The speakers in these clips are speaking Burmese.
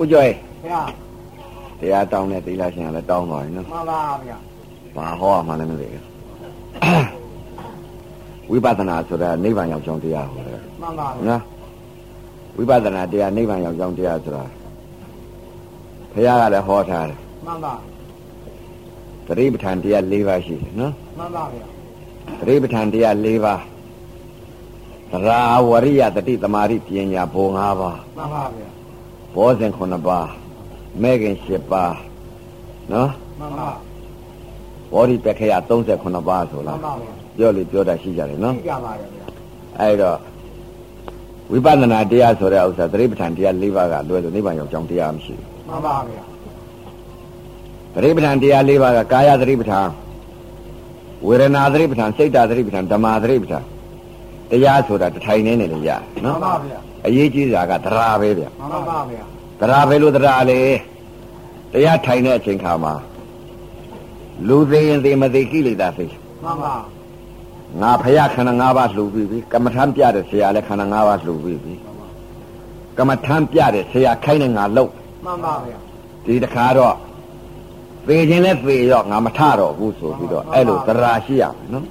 ဦးကျော်ရေဗျာတရားတောင်းတဲ့သီလရှင်ကလည်းတောင်းသွားပြီနော်မှန်ပါဗျာဘာဟောရမှလည်းမသိဘူးဝိပဿနာဆိုတာနိဗ္ဗာန်ရောက်ကြောင်းတရားဟောတယ်မှန်ပါဗျာနော်ဝိပဿနာတရားနိဗ္ဗာန်ရောက်ကြောင်းတရားဆိုတာဘုရားကလည်းဟောထားတယ်မှန်ပါသတိပဋ္ဌာန်တရား၄ပါးရှိတယ်နော်မှန်ပါဗျာသတိပဋ္ဌာန်တရား၄ပါးသရာဝရိယတတိသမာဓိပညာဘုံ၅ပါးမှန်ပါဗျာ ဘောဇဉ်9ပါးမဲခင်10ပါးနော်မှန်ပါဘောဓိပက္ခယ38ပါးဆိုမှလားန်ပါဗျာပြောလို့ပြောတာရှိကြတယ်နော်ကြည့်ကြပါရဲ့ဗျာအဲ့တော့ဝိပဿနာတရားဆိုတဲ့ဥစ္စာသတိပဋ္ဌာန်တရား၄ပါးကလွယ်လို့နိဗ္ဗာန်ရောက်ကြောင်းတရားမရှိမှန်ပါဗျာဘူးသတိပဋ္ဌာန်တရား၄ပါးကကာယသတိပဋ္ဌာန်ဝေဒနာသတိပဋ္ဌာန်စိတ်ဓာတ်သတိပဋ္ဌာန်ဓမ္မသတိပဋ္ဌာန်တရားဆိုတာတစ်ထိုင်နေနေလေရမှနော်န်ပါဗျာ အရေးကြီးတာကတရားပဲဗျမှန်ပါဗျာတရားပဲလို့တရားလေတရားထိုင်တဲ့အချိန်ခါမှာလူသေးရင်သေးမသေးကိလေသာသိမှန်ပါငါဖယားခန္ဓာ၅ပါးလှူပြီးပြီကမ္မထမ်းပြတဲ့ဆရာလည်းခန္ဓာ၅ပါးလှူပြီးပြီကမ္မထမ်းပြတဲ့ဆရာခိုင်းတဲ့ငါလှုပ်မှန်ပါဗျာဒီတခါတော့သေခြင်းလဲသေရောငါမထတော့ဘူးဆိုပြီးတော့အဲ့လိုသရာရှိရမယ်နော်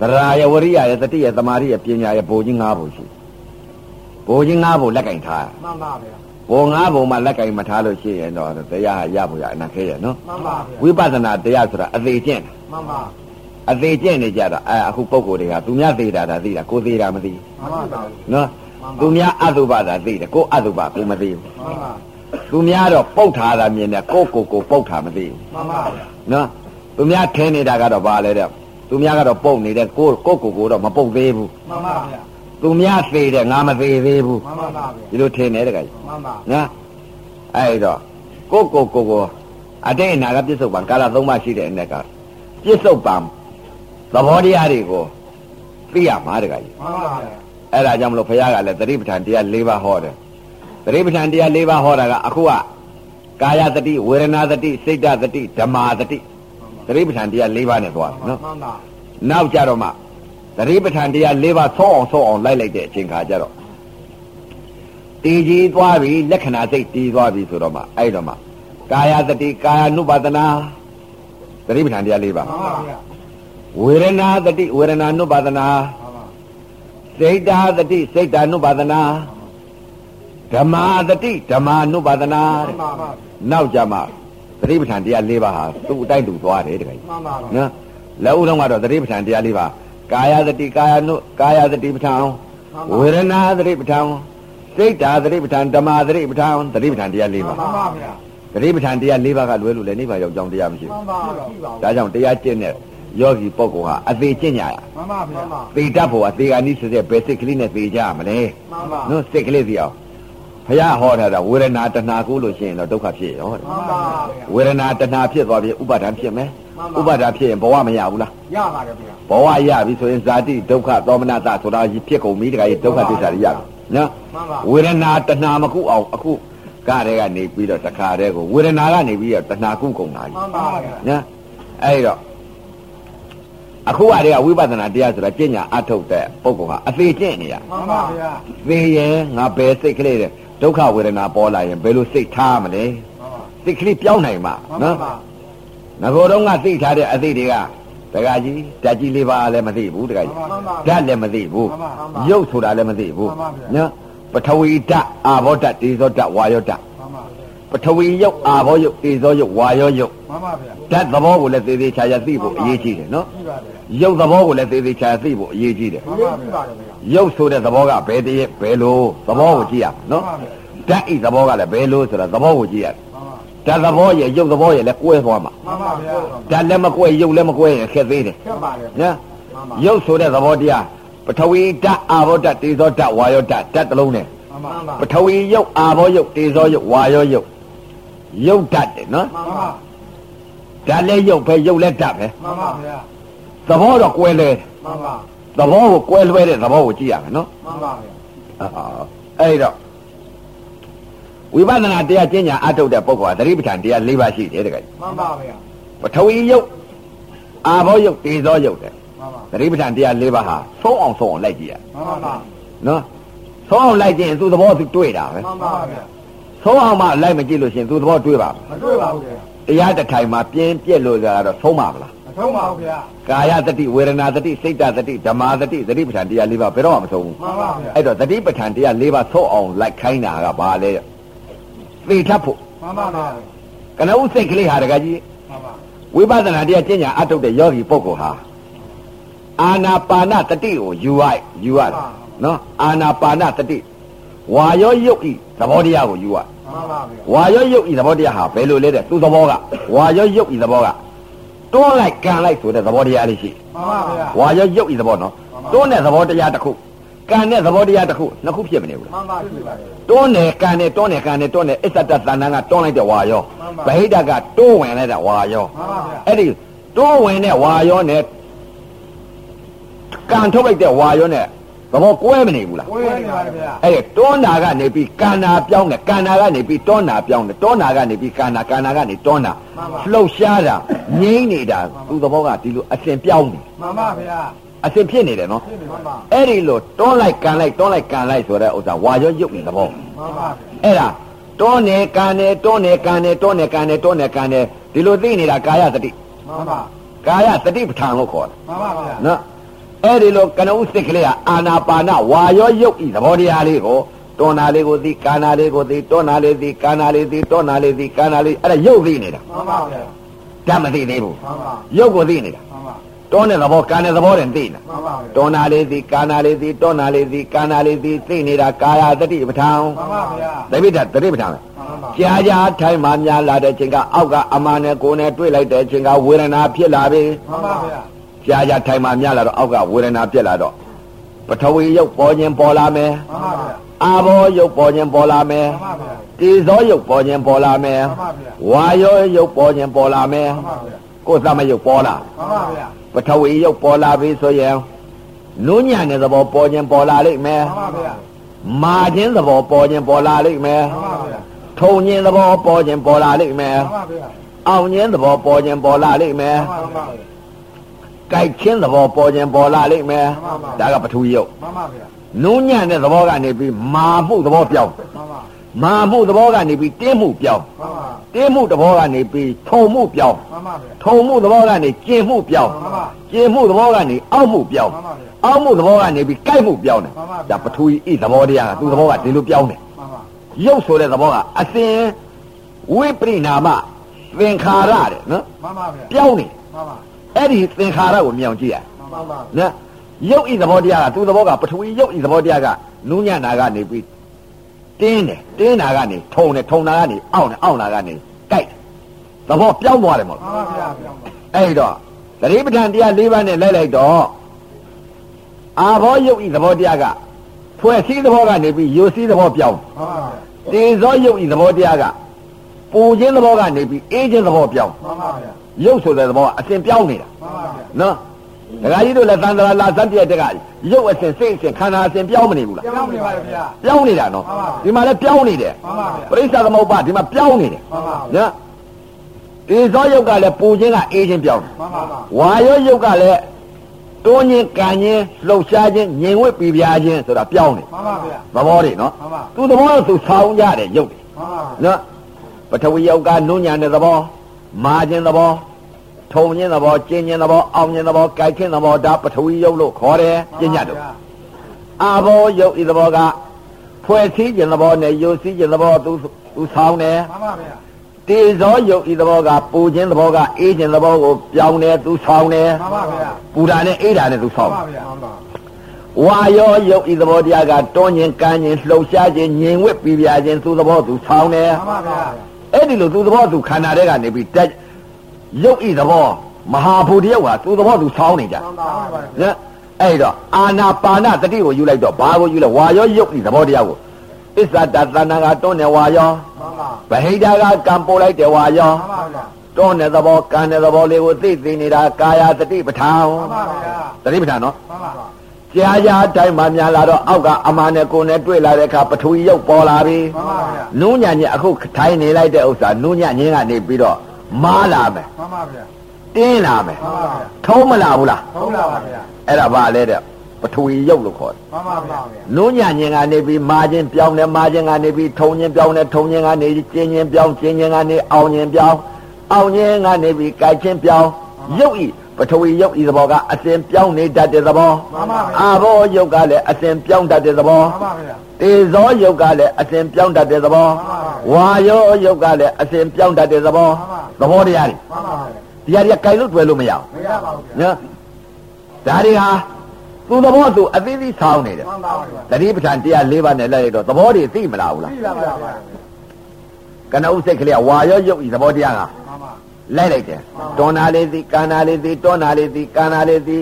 သရာယဝရိယယတတိယသမာဓိယပညာယဘိုလ်ကြီး၅ဘိုလ်ရှိ ဘိုလ်ကြီး၅ဘိုလ်လက်ကင်ထားမှန်ပါဗျာဘိုလ်၅ဘိုလ်မှာလက်ကင်မထားလို့ရှိရင်တော့တရားရဖို့ရအနာခဲရနော်မှန်ပါဗျာဝိပဿနာတရားဆိုတာအသေးကျင့်တာမှန်ပါအသေးကျင့်နေကြတာအဲအခုပုံကိုယ်တွေကသူများသေးတာဒါသိတာကိုသေးတာမသိမှန်ပါဗျာဘူးနော်သူများအတုပတာသိတယ်ကိုအတုပကိုမသိဘူးမှန်ပါသူများတော့ပုတ်ထားတာမြင်တယ်ကိုကိုကိုပုတ်ထားမသိဘူးမှန်ပါဗျာနော်သူများထင်းနေတာကတော့ဘာလဲတဲ့သူများကတော့ပုတ်နေတယ်ကိုကိုကိုကိုတော့မပုတ်သေးဘူးမှန်ပါဗျာ သူများသေးတယ်ငါမသေးသေးဘူးမှန်ပါဗျာဒီလိုထင်းနေတယ်ကကြီးမှန်ပါနော်အဲ့တော့ကိုကိုကိုကိုအတိတ်အနာကပြစ္ဆုတ်ပံကာလသုံးပါးရှိတဲ့အ ਨੇ ကပြစ္ဆုတ်ပံသဘောတရားတွေကိုသိရမှာတကကြီးမှန်ပါဗျာအဲ့ဒါကြောင့်မလို့ဘုရားကလည်းသတိပဋ္ဌာန်တရား၄ပါးဟောတယ်သတိပဋ္ဌာန်တရား၄ပါးဟောတာကအခုကကာယတတိဝေဒနာတတိစိတ်တတိဓမ္မာတတိသတိပဋ္ဌာန်တရား၄ပါးနဲ့သွားတယ်နော်မှန်ပါနောက်ကြတော့မှ သတိပဋ္ဌာန်တရား၄ပါးဆောအောင်ဆောအောင်လိုက်လိုက်တဲ့အချိန်ခါကျတော့တည်ကြည်သွားပြီလက္ခဏာစိတ်တည်သွားပြီဆိုတော့မှအဲ့တော့မှကာယတတိကာယ ानु ပါဒနာသတိပဋ္ဌာန်တရား၄ပါး မှန်ပါဗျာ ဝေဒနာတတိဝေဒနာ ानु ပါဒနာ မှန်ပါ စိတ်ဓာတတိစိတ်ဓာ ानु ပါဒနာဓမ္မာတတိဓမ္မာ ानु ပါဒနာ မှန်ပါဗျာ နောက်ကြမှသတိပဋ္ဌာန်တရား၄ပါးဟာသူ့အတိုင်းသူသွားတယ်တခါကြီး မှန်ပါဗျာ နော်လက်ဦးလုံးကတော့သတိပဋ္ဌာန်တရား၄ပါး ကာယသတိကာယ ानु ကာယသတိပဋ္ဌာန်ဝေဒနာသတိပဋ္ဌာန်စိတ်ဓာသတိပဋ္ဌာန်ဓမ္မာသတိပဋ္ဌာန်သတိပဋ္ဌာန်တရား၄ပါးမှန်ပါဗျာသတိပဋ္ဌာန်တရား၄ပါးကလွဲလို့လည်းနိဗ္ဗာန်ရောက်ကြောင်းတရားမရှိမှဘူးန်ပါဗျာကြည့်ပါဒါကြောင့်တရားကျင့်တဲ့ယောဂီပုဂ္ဂိုလ်ဟာအသေးကျင့်ကြရမှန်ပါဗျာမှန်သေတတ်ဖို့အသေးကနိစ္စတဲ့ဘယ်စိတ်ကလေးနဲ့သေကြရမလဲပါနော်စိတ်ကလေးစီအောင်ဘုရားဟောထားတာဝေဒနာတဏှာကိုလို့ရှိရင်တော့ဒုက္ခဖြစ်ရောတဲ့မှန်ပါဗျာဝေဒနာတဏှာဖြစ်သွားပြီဥပါဒံဖြစ်မယ်မှန်ပါဥပါဒံဖြစ်ရင်ဘဝမရဘူးလားရပါတယ်ဗျာ ဘဝရပြီဆိုရင်ဇာတိဒုက္ခသောမနတဆိုတာကြီးဖြစ်ကုန်ပြီတခါကြီးဒုက္ခသစ္စာတွေရပြီနော်မှန်ပါဝေဒနာတဏှာမကုအောင်အခုကတဲ့ကနေပြီးတော့တခါတည်းကိုဝေဒနာကနေပြီးတော့တဏှာကုကုန်တာကြီးမှန်ပါဗျာနော်အဲ့တော့အခုကတည်းကဝိပဿနာတရားဆိုတာကျင့်ညာအထုတ်တဲ့ပုဂ္ဂိုလ်ဟာအသေးကျင့်နေရမှန်ပါဗျာသေရင်ငါဘယ်စိတ်ကလေးတဲ့ဒုက္ခဝေဒနာပေါ်လာရင်ဘယ်လိုစိတ်ထားမလဲမှန်ပါစိတ်ကလေးပြောင်းနိုင်မှာမှန်နော်ပါငကိုတော့ကသိထားတဲ့အသိတွေက တကကြီးဓာတ်ကြီးလေးပါလည်းမသိဘူးတကကြီးမှန်ပါဓာတ်လည်းမသိဘူးမှန်ပါမှန်ပါရုပ်ဆိုတာလည်းမသိဘူးမှန်ပါဗျာနော်ပထဝီဓာတ်အာဘောဓာတ်တေဇောဓာတ်ဝါယောဓာတ်မှန်ပါပထဝီရုပ်အာဘောရုပ်တေဇောရုပ်ဝါယောရုပ်မှန်ပါဗျာဓာတ်သဘောကိုလည်းသေသေးချာချာသိဖို့အရေးကြီးတယ်နော်ကြည့်ပါတယ်ရုပ်သဘောကိုလည်းသေသေးချာချာသိဖို့အရေးကြီးတယ်မှန်ပါဗျာရုပ်ဆိုတဲ့သဘောကဘယ်တည်းဘယ်လိုသဘောကိုကြည့်ရမှာနော်မှန်ပါဓာတ်ဤသဘောကလည်းဘယ်လိုဆိုတာသဘောကိုကြည့်ရတယ် မှန်ပါဓာတ်သဘောရဲ့ရုပ်သဘောရဲ့လည်းကွဲသွားမှာမှန်ပါဗျာဓာတ်လည်းမကွဲရုပ်လည်းမကွဲရင်ခက်သေးတယ်ခက်ပါတယ်နော်မှန်ပါရုပ်ဆိုတဲ့သဘောတရားပထဝီဓာတ်အာဘောဓာတ်တေဇောဓာတ်ဝါယောဓာတ်ဓာတ်တစ်လုံးနဲ့မှန်ပါမှန်ပါပထဝီရုပ်အာဘောရုပ်တေဇောရုပ်ဝါယောရုပ်ရုပ်ဓာတ်တယ်နော်မှန်ပါဓာတ်လည်းရုပ်ပဲရုပ်လည်းဓာတ်ပဲမှန်ပါဗျာသဘောတော့ကွဲလဲမှန်ပါသဘောကိုကွဲလွဲတဲ့သဘောကိုကြည့်ရမယ်နော်မှန်ပါဗျာအာအဲ့တော့ ဝိပဿနာတရားကျင့်ညာအထုတ်တဲ့ပုဂ္ဂိုလ်ဟာသတိပဋ္ဌာန်တရား၄ပါးရှိတယ်တကယ်မှန်ပါဗျာပထဝီရုပ်အာဘောရုပ်တေဇောရုပ်တဲ့မှန်ပါသတိပဋ္ဌာန်တရား၄ပါးဟာသုံးအောင်သုံးအောင်လိုက်ကြည့်ရမှန်ပါနော်သုံးအောင်လိုက်ကြည့်ရင်သူ့သဘောသူတွေ့တာပဲမှန်ပါဗျာသဆုံးအောင်မှလိုက်မကြည့်လို့ရှင်သူသဘောတွေးပါမတွေ့ပါဘူးဗျာတရားတစ်ထိုင်မှာပြင်းပြက်လို့ကြတော့ဆုံးပါမလားမဆုံးပါဘူးဗျာကာယတတိဝေဒနာတတိစိတ်တတတိဓမ္မာတတိသတိပဋ္ဌာန်တရား၄ပါးဘယ်တော့မှမဆုံးဘူးမှန်ပါဗျာအဲ့တော့သတိပဋ္ဌာန်တရား၄ပါးဆုံးအောင်လိုက်ခိုင်းတာကဘာလဲ သိထပ်ဖို့မှန်ပါဗျာကနဦးစိတ်ကလေးဟာတကကြီးမှန်ပါဝိပဿနာတရားကျင့်ညာအထုတ်တဲ့ယောဂီပုဂ္ဂိုလ်ဟာအာနာပါနတတိကိုယူရယူရနော်အာနာပါနတတိဝါရောယုတ်ဤသဘောတရားကိုယူရမှန်ပါဗျာဝါရောယုတ်ဤသဘောတရားဟာဘယ်လိုလဲတဲ့သူသဘောကဝါရောယုတ်ဤသဘောကတွန်းလိုက်ကန်လိုက်ဆိုတဲ့သဘောတရားလေးရှိမှန်ပါဗျာဝါရောယုတ်ဤသဘောနော်တွန်းတဲ့သဘောတရားတစ်ခု ကန်တဲ့သဘောတရားတစ်ခုနှစ်ခုဖြစ်မနေဘူးလားမှန်ပါရှိပါတယ်တွန်းတယ်ကန်တယ်တွန်းတယ်ကန်တယ်တွန်းတယ်အစ္ဆတတန်တန်ကတွန်းလိုက်တဲ့ဝါရောမှန်ပါဗဟိတကတွန်းဝင်လိုက်တဲ့ဝါရောမှန်ပါဗျာအဲ့ဒီတွန်းဝင်တဲ့ဝါရောနဲ့ကန်ထုတ်လိုက်တဲ့ဝါရောနဲ့သဘောကွဲမနေဘူးလားဝေးနေပါတယ်ဗျာအဲ့ဒီတွန်းတာကနေပြီးကန်နာပြောင်းတယ်ကန်နာကနေပြီးတွန်းတာပြောင်းတယ်တွန်းတာကနေပြီးကန်နာကန်နာကနေတွန်းတာလှုပ်ရှားတာငြိမ့်နေတာသူသဘောကဒီလိုအစဉ်ပြောင်းနေမှန်ပါဗျာ အစဉ်ဖြစ်နေတယ်နော်ဖြစ်နေမှန်ပါအဲ့ဒီလိုတွန်းလိုက်ကန်လိုက်တွန်းလိုက်ကန်လိုက်ဆိုတဲ့ဥစ္စာဝါရောရုပ်နေသဘောမှန်ပါဗျာအဲ့ဒါတွန်းနေကန်နေတွန်းနေကန်နေတွန်းနေကန်နေတွန်းနေကန်နေဒီလိုသိနေတာကာယသတိမှန်ပါကာယသတိပဋ္ဌာန်လို့ခေါ်တယ်မှန်ပါဗျာနော်အဲ့ဒီလိုကနဦးစိတ်ကလေးကအာနာပါနဝါရောယုတ်ဤသဘောတရားလေးကိုတွန်းနာလေးကိုသိကာနာလေးကိုသိတွန်းနာလေးသိကာနာလေးသိတွန်းနာလေးသိကာနာလေးအဲ့ဒါယုတ်သိနေတာမှန်ပါဗျာဓာတ်မသိသေးဘူးမှန်ပါယုတ်ကိုသိနေတာမှန်ပါ တွန်းတဲ့သဘောကာတဲ့သဘောတည်းသိနေတာမှန်ပါဗျာတွန်းနာလေးသိကာနာလေးသိတွန်းနာလေးသိကာနာလေးသိသိနေတာကာယသတိပဋ္ဌာန်မှန်ပါဗျာသတိပဋ္ဌာန်သတိပဋ္ဌာန်ပဲမှန်ပါကြာကြာထိုင်မှများလာတဲ့ချိန်ကအောက်ကအမှန်နဲ့ကိုယ်နဲ့တွေ့လိုက်တဲ့ချိန်ကဝေဒနာဖြစ်လာပြီမှန်ပါဗျာကြာကြာထိုင်မှများလာတော့အောက်ကဝေဒနာဖြစ်လာတော့ပထဝီရုပ်ပေါ်ခြင်းပေါ်လာမယ်မှန်ပါဗျာအာဘောရုပ်ပေါ်ခြင်းပေါ်လာမယ်မှန်ပါဗျာတေဇောရုပ်ပေါ်ခြင်းပေါ်လာမယ်မှန်ပါဗျာဝါယောရုပ်ပေါ်ခြင်းပေါ်လာမယ်မှန်ပါဗျာကိုယ်သမရုပ်ပေါ်လာမှန်ပါဗျာ ပထဝီရုပ်ပေါ်လာပြီဆိုရင်နုညံ့တဲ့သဘောပေါ်ခြင်းပေါ်လာလိမ့်မယ်မှန်ပါဗျာမာခြင်းသဘောပေါ်ခြင်းပေါ်လာလိမ့်မယ်မှန်ပါဗျာထုံခြင်းသဘောပေါ်ခြင်းပေါ်လာလိမ့်မယ်မှန်ပါဗျာအောင်ခြင်းသဘောပေါ်ခြင်းပေါ်လာလိမ့်မယ်မှန်ပါဗျာကြိုက်ခြင်းသဘောပေါ်ခြင်းပေါ်လာလိမ့်မယ်မှန်ပါဒါကပထဝီရုပ်မှန်ပါဗျာနုညံ့တဲ့သဘောကနေပြီးမာမှုသဘောပြောင်းမှန်ပါ မာမှုသဘောကနေပြီးတင်းမှုပြောင်းမှန်ပါတင်းမှုသဘောကနေပြီးထုံမှုပြောင်းမှန်ပါဗျာထုံမှုသဘောကနေကျင်မှုပြောင်းမှန်ပါကျင်မှုသဘောကနေအောက်မှုပြောင်းမှန်ပါဗျာအောက်မှုသဘောကနေပြီးကြိုက်မှုပြောင်းတယ်မှန်ပါဗျာဒါပထဝီဤသဘောတရားကသူသဘောကဒီလိုပြောင်းတယ်မှန်ပါရုပ်ဆိုတဲ့သဘောကအစဉ်ဝိပရိနာမသင်္ခါရတဲ့နော်မှန်ပါဗျာပြောင်းနေမှန်ပါအဲ့ဒီသင်္ခါရကိုမြင်အောင်ကြည့်ရမှန်ပါပါနော်ရုပ်ဤသဘောတရားကသူသဘောကပထဝီရုပ်ဤသဘောတရားကနူးညံ့တာကနေပြီး တင်းတယ်တင်းတာကနေထုံတယ်ထုံတာကနေအောင့်တယ်အောင့်တာကနေကြိုက်တယ်သဘောပြောင်းသွားတယ်မဟုတ်မှန်ပါဗျာပြောင်းပါအဲ့တော့သတိပဋ္ဌာန်တရား၄ပါးနဲ့လိုက်လိုက်တော့အာဘောယုတ်ဤသဘောတရားကဖွဲ့စည်းသဘောကနေပြီးယိုစည်းသဘောပြောင်းမှန်ပါဗျာတေဇောယုတ်ဤသဘောတရားကပူခြင်းသဘောကနေပြီးအေးခြင်းသဘောပြောင်းမှန်ပါဗျာယုတ်ဆိုတဲ့သဘောကအစဉ်ပြောင်းနေတာမှန်ပါဗျာနော် ဒကာကြီးတို့လည်းသံသရာလာစက်ပြက်တက်ကရုပ်အစဉ်စိတ်အစဉ်ခန္ဓာအစဉ်ပြောင်းမနေဘူးလားပြောင်းနေပါလေဗျာပြောင်းနေတာနော်မှန်ပါဒီမှာလည်းပြောင်းနေတယ်မှန်ပါဗျာပရိစ္ဆသမုပ္ပါဒီမှာပြောင်းနေတယ်မှန်ပါနော်တေဇောယုတ်ကလည်းပူခြင်းကအေးခြင်းပြောင်းတယ်မှန်ပါပါဝါရောယုတ်ကလည်းတွန်းခြင်းကန်ခြင်းလှုပ်ရှားခြင်းငြိမ်ဝှက်ပြပြားခြင်းဆိုတာပြောင်းတယ်မှန်ပါဗျာသဘောတွေနော်မှန်ပါသူသဘောကသူဆောင်းကြတယ်ယုတ်တယ်မှန်ပါနော်ပထဝီယုတ်ကနုညံတဲ့သဘောမာခြင်းသဘော ထုံခြင်းသဘောကျင်းခြင်းသဘောအောင်ခြင်းသဘောကြိုက်ခြင်းသဘောဒါပထဝီယုတ်လို့ခေါ်တယ်ပညာတို့အာဘောယုတ်ဤသဘောကဖွဲ့စည်းခြင်းသဘောနဲ့ယုတ်စည်းခြင်းသဘောသူသူဆောင်းတယ်မှန်ပါဗျာတေဇောယုတ်ဤသဘောကပူခြင်းသဘောကအေးခြင်းသဘောကိုပြောင်းတယ်သူဆောင်းတယ်မှန်ပါဗျာပူတာနဲ့အေးတာနဲ့သူမှဆောန်င်းပါဗျာမှန်ပါဝါရောယုတ်ဤသဘောတရားကတွန်းခြင်းကန်းခြင်းလှုပ်ရှားခြင်းငြိမ်ဝှက်ပြပြားခြင်းသူသဘောသူဆောင်းတယ်မှန်ပါဗျာအဲ့ဒီလိုသူသဘောသူခန္ဓာထဲကနေပြီးတက် ရုပ်ဤသဘောမဟာဘူတရုပ်ဟာသူသဘောသူဆောင်းနေကြမှန်ပါဗျာနော်အဲ့တော့အာနာပါနတတိကိုယူလိုက်တော့ဘာကိုယူလဲဝါရောရုပ်ဤသဘောတရားကိုအစ္ဆတသနာကတွန်းနေဝါရောမှန်ပါဗဟိတာကကံပို့လိုက်တယ်ဝါရောမှန်ပါဗျာတွန်းတဲ့သဘောကံတဲ့သဘောလေးကိုသိသိနေတာကာယတတိပဋ္ဌာန်မှန်ပါဗျာတတိပဋ္ဌာန်နော်မှန်ပါကြာကြာတိုင်းမှများလာတော့အောက်ကအမှန်နဲ့ကိုယ်နဲ့တွေ့လာတဲ့အခါပထဝီရုပ်ပေါ်လာပြီမှန်ပါဗျာနူးညံ့ညင်အခုထိုင်နေလိုက်တဲ့ဥစ္စာနူးညံ့ညင်းကနေပြီးတော့ မားလာမယ်မှန်ပါဗျာတင်းလာမယ်မှန်ပါဗျာထုံးမလာဘူးလားဟုတ်လားပါဗျာအဲ့ဒါဘာလဲတဲ့ပထဝီရုပ်လို့ခေါ်တယ်မှန်ပါဗျာနုညံ့ခြင်းကနေပြီးမာခြင်းပြောင်းတယ်မာခြင်းကနေပြီးထုံခြင်းပြောင်းတယ်ထုံခြင်းကနေကျင်းခြင်းပြောင်းကျင်းခြင်းကနေအောင်ခြင်းပြောင်းအောင်ခြင်းကနေပြီးကြိုက်ခြင်းပြောင်းရုပ်ဤ ပထဝီရုပ်ဤသဘောကအစဉ်ပြောင်းနေတတ်တဲ့သဘောမှန်ပါဗျာအာဘောရုပ်ကလည်းအစဉ်ပြောင်းတတ်တဲ့သဘောမှန်ပါဗျာတေဇောရုပ်ကလည်းအစဉ်ပြောင်းတတ်တဲ့သဘောဝါယောရုပ်ကလည်းအစဉ်ပြောင်းတတ်တဲ့သဘောသဘောတရားတွေမှန်ပါဗျာတရားတွေကကြိုက်လို့တွေ့လို့မရဘူးမရပါဘူးဗျာနော်ဒါတွေဟာသူ့သဘောသူအသေးသေးဆောင်းနေတယ်မှန်ပါဗျာတတိပဋ္ဌာန်တရား၄ပါးနဲ့လိုက်ရတော့သဘောတွေသိမလားဘူးလားသိလာပါဗျာကနဥစိတ်ကလေးကဝါရောရုပ်ဤသဘောတရားကမှန်ပါ လိုက်လိုက်တယ်တွန်နာလေးသိကာနာလေးသိတွန်နာလေးသိကာနာလေးသိ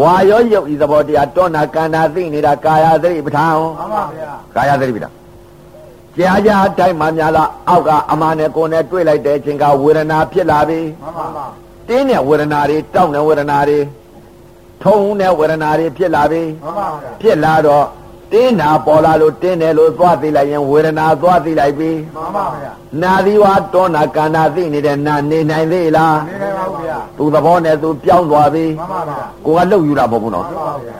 ဝါရောရုပ်ဤသဘောတရားတွန်နာကာနာသိနေတာကာယသတိပဋ္ဌာန်မှန်ပါဗျာကာယသတိပဋ္ဌာန်ကြာကြာတိုင်းမှများလားအောက်ကအမနဲ့ကိုယ်နဲ့တွေ့လိုက်တဲ့အချိန်ကဝေဒနာဖြစ်လာပြီမှန်ပါမှန်တင်းတဲ့ဝေဒနာတွေတောက်တဲ့ဝေဒနာတွေထုံတဲ့ဝေဒနာတွေဖြစ်လာပြီပါဗျာဖြစ်လာတော့ တင်းနာပေါ်လာလို့တင်းတယ်လို့သွားသိလိုက်ရင်ဝေဒနာသွားသိလိုက်ပြီမှန်ပါဗျာနာသီဝါတောနာကန္နာသိနေတဲ့နာနေနိုင်သေးလားနေနေပါဗျာသူသဘောနဲ့သူပြောင်းသွားပြီမှန်ပါဗျာကိုကလှုပ်ယူတာမဟုတ်ဘူးနော်မှန်ပါဗျာ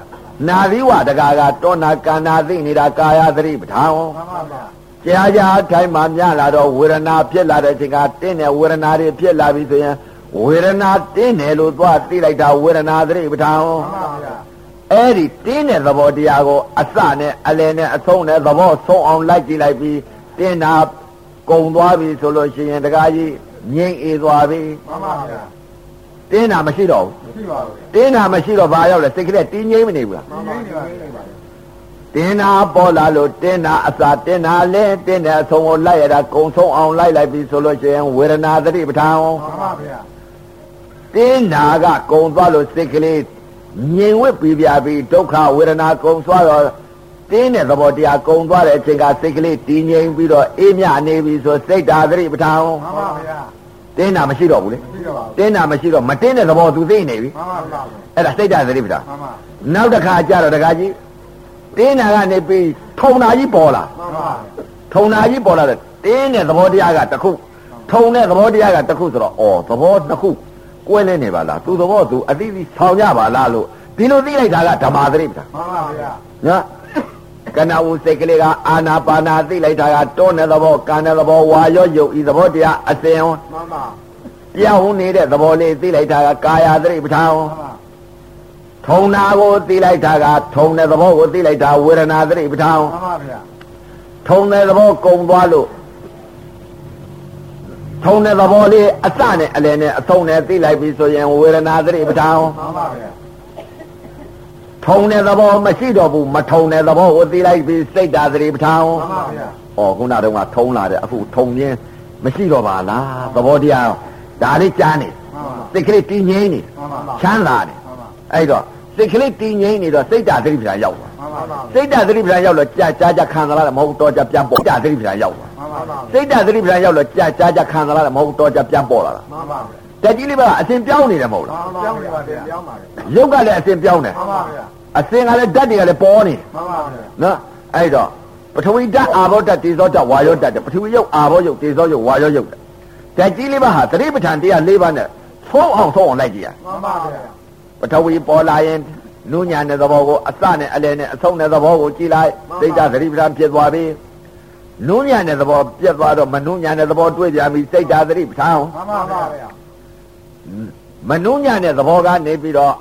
နာသီဝတကာကတောနာကန္နာသိနေတာကာယသတိပဋ္ဌာန်မှန်ပါဗျာကြာကြာထိုင်မှမြလာတော့ဝေဒနာဖြစ်လာတဲ့အချိန်ကတင်းတဲ့ဝေဒနာတွေဖြစ်လာပြီဆိုရင်ဝေဒနာတင်းတယ်လို့သွားသိလိုက်တာဝေဒနာသတိပဋ္ဌာန်မှန်ပါဗျာ အဲ့ဒီတင်းတဲ့သဘောတရားကိုအစနဲ့အလယ်နဲ့အဆုံးနဲ့သဘောဆုံးအောင်လိုက်ကြည့်လိုက်ပြီးတင်းတာကုံသွားပြီဆိုလို့ရှိရင်တကားကြီးငြိမ့်အေးသွားပြီမှန်ပါဗျာတင်းတာမရှိတော့ဘူးမရှိပါဘူးတင်းတာမရှိတော့ဘာရောက်လဲစိတ်ကလေးတင်းငြိမ့်မနေဘူးလားမှန်ပါနေပါနေပါတင်းတာပေါ်လာလို့တင်းတာအစတင်းတာလဲတင်းတဲ့အဆုံးကိုလိုက်ရတာကုံဆုံးအောင်လိုက်လိုက်ပြီဆိုလို့ရှိရင်ဝေဒနာသတိပဋ္ဌာန်မှန်ပါဗျာတင်းနာကကုံသွားလို့စိတ်ကလေး ငြိမ်ဝှက်ပြီးပြပြီးဒုက္ခဝေဒနာကုံသွားတော့တင်းတဲ့သဘောတရားကုံသွားတဲ့အချိန်ကစိတ်ကလေးတည်ငြိမ်ပြီးတော့အေးမြနေပြီဆိုစိတ်ဓာသတိပဋ္ဌာန်မှန်ပါဗျာတင်းတာမရှိတော့ဘူးလေမရှိတော့ပါဘူးတင်းတာမရှိတော့မတင်းတဲ့သဘောသူသိနေပြီမှန်ပါဗျာအဲ့ဒါစိတ်ဓာသတိပဋ္ဌာန်မှန်ပါနောက်တစ်ခါကျတော့တခါကြီးတင်းနာကနေပြီးထုံနာကြီးပေါ်လာမှန်ပါထုံနာကြီးပေါ်လာတော့တင်းတဲ့သဘောတရားကတစ်ခုထုံတဲ့သဘောတရားကတစ်ခုဆိုတော့ဩသဘောတစ်ခု ကွဲလဲနေပါလားသူသဘောသူအတိအသီဆောင်ကြပါလားလို့ဒီလိုသိလိုက်တာကဓမ္မသတိပဋ္ဌာန်မှန်ပါဗျာနော်ကဏဝုစိတ်ကလေးကအာနာပါနာသိလိုက်တာကတွန်းတဲ့သဘောကံတဲ့သဘောဝါရောယုတ်ဤသဘောတရားအစဉ်မှန်ပါပြောင်းနေတဲ့သဘောလေးသိလိုက်တာကကာယသတိပဋ္ဌာန်မှန်ပါထုံနာကိုသိလိုက်တာကထုံတဲ့သဘောကိုသိလိုက်တာဝေဒနာသတိပဋ္ဌာန်မှန်ပါဗျာထုံတဲ့သဘောကုံသွားလို့ ထုံတဲ့သဘောလေးအစနဲ့အလယ်နဲ့အဆုံးနဲ့သိလိုက်ပြီဆိုရင်ဝေဒနာသတိပဋ္ဌာန်မှန်ပါဗျာထုံတဲ့သဘောမရှိတော့ဘူးမထုံတဲ့သဘောကိုသိလိုက်ပြီစိတ်ဓာသတိပဋ္ဌာန်မှန်ပါဗျာဩခုနတုန်းကထုံလာတဲ့အခုထုံခြင်းမရှိတော့ပါလားသဘောတရားဒါလေးကြားနေမှန်ပါစိတ်ကလေးတည်ငြိမ်နေမှန်ပါချမ်းသာနေမှန်ပါအဲ့တော့စိတ်ကလေးတည်ငြိမ်နေတော့စိတ်ဓာသတိပဋ္ဌာန်ရောက်သွားမှန်ပါမှန်စိတ်ဓာသတိပဋ္ဌာန်ရောက်တော့ကြာကြာကြာခံစားရတယ်မဟုတ်တော့ကြာပြန်ပေါ်ကြာသတိပဋ္ဌာန်ရောက်သွားပါမှန် စိတ်ဓာတ်သတိပဋ္ဌာန်ရောက်တော့ကြာကြာကြာခံစားရတယ်မဟုတ်တော့ကြာပြန်ပေါ်လာတာမှန်ပါဗျာတက်ကြီးလေးပါအစဉ်ပြောင်းနေတယ်မဟုတ်လားပြောင်းနေပါဗျာပြောင်းပါဗျာရုပ်ကလည်းအစဉ်ပြောင်းတယ်မှန်ပါဗျာအစဉ်ကလည်းဓာတ်တွေကလည်းပေါ်နေတယ်မှန်ပါဗျာနော်အဲ့တော့ပထဝီဓာတ်အာဘောဓာတ်တေဇောဓာတ်ဝါယောဓာတ်တဲ့ပထဝီရုပ်အာဘောရုပ်တေဇောရုပ်ဝါယောရုပ်တဲ့တက်ကြီးလေးပါဟာသတိပဋ္ဌာန်တရား၄ပါးနဲ့သုံးအောင်သုံးအောင်လိုက်ကြည့်ရမှန်ပါဗျာပထဝီပေါ်လာရင်နုညာတဲ့သဘောကိုအစနဲ့အလယ်နဲ့အဆုံးတဲ့သဘောကိုကြည့်လိုက်စိတ်ဓာတ်သတိပဋ္ဌာန်ဖြစ်သွားပြီ နုညာတဲ့သဘောပြတ်သွားတော့မနုညာတဲ့သဘောတွေ့ကြပြီစိတ်ဓာတ်သတိပဋ္ဌာန်မှန်ပါဗျာမနှုံညတဲ့သဘောကနေပြီးတော့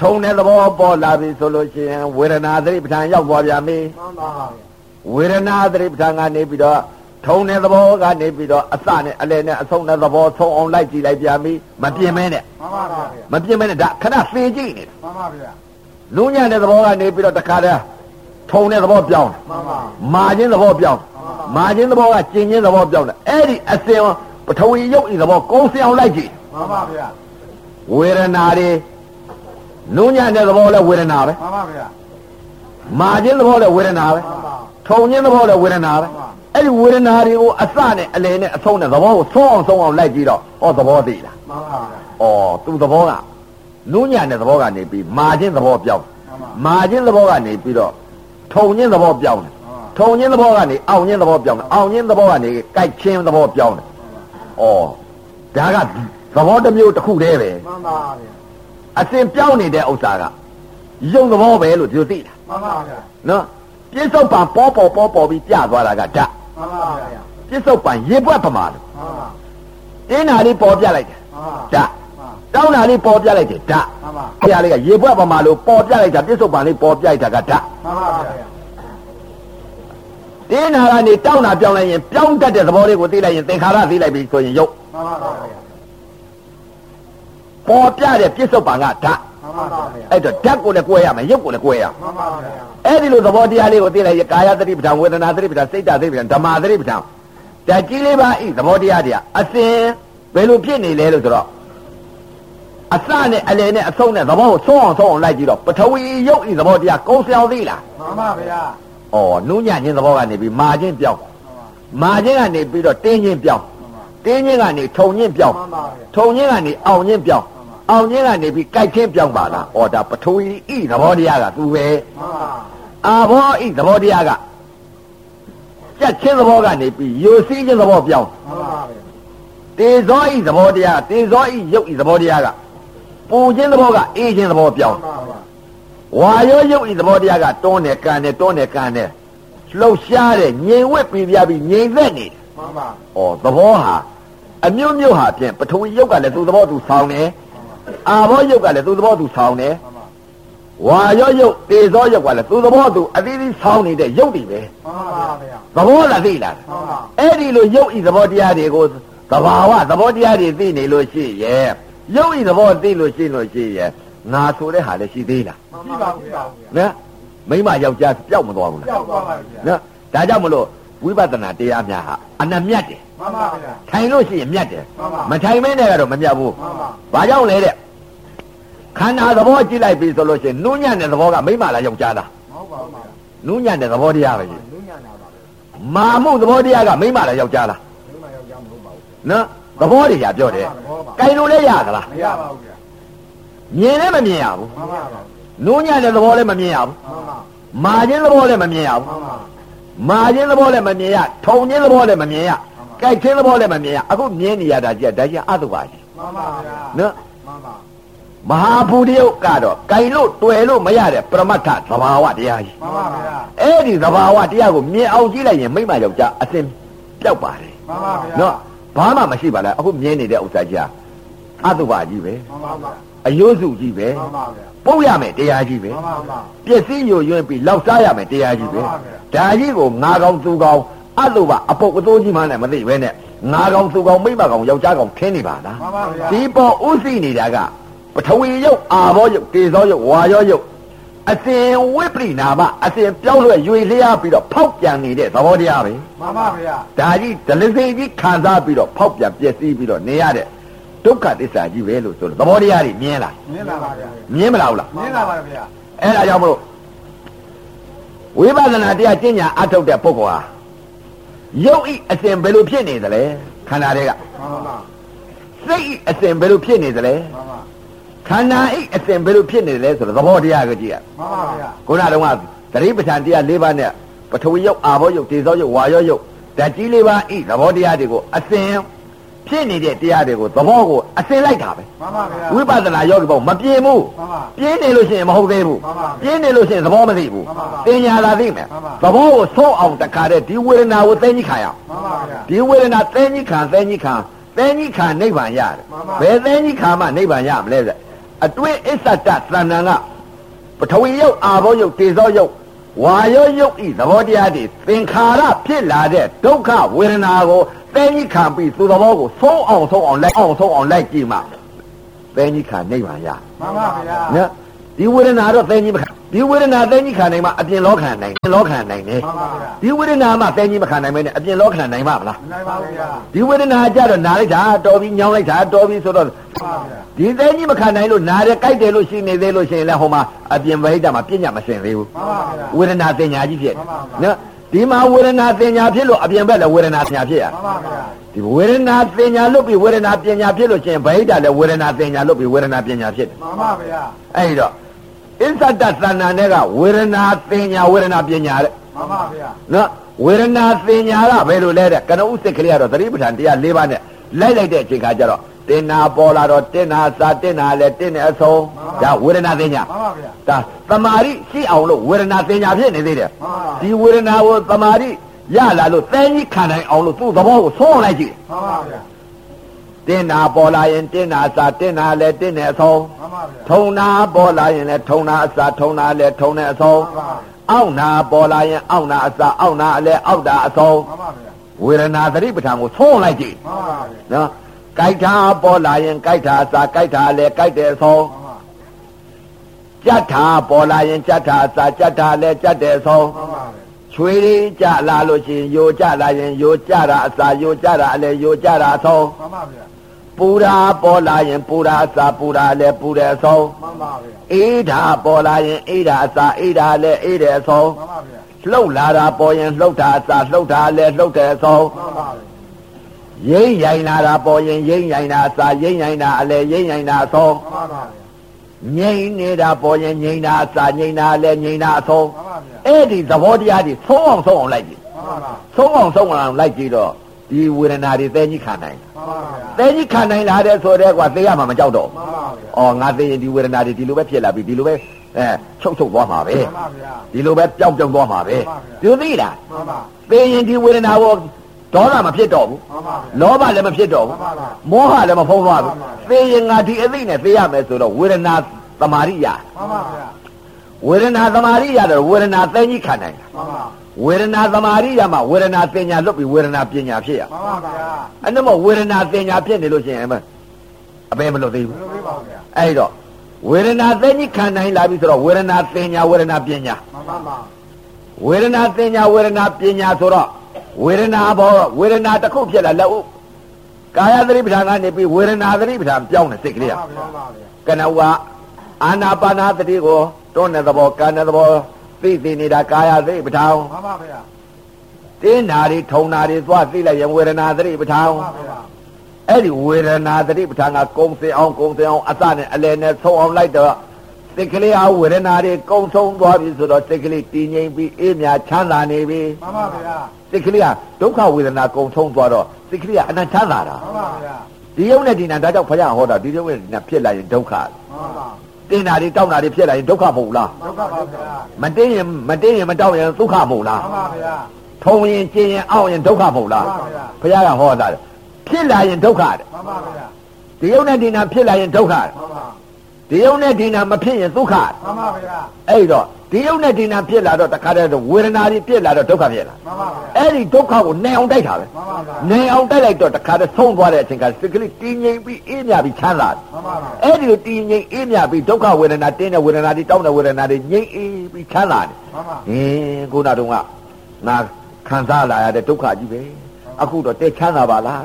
ထုံတဲ့သဘောပေါ်လာပြီဆိုလို့ရှိရင်ဝေဒနာသတိပဋ္ဌာန်ရောက်သွားပြန်ပြီမှန်ပါဗျာဝေဒနာသတိပဋ္ဌာန်ကနေပြီးတော့ထုံတဲ့သဘောကနေပြီးတော့အစနဲ့အလယ်နဲ့အဆုံးတဲ့သဘောဆုံးအောင်လိုက်ကြည့်လိုက်ပြန်ပြီမပြင်းမဲနဲ့မှန်ပါဗျာမပြင်းမဲနဲ့ဒါခဏသေကြည့်နေတယ်မှန်ပါဗျာနုံညတဲ့သဘောကနေပြီးတော့တခါတည်းထုံတဲ့သဘောပြောင်းမှန်ပါမာခြင်းသဘောပြောင်း မာခြင်းသဘောကကျင်ခြင်းသဘောပြောင်းတယ်အဲ့ဒီအစဉ်ပထဝီရုပ်ဤသဘောကုန်းစင်အောင်လိုက်ကြည့်မှန်ပါဗျာဝေဒနာတွေနုံညတဲ့သဘောလဲဝေဒနာပဲမှန်ပါဗျာမာခြင်းသဘောလဲဝေဒနာပဲမှန်ပါထုံခြင်းသဘောလဲဝေဒနာပဲအဲ့ဒီဝေဒနာတွေကိုအစနဲ့အလယ်နဲ့အဆုံးနဲ့သဘောကိုဆုံးအောင်ဆုံးအောင်လိုက်ကြည့်တော့ဩသဘောသိလားမှန်ပါဗျာဩသူသဘောကနုညံတဲ့သဘောကနေပြီးမာခြင်းသဘောပြောင်းမှန်ပါမာခြင်းသဘောကနေပြီးတော့ထုံခြင်းသဘောပြောင်းတယ် ထုံခြင်းသဘောကနေအောင်ခြင်းသဘောပြောင်းတယ်အောင်ခြင်းသဘောကနေကြိုက်ခြင်းသဘောပြောင်းတယ်ဩဒါကသဘောတစ်မျိုးတစ်ခုတည်းပဲမှန်ပါဗျာအစဉ်ပြောင်းနေတဲ့ဥစ္စာကယုံသဘောပဲလို့ဒီလိုသိတာမှန်ပါဗျာနော်ပြစ္ဆုတ်ပံပေါ်ပေါ်ပေါ်ပေါ်ပြီးပြသွားတာကဓာတ်မှန်ပါဗျာပြစ္ဆုတ်ပံရေပွက်ပမာလို့မှန်ပါတင်းနာလေးပေါ်ပြလိုက်တယ်မှန်ပါဓာတ်တောင်းတာလေးပေါ်ပြလိုက်တယ်ဓာတ်မှန်ပါဘုရားလေးကရေပွက်ပမာလို့ပေါ်ပြလိုက်တာပြစ္ဆုတ်ပံလေးပေါ်ပြလိုက်တာကဓာတ်မှန်ပါဗျာ တင်းနာကနေတောင်းတာပြောင်းလိုက်ရင်ပြောင်းတတ်တဲ့သဘောလေးကိုသိလိုက်ရင်သင်္ခါရသိလိုက်ပြီဆိုရင်ယုတ်မှန်ပါဗျာပေါ်ပြတဲ့ပြစ္ဆုတ်ပံကဓာတ်မှန်ပါဗျာအဲ့တော့ဓာတ်ကိုလည်းကွဲရမယ်ယုတ်ကိုလည်းကွဲရမယ်မှန်ပါဗျာအဲ့ဒီလိုသဘောတရားလေးကိုသိလိုက်ရင်ကာယသတိပဋ္ဌာန်ဝေဒနာသတိပဋ္ဌာန်စိတ်ဓာတ်သတိပဋ္ဌာန်ဓမ္မသတိပဋ္ဌာန်ဓာတ်ကြီးလေးပါဤသဘောတရားတွေကအစဉ်ဘယ်လိုဖြစ်နေလဲလို့ဆိုတော့အစနဲ့အလယ်နဲ့အဆုံးနဲ့သဘောကိုဆုံးအောင်ဆုံးအောင်လိုက်ကြည့်တော့ပထဝီယုတ်ဤသဘောတရားကုန်းဆောင်သေးလားမှန်ပါဗျာ။ ဩနူးညံ့ခြင်းသဘောကနေပြီးမာခြင်းပြောင်းမှန်ပါမာခြင်းကနေပြီးတော့တင်းခြင်းပြောင်းမှန်ပါတင်းခြင်းကနေထုံခြင်းပြောင်းမှန်ပါဗျာထုံခြင်းကနေအောင်ခြင်းပြောင်းအောင်ခြင်းကနေပြီးကြိုက်ခြင်းပြောင်းပါလား။ဩဒါပထဝီဤသဘောတရားကသူပဲမှန်ပါအာဘောဤသဘောတရားကကြက်ချင်းသဘောကနေပြီးယိုစီးခြင်းသဘောပြောင်းမှန်ပါဗျာတေဇောဤသဘောတရားတေဇောဤယုတ်ဤသဘောတရားကပူခြင်းသဘောကအေးခြင်းသဘောပြောင်းမှန်ပါဗျာ ဝါရောယုတ်ဤသဘောတရားကတွန်းတယ်ကန်တယ်တွန်းတယ်ကန်တယ်လှုပ်ရှားတယ်ငြိမ်ဝက်ပြီးပြပြီးငြိမ်သက်နေတယ်မှန်ပါ။ဩသဘောဟာအမျိုးမျိုးဟာဖြင့်ပထဝီယုတ်ကလည်းသူ့သဘောသူဆောင်တယ်အာဘောယုတ်ကလည်းသူ့သဘောသူဆောင်တယ်မှန်ပါဝါရောယုတ်တေဇောယုတ်ကလည်းသူ့သဘောသူအသီးသီးဆောင်နေတဲ့ယုတ်တွေပဲမှန်ပါဗျာသဘောလားသိလားမှန်ပါအဲ့ဒီလိုရုပ်ဤသဘောတရားတွေကိုသဘာဝသဘောတရားတွေသိနေလို့ရှိရဲ့ရုပ်ဤသဘောသိလို့ရှိလို့ရှိရဲ့ ငါဆိုတဲ့ဟာလည်းရှိသေးလားမှန်ပါဗျာနော်မိမယောက်ျားပျောက်မသွားဘူးလားကြောက်သွားပါဗျာနော်ဒါကြောင့်မလို့ဝိပဿနာတရားများဟာအနမြတ်တယ်မှန်ပါဗျာထိုင်လို့ရှိရင်မြတ်တယ်မှန်ပါမထိုင်မဲနဲ့ကတော့မမြတ်ဘူးမှန်ပါဘာကြောင့်လဲတဲ့ခန္ဓာသဘောကြည့်လိုက်ပြီဆိုလို့ရှိရင်နုညံ့တဲ့သဘောကမိမလားယောက်ျားလားမဟုတ်ပါဘူးဗျာနုညံ့တဲ့သဘောတရားပဲကြီးလူညာနာပါဗျာမာမှုသဘောတရားကမိမလားယောက်ျားလားလူမယောက်ျားမဟုတ်ပါဘူးနော်သဘောတရားပြောတယ်သဘောပါကြိုင်လို့လည်းရသလားမရပါဘူးဗျာ မြင်လည်းမမြင်ရဘူးမှန်ပါဗျာနူးညံ့တဲ့သဘောလည်းမမြင်ရဘူးမှန်ပါမာခြင်းသဘောလည်းမမြင်ရဘူးမှန်ပါမာခြင်းသဘောလည်းမမြင်ရထုံခြင်းသဘောလည်းမမြင်ရကြိုက်ခြင်းသဘောလည်းမမြင်ရအခုမြင်နေရတာကြည့်ဒါကြီးအတုပါကြီးမှန်ပါဗျာနော်မှန်ပါမဟာဘူတယုတ်ကတော့ကြိုင်လို့တွေ့လို့မရတဲ့ပရမတ္ထသဘာဝတရားကြီးမှန်ပါဗျာအဲ့ဒီသဘာဝတရားကိုမြင်အောင်ကြည့်လိုက်ရင်မိမယောက်ျားအစဉ်ပြောက်ပါတယ်မှန်ပါဗျာနော်ဘာမှမရှိပါလားအခုမြင်နေတဲ့ဥစ္စာကြီးကအတုပါကြီးပဲမှန်ပါဗျာ အယုစုကြီးပဲမှန်ပါဗျာပုတ်ရမယ်တရားကြီးပဲမှန်ပါဗျာပျက်စီးယိုယွင်းပြီးလောက်စားရမယ်တရားကြီးပဲမှန်ပါဗျာဒါကြီးကိုငါကောင်သူကောင်အလိုပါအပုတ်အသိုးကြီးမှလည်းမသိပဲနဲ့ငါကောင်သူကောင်မိမကောင်ယောက်ျားကောင်ခင်းနေပါလားမှန်ပါဗျာဒီပေါ်ဥသိနေတာကပထဝီယုတ်အာဘောယုတ်တေဇောယုတ်ဝါရောယုတ်အစဉ်ဝိပရိနာမအစဉ်ပြောင်းလဲရွေလျားပြီးတော့ဖောက်ပြန်နေတဲ့သဘောတရားပဲမှန်ပါဗျာဒါကြီးဒလစိကြီးခံစားပြီးတော့ဖောက်ပြန်ပျက်စီးပြီးတော့နေရတဲ့ ဒုက္ခသစ္စာကြီးပဲလို့ဆိုလို့သဘောတရားတွေမြင်လားမြင်လာပါဗျာမြင်မလားဟုတ်လားမြင်လာပါဗျာအဲ့ဒါကြောင့်မလို့ဝိပဿနာတရားကျင့်ညာအထုတ်တဲ့ပုဂ္ဂိုလ်ဟာရုပ်ဤအစဉ်ဘယ်လိုဖြစ်နေသလဲခန္ဓာတွေကမှန်ပါစိတ်ဤအစဉ်ဘယ်လိုဖြစ်နေသလဲမှန်ပါခန္ဓာဤအစဉ်ဘယ်လိုဖြစ်နေသလဲဆိုတော့သဘောတရားကိုကြည့်ရမှန်ပါဗျာခုနတုန်းကသတိပဋ္ဌာန်တရား၄ပါးနဲ့ပထဝီယုတ်အာဘောယုတ်ဒေဇောယုတ်ဝါယောယုတ်ဓာတ်ကြီး၄ပါးဤသဘောတရားတွေကိုအစဉ် ဖြစ်နေတဲ့တရားတွေကိုသဘောကိုအစဉ်လိုက်တာပဲမှန်ပါဗျာဝိပဿနာယောဂီပေါ့မပြင်းဘူးမှန်ပါပြင်းနေလို့ရှိရင်မဟုတ်သေးဘူးမှန်ပါပြင်းနေလို့ရှိရင်သဘောမသိဘူးမှန်ပါတင်ညာလာသိမယ်မှန်ပါသဘောကိုဆုံးအောင်တခါတည်းဒီဝေဒနာကိုသိကြီးခံရအောင်မှန်ပါဗျာဒီဝေဒနာသိကြီးခံသိကြီးခံသိကြီးခံနိဗ္ဗာန်ရတယ်မှန်ပါဘယ်သိကြီးခံမှနိဗ္ဗာန်ရမလဲဆိုအတွင်းအစ္ဆတသဏ္ဍာန်ကပထဝီယုတ်အာဘောယုတ်တေဇောယုတ်ဝါယောယုတ်ဤသဘောတရားတွေသင်္ခါရဖြစ်လာတဲ့ဒုက္ခဝေဒနာကို သိကြီးခံပြီးသူသဘောကိုဆုံးအောင်ဆုံးအောင်လိုက်အောင်ဆုံးအောင်လိုက်ကြည့်မှသိကြီးခံနိဗ္ဗာန်ရမှန်ပါဗျာနော်ဒီဝေဒနာတော့သိကြီးမခံဒီဝေဒနာသိကြီးခံနိုင်မှအပြင်လောခံနိုင်လောခံနိုင်တယ်မှန်ပါဗျာဒီဝေဒနာမှသိကြီးမခံနိုင်မဲနဲ့အပြင်လောခံနိုင်ပါမလားမနိုင်ပါဘူးဗျာဒီဝေဒနာကြတော့နားလိုက်တာတော်ပြီးညောင်းလိုက်တာတော်ပြီးဆိုတော့မှန်ပါဗျာဒီသိကြီးမခံနိုင်လို့နားတယ်ကြိုက်တယ်လို့ရှိနေသေးလို့ရှိရင်လည်းဟိုမှာအပြင်ဗဟိတမှာပြညာမစင်သေးဘူးမှန်ပါဗျာဝေဒနာတင်ညာကြီးဖြစ်မှန်ပါဗျာနော် ဒီမှာဝေဒနာတင်ညာဖြစ်လို့အပြင်ဘက်လည်းဝေဒနာတင်ညာဖြစ်ရမှန်ပါဗျာဒီဝေဒနာတင်ညာလွတ်ပြီးဝေဒနာပညာဖြစ်လို့ရှိရင်ဗဟိတလည်းဝေဒနာတင်ညာလွတ်ပြီးဝေဒနာပညာဖြစ်တယ်မှန်ပါဗျာအဲ့ဒီတော့အစ္ဆတသဏ္ဍာန်တွေကဝေဒနာသင်ညာဝေဒနာပညာတဲ့မှန်ပါဗျာနော်ဝေဒနာသင်ညာကဘယ်လိုလဲတဲ့ကနဦးစိတ်ကလေးကတော့သတိပဋ္ဌာန်တရား၄ပါးနဲ့လိုက်လိုက်တဲ့အချိန်ခါကျတော့ တင်နာပေါ်လာတော့တင်နာစာတင်နာလဲတင်နေအဆုံးဒါဝေဒနာသိညာမှန်ပါဗျာဒါသမာဓိရှိအောင်လို့ဝေဒနာသိညာဖြစ်နေသေးတယ်မှန်ပါဒီဝေဒနာကိုသမာဓိရလာလို့သဲကြီးခံနိုင်အောင်လို့သူ့သဘောကိုဆုံးအောင်လိုက်ကြည့်မှန်ပါဗျာတင်နာပေါ်လာရင်တင်နာစာတင်နာလဲတင်နေအဆုံးမှန်ပါဗျာထုံနာပေါ်လာရင်လဲထုံနာအစာထုံနာလဲထုံနေအဆုံးမှန်ပါအောက်နာပေါ်လာရင်အောက်နာအစာအောက်နာအလဲအောက်တာအဆုံးမှန်ပါဗျာဝေဒနာသတိပဋ္ဌာန်ကိုဆုံးအောင်လိုက်ကြည့်မှန်ပါဗျာနော် ကြိုက်တာပေါ်လာရင်ကြိုက်တာအစာကြိုက်တာအလဲကြိုက်တဲ့အဆုံးမှန်ပါကြက်တာပေါ်လာရင်ကြက်တာအစာကြက်တာအလဲကြက်တဲ့အဆုံးမှန်ပါဗျာချွေရင်းကြလာလို့ရှိရင်ယိုကြလာရင်ယိုကြတာအစာယိုကြတာအလဲယိုကြတာအဆုံးမှန်ပါဗျာပူရာပေါ်လာရင်ပူရာအစာပူရာအလဲပူတဲ့အဆုံးမှန်ပါဗျာအေးဓာပေါ်လာရင်အေးဓာအစာအေးဓာအလဲအေးတဲ့အဆုံးမှန်ပါဗျာလှုပ်လာတာပေါ်ရင်လှုပ်တာအစာလှုပ်တာအလဲလှုပ်တဲ့အဆုံးမှန်ပါဗျာ ရင်းရိုင်လာတာပေါ်ရင်ရင်းရိုင်တာအစာရင်းရိုင်တာအလဲရင်းရိုင်တာအဆုံးမှန်ပါဗျာငြိမ့်နေတာပေါ်ရင်ငြိမ့်တာအစာငြိမ့်တာအလဲငြိမ့်တာအဆုံးမှန်ပါဗျာအဲ့ဒီသဘောတရားတွေဆုံးအောင်ဆုံးအောင်လိုက်ကြည့်မှန်ပါဗျာဆုံးအောင်ဆုံးအောင်လိုက်ကြည့်တော့ဒီဝေဒနာတွေသဲကြီးခံနိုင်မှန်ပါဗျာသဲကြီးခံနိုင်လာတဲ့ဆိုတဲ့ကွာသိရမှာမကြောက်တော့မှန်ပါဗျာအော်ငါသိရင်ဒီဝေဒနာတွေဒီလိုပဲဖြစ်လာပြီဒီလိုပဲအဲချုပ်ချုပ်သွားမှာပဲမှန်ပါဗျာဒီလိုပဲပျောက်ပျောက်သွားမှာပဲဒီလိုသိလားမှန်ပါသိရင်ဒီဝေဒနာကို ဒေါသမဖြစ်တော့ဘူးမှန်ပါဗျာလောဘလည်းမဖြစ်တော့မှဘူးန်ပါဗျာမောဟလည်းမဖုံးသွားဘူးသိရင်ငါဒီအသိနဲ့သိရမယ်ဆိုတော့ဝေဒနာသမာဓိရမှန်ပါဗျာဝေဒနာသမာဓိရတော့ဝေဒနာသိကြီးခံနိုင်တာမှန်ပါဝေဒနာသမာဓိရမှဝေဒနာပညာလွတ်ပြီးဝေဒနာပညာဖြစ်ရမှန်ပါဗျာအဲ့ဒါမို့ဝေဒနာပညာဖြစ်နေလို့ရှိရင်အမအပေမလွတ်သေးဘဘူးယ်လိုလေးပါဗျာအဲ့တော့ဝေဒနာသိကြီးခံနိုင်လာပြီဆိုတော့ဝေဒနာပညာဝေဒနာပညာမှန်ပါပါဝေဒနာပညာဝေဒနာပညာဆိုတော့ ဝေဒနာဘောဝေဒနာတစ်ခုဖြစ်လာလက်ဥကာယသတိပဋ္ဌာန်ကနေပြီးဝေဒနာသတိပဋ္ဌာန်ပြောင်းတဲ့စိတ်ကလေးကမှန်ပါဗျာကနဝအာနာပါနာသတိကိုတွန်းတဲ့သဘောကာတဲ့သဘောသိသိနေတာကာယသတိပဋ္ဌာန်မှန်ပါဗျာတင်းနာတွေထုံနာတွေသွားသိလိုက်ရင်ဝေဒနာသတိပဋ္ဌာန်မှန်ပါဗျာအဲ့ဒီဝေဒနာသတိပဋ္ဌာန်ကကုံစင်အောင်ကုံစင်အောင်အစနဲ့အလယ်နဲ့ဆုံးအောင်လိုက်တော့ စိတ်ကလေးအားဝေဒနာတွေကုံဆုံးသွားပြီဆိုတော့စိတ်ကလေးတည်ငြိမ်ပြီးအေးမြချမ်းသာနေပြီမှန်ပါဗျာစိတ်ကလေးကဒုက္ခဝေဒနာကုံဆုံးသွားတော့စိတ်ကလေးကအနန္တချမ်းသာတာမှန်ပါဗျာဒီယုံနဲ့ဒီနာဒါကြောင့်ဘုရားဟောတာဒီယုံနဲ့ဒီနာဖြစ်လာရင်ဒုက္ခမှန်ပါတင်းနာတွေတောက်နာတွေဖြစ်လာရင်ဒုက္ခမဟုတ်လားဒုက္ခပါဗျာမတင်းရင်မတင်းရင်မတောက်ရင်ဒုက္ခမဟုတ်လားမှန်ပါဗျာထုံရင်ကျင်ရင်အောင့်ရင်ဒုက္ခမဟုတ်လားမှန်ပါဗျာဘုရားကဟောတာလေဖြစ်လာရင်ဒုက္ခတဲ့မှန်ပါဗျာဒီယုံနဲ့ဒီနာဖြစ်လာရင်ဒုက္ခတဲ့မှန်ပါ ဒီယုံနဲ့ဒီနာမဖြစ်ရင်ဒုက္ခတဲ့မှန်ပါဗျာအဲ့တော့ဒီယုံနဲ့ဒီနာဖြစ်လာတော့တခါတည်းဝေဒနာတွေဖြစ်လာတော့ဒုက္ခဖြစ်လာမှန်ပါဗျာအဲ့ဒီဒုက္ခကိုနိုင်အောင်တိုက်တာပဲမှန်ပါဗျာနိုင်အောင်တိုက်လိုက်တော့တခါတည်းဆုံးသွားတဲ့အချိန်ကစိတ်ကလေးတည်ငြိမ်ပြီးအေးမြပြီးချမ်းသာတယ်မှန်ပါဗျာအဲ့ဒီလိုတည်ငြိမ်အေးမြပြီးဒုက္ခဝေဒနာတင်းတဲ့ဝေဒနာတွေတောင်းတဲ့ဝေဒနာတွေငြိမ်အေးပြီးချမ်းသာတယ်မှန်ပါဟင်းခုနတုန်းကငါခံစားလာရတဲ့ဒုက္ခကြီးပဲအခုတော့တဲချမ်းသာပါလား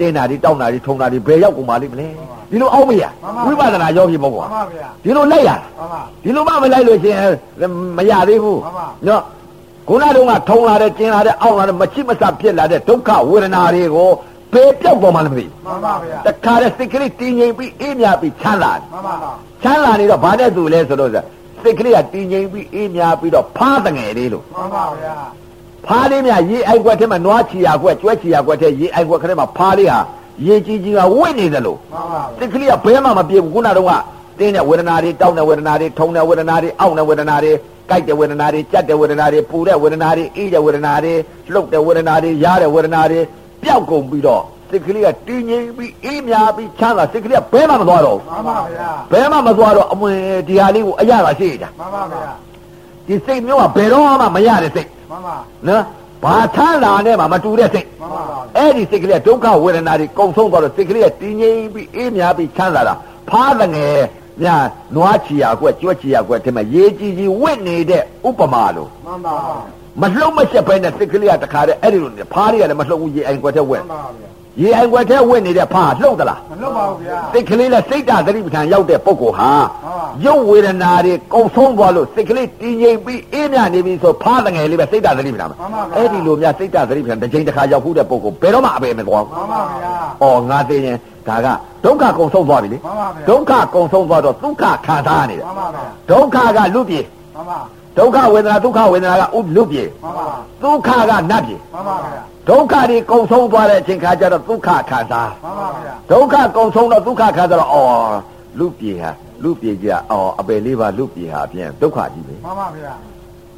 တင်းတာတွေတောင်းတာတွေထုံတာတွေဘယ်ရောက်ကုန်ပါလိမ့်မလဲဒီလိုအောက်မရဝိပဿနာရောပြီမဟုတ်မှကွာန်ပါဗျာဒီလိုလိုက်ရတာမှန်ပါဒီလိုမှမလိုက်လို့ရှိရင်မရသေးဘူးမှန်ပါနော်ခုနတုန်းကထုံလာတဲ့ကျင်းလာတဲ့အောက်လာတဲ့မချစ်မဆဖြစ်လာတဲ့ဒုက္ခဝေဒနာတွေကိုဘယ်ပြောက်ပေါ်မှလည်းမသိမှန်ပါဗျာဘူးတခါတည်းစိတ်ကလေးတည်ငြိမ်ပြီးအေးမြပြီးချမ်းသာတယ်မှန်ပါချမ်းသာနေတော့ဘာတဲ့သူလဲဆိုတော့စိတ်ကလေးကတည်ငြိမ်ပြီးအေးမြပြီးတော့ဖားတငယ်လေးလို့မှန်ပါဗျာ ဖားလေးများရေအိုက်ကွက်ထဲမှာနွားချီရကွက်ကျွဲချီရကွက်ထဲရေအိုက်ကွက်ထဲမှာဖားလေးဟာရေကြီးကြီးကဝင့်နေတယ်လို့မှန်ပါစိတ်ကလေးကဘယ်မှမပြေဘူးခုနတော့ကတင်းတဲ့ဝေဒနာတွေတောင်းတဲ့ဝေဒနာတွေထုံတဲ့ဝေဒနာတွေအောင့်တဲ့ဝေဒနာတွေကြိုက်တဲ့ဝေဒနာတွေကြက်တဲ့ဝေဒနာတွေပူတဲ့ဝေဒနာတွေအေးတဲ့ဝေဒနာတွေလှုပ်တဲ့ဝေဒနာတွေရားတဲ့ဝေဒနာတွေပျောက်ကုန်ပြီးတော့စိတ်ကလေးကတည်ငြိမ်ပြီးအေးမြပြီးချမ်းသာစိတ်ကလေးကဘယ်မှမသွားတော့ဘူးမှန်ပါဗျာဘယ်မှမသွားတော့အမွေဒီဟာလေးကိုအရသာရှိကြမှန်ပါဗျာဒီစိတ်မျိုးကဘယ်တော့မှမရတဲ့စိတ် မှန်ပါနော်ဘာချမ်းသာနဲ့မှမတူတဲ့စိတ်မှန်ပါဗျာအဲ့ဒီစိတ်ကလေးကဒုက္ခဝေဒနာတွေကုံဆုံးသွားတော့စိတ်ကလေးကတည်ငြိမ်ပြီးအေးမြပြီးချမ်းသာတာဖားတဲ့ငယ်ညာနွားချီရကွက်ကြွက်ချီရကွက်ဒီမှာရေကြီးကြီးဝင့်နေတဲ့ဥပမာလို့မှန်ပါမလှုပ်မချက်ပဲနဲ့စိတ်ကလေးကတခါတည်းအဲ့ဒီလိုနေဖားတွေကလည်းမလှုပ်ဘူးရေအိမ်ကွက်ထဲဝမှင့်န်ပါဗျာ ရေအိမ်ကွက်ထဲဝင့်နေတဲ့ဖားလှုပ်သလားမလွတ်ပါဘူးဗျာစိတ်ကလေးနဲ့စိတ်ဓာတ်သတိပဋ္ဌာန်ရောက်တဲ့ပုဂ္ဂိုလ်ဟာဟုတ်ပါရုပ်ဝေဒနာတွေကုံဆုံးသွားလို့စိတ်ကလေးတည်ငြိမ်ပြီးအေးမြနေပြီဆိုဖားတငယ်လေးပဲစိတ်ဓာတ်သတိပဋ္ဌာန်မှာအဲ့ဒီလိုများစိတ်ဓာတ်သတိပဋ္ဌာန်တစ်ချိန်တစ်ခါရောက်ဖို့တဲ့ပုဂ္ဂိုလ်ဘယ်တော့မှအပေမသွားဘူးမှန်ပါဗျာ။အော်ငါသိရင်ဒါကဒုက္ခကုံဆုံးသွားပြီလေမှန်ပါဗျာ။ဒုက္ခကုံဆုံးသွားတော့ဒုက္ခခံစားနေတယ်မှန်ပါဗျာ။ဒုက္ခကလူပြေမှန်ပါ ဒုက္ခဝေဒနာဒုက္ခဝေဒနာကဥလူပြေမှန်ပါဒုက္ခကနတ်ပြေမှန်ပါဗျာဒဒုက္ခတွေကုံဆုံးသွားတဲ့အချိန်ခါကျတော့ဒုက္ခခံစားမှန်ပါဗျာဒုက္ခကုံဆုံးတော့ဒုက္ခခံစားတော့အော်လူပြေဟာလူပြေကြအော်အပယ်လေးပါလူပြေဟာဖြင့်ဒုက္ခကြီးပဲမှန်ပါဗျာ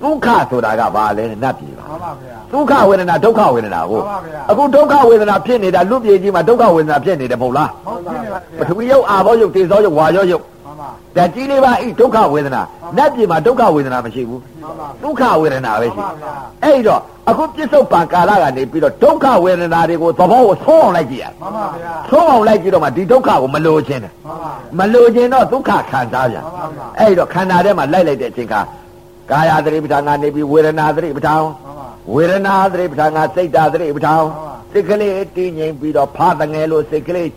ဒုက္ခဆိုတာကဘာလဲနတ်ပြေပါမှန်ပါဗျာဒုက္ခဝေဒနာဒုက္ခဝေဒနာကိုမှန်ပါဗျာအခုဒုက္ခဝေဒနာဖြစ်နေတာလူပြေကြီးမှာဒုက္ခဝေဒနာဖြစ်နေတယ်မဟုတ်လားဟုတ်ပြီပါပထဝီယုတ်အာဘောယုတ်တေဇောယုတ်ဝါယောယုတ်မှန်ပါ ဓာတ်ကြီးလေးပါဤဒုက္ခဝေဒနာနတ်ပြေမှာဒုက္ခဝေဒနာမရှိဘူးမှန်ပါဒုက္ခဝေဒနာပဲရှိမှန်ပါဗျာအဲ့တော့အခုပြစ္ဆုတ်ပံကာလကနေပြီးတော့ဒုက္ခဝေဒနာတွေကိုသဘောကိုဆုံးအောင်လိုက်ကြည့်ရမှန်ပါဗျာဆုံးအောင်လိုက်ကြည့်တော့မှဒီဒုက္ခကိုမလိုချင်တယ်မှန်ပါမလိုချင်တော့ဒုက္ခခံစားပြန်မှန်ပါဗျာအဲ့တော့ခန္ဓာထဲမှာလိုက်လိုက်တဲ့အချိန်ကကာယသတိပဋ္ဌာန်ကနေပြီးဝေဒနာသတိပဋ္ဌာန်မှန်ပါဝေဒနာသတိပဋ္ဌာန်ကစိတ်ဓာတ်သတိပဋ္ဌာန်မှန်ပါစိတ်ကလေးတည်ငြိမ်ပြီးတော့ဖားတငယ်လို့စိတ်ကလေး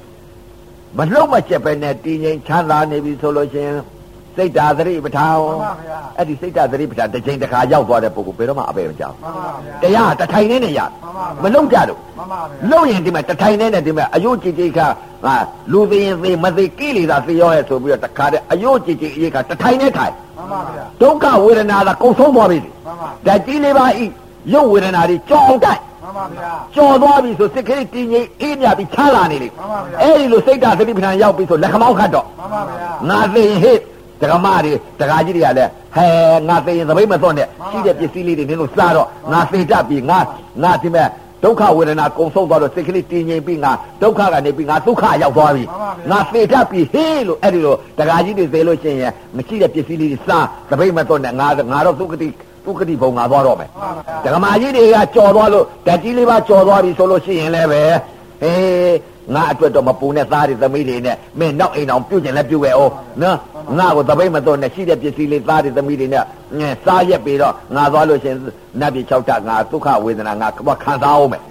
မလှုပ်မချက်ပဲနဲ့တည်ငြိမ်ချမ်းသာနေပြီဆိုလို့ရှိရင်စိတ်ဓာတ်သတိပဋ္ဌာန်မှန်ပါဗျာအဲ့ဒီစိတ်ဓာတ်သတိပဋ္ဌာန်တစ်ချိန်တစ်ခါရောက်သွားတဲ့ပုဂ္ဂိုလ်ဘယ်တော့မှအပေမကြောက်မှန်ပါဗျာတရားတစ်ထိုင်နဲ့နဲ့ရမှန်ပါဗျာမလုံကြတော့မှန်ပါဗျာလုံရင်ဒီမှာတစ်ထိုင်နဲ့နဲ့ဒီမှာအယုတ်ကြည်ကြည်ကဟာလူသိရင်သိမသိကိလေသာသိရောရဲ့ဆိုပြီးတော့တခါတည်းအယုတ်ကြည်ကြည်အေးကတစ်ထိုင်နဲ့ထိုင်မှန်ပါဗျာဒုက္ခဝေဒနာကကုံဆုံးသွားပြီမှန်ပါဓာတ်ကြီးလေးပါဤရုပ်ဝေဒနာတွေကြောင်းတိုက်မှန် ပါဗျာကြော်သွားပြီဆိုစိတ်ကလေးတည်ငြိမ်အေးမြပြီးချမ်းသာနေလေမှန်ပါဗျာအဲ့ဒီလိုစိတ်ဓာတ်သတိပဋ္ဌာန်ရောက်ပြီဆိုလက်ခမောင်းခတ်တော့မှန်ပါဗျာငါသိရင်ဟဲ့ဒကမတွေဒကာကြီးတွေကလည်းဟဲငါသိရင်သပိတ်မသွန်းနဲ့ရှိတဲ့ပစ္စည်းလေးတွေနင်းလို့စားတော့ငါသိတတ်ပြီငါငါဒီမဲ့ဒုက္ခဝေဒနာကုံဆုံးသွားတော့စိတ်ကလေးတည်ငြိမ်ပြီးငါဒုက္ခကနေပြီးငါဒုက္ခရောက်သွားပြီငါသိတတ်ပြီဟေးလို့အဲ့ဒီလိုဒကာကြီးတွေသိလို့ရှိရင်မရှိတဲ့ပစ္စည်းလေးတွေစားသပိတ်မသွန်းနဲ့ငါငါတော့သုကတိ သုကတိဘုံငါသွားတော့မယ်မှန်ပါဗျာဒကမာကြီးတွေကကြော်သွားလို့ဓာတ်ကြီးလေးပါကြော်သွားပြီဆိုလို့ရှိရင်လည်းပဲဟေးငါအတွက်တော့မပူနဲ့သားတွေသမီးတွေနဲ့မင်းနောက်အိမ်အောင်ပြုတ်ကျင်လဲပြုတ်ခဲ့အောင်နော်ငါကိုတပိတ်မသွန်းနဲ့ရှိတဲ့ပစ္စည်းလေးသားတွေသမီးတွေနဲ့ငဲစားရက်ပြီးတော့ငါသွားလို့ရှိရင်နတ်ပြည်6တက်ငါဒုက္ခဝေဒနာငါခံစားအောင်မယ်မှန်ပါ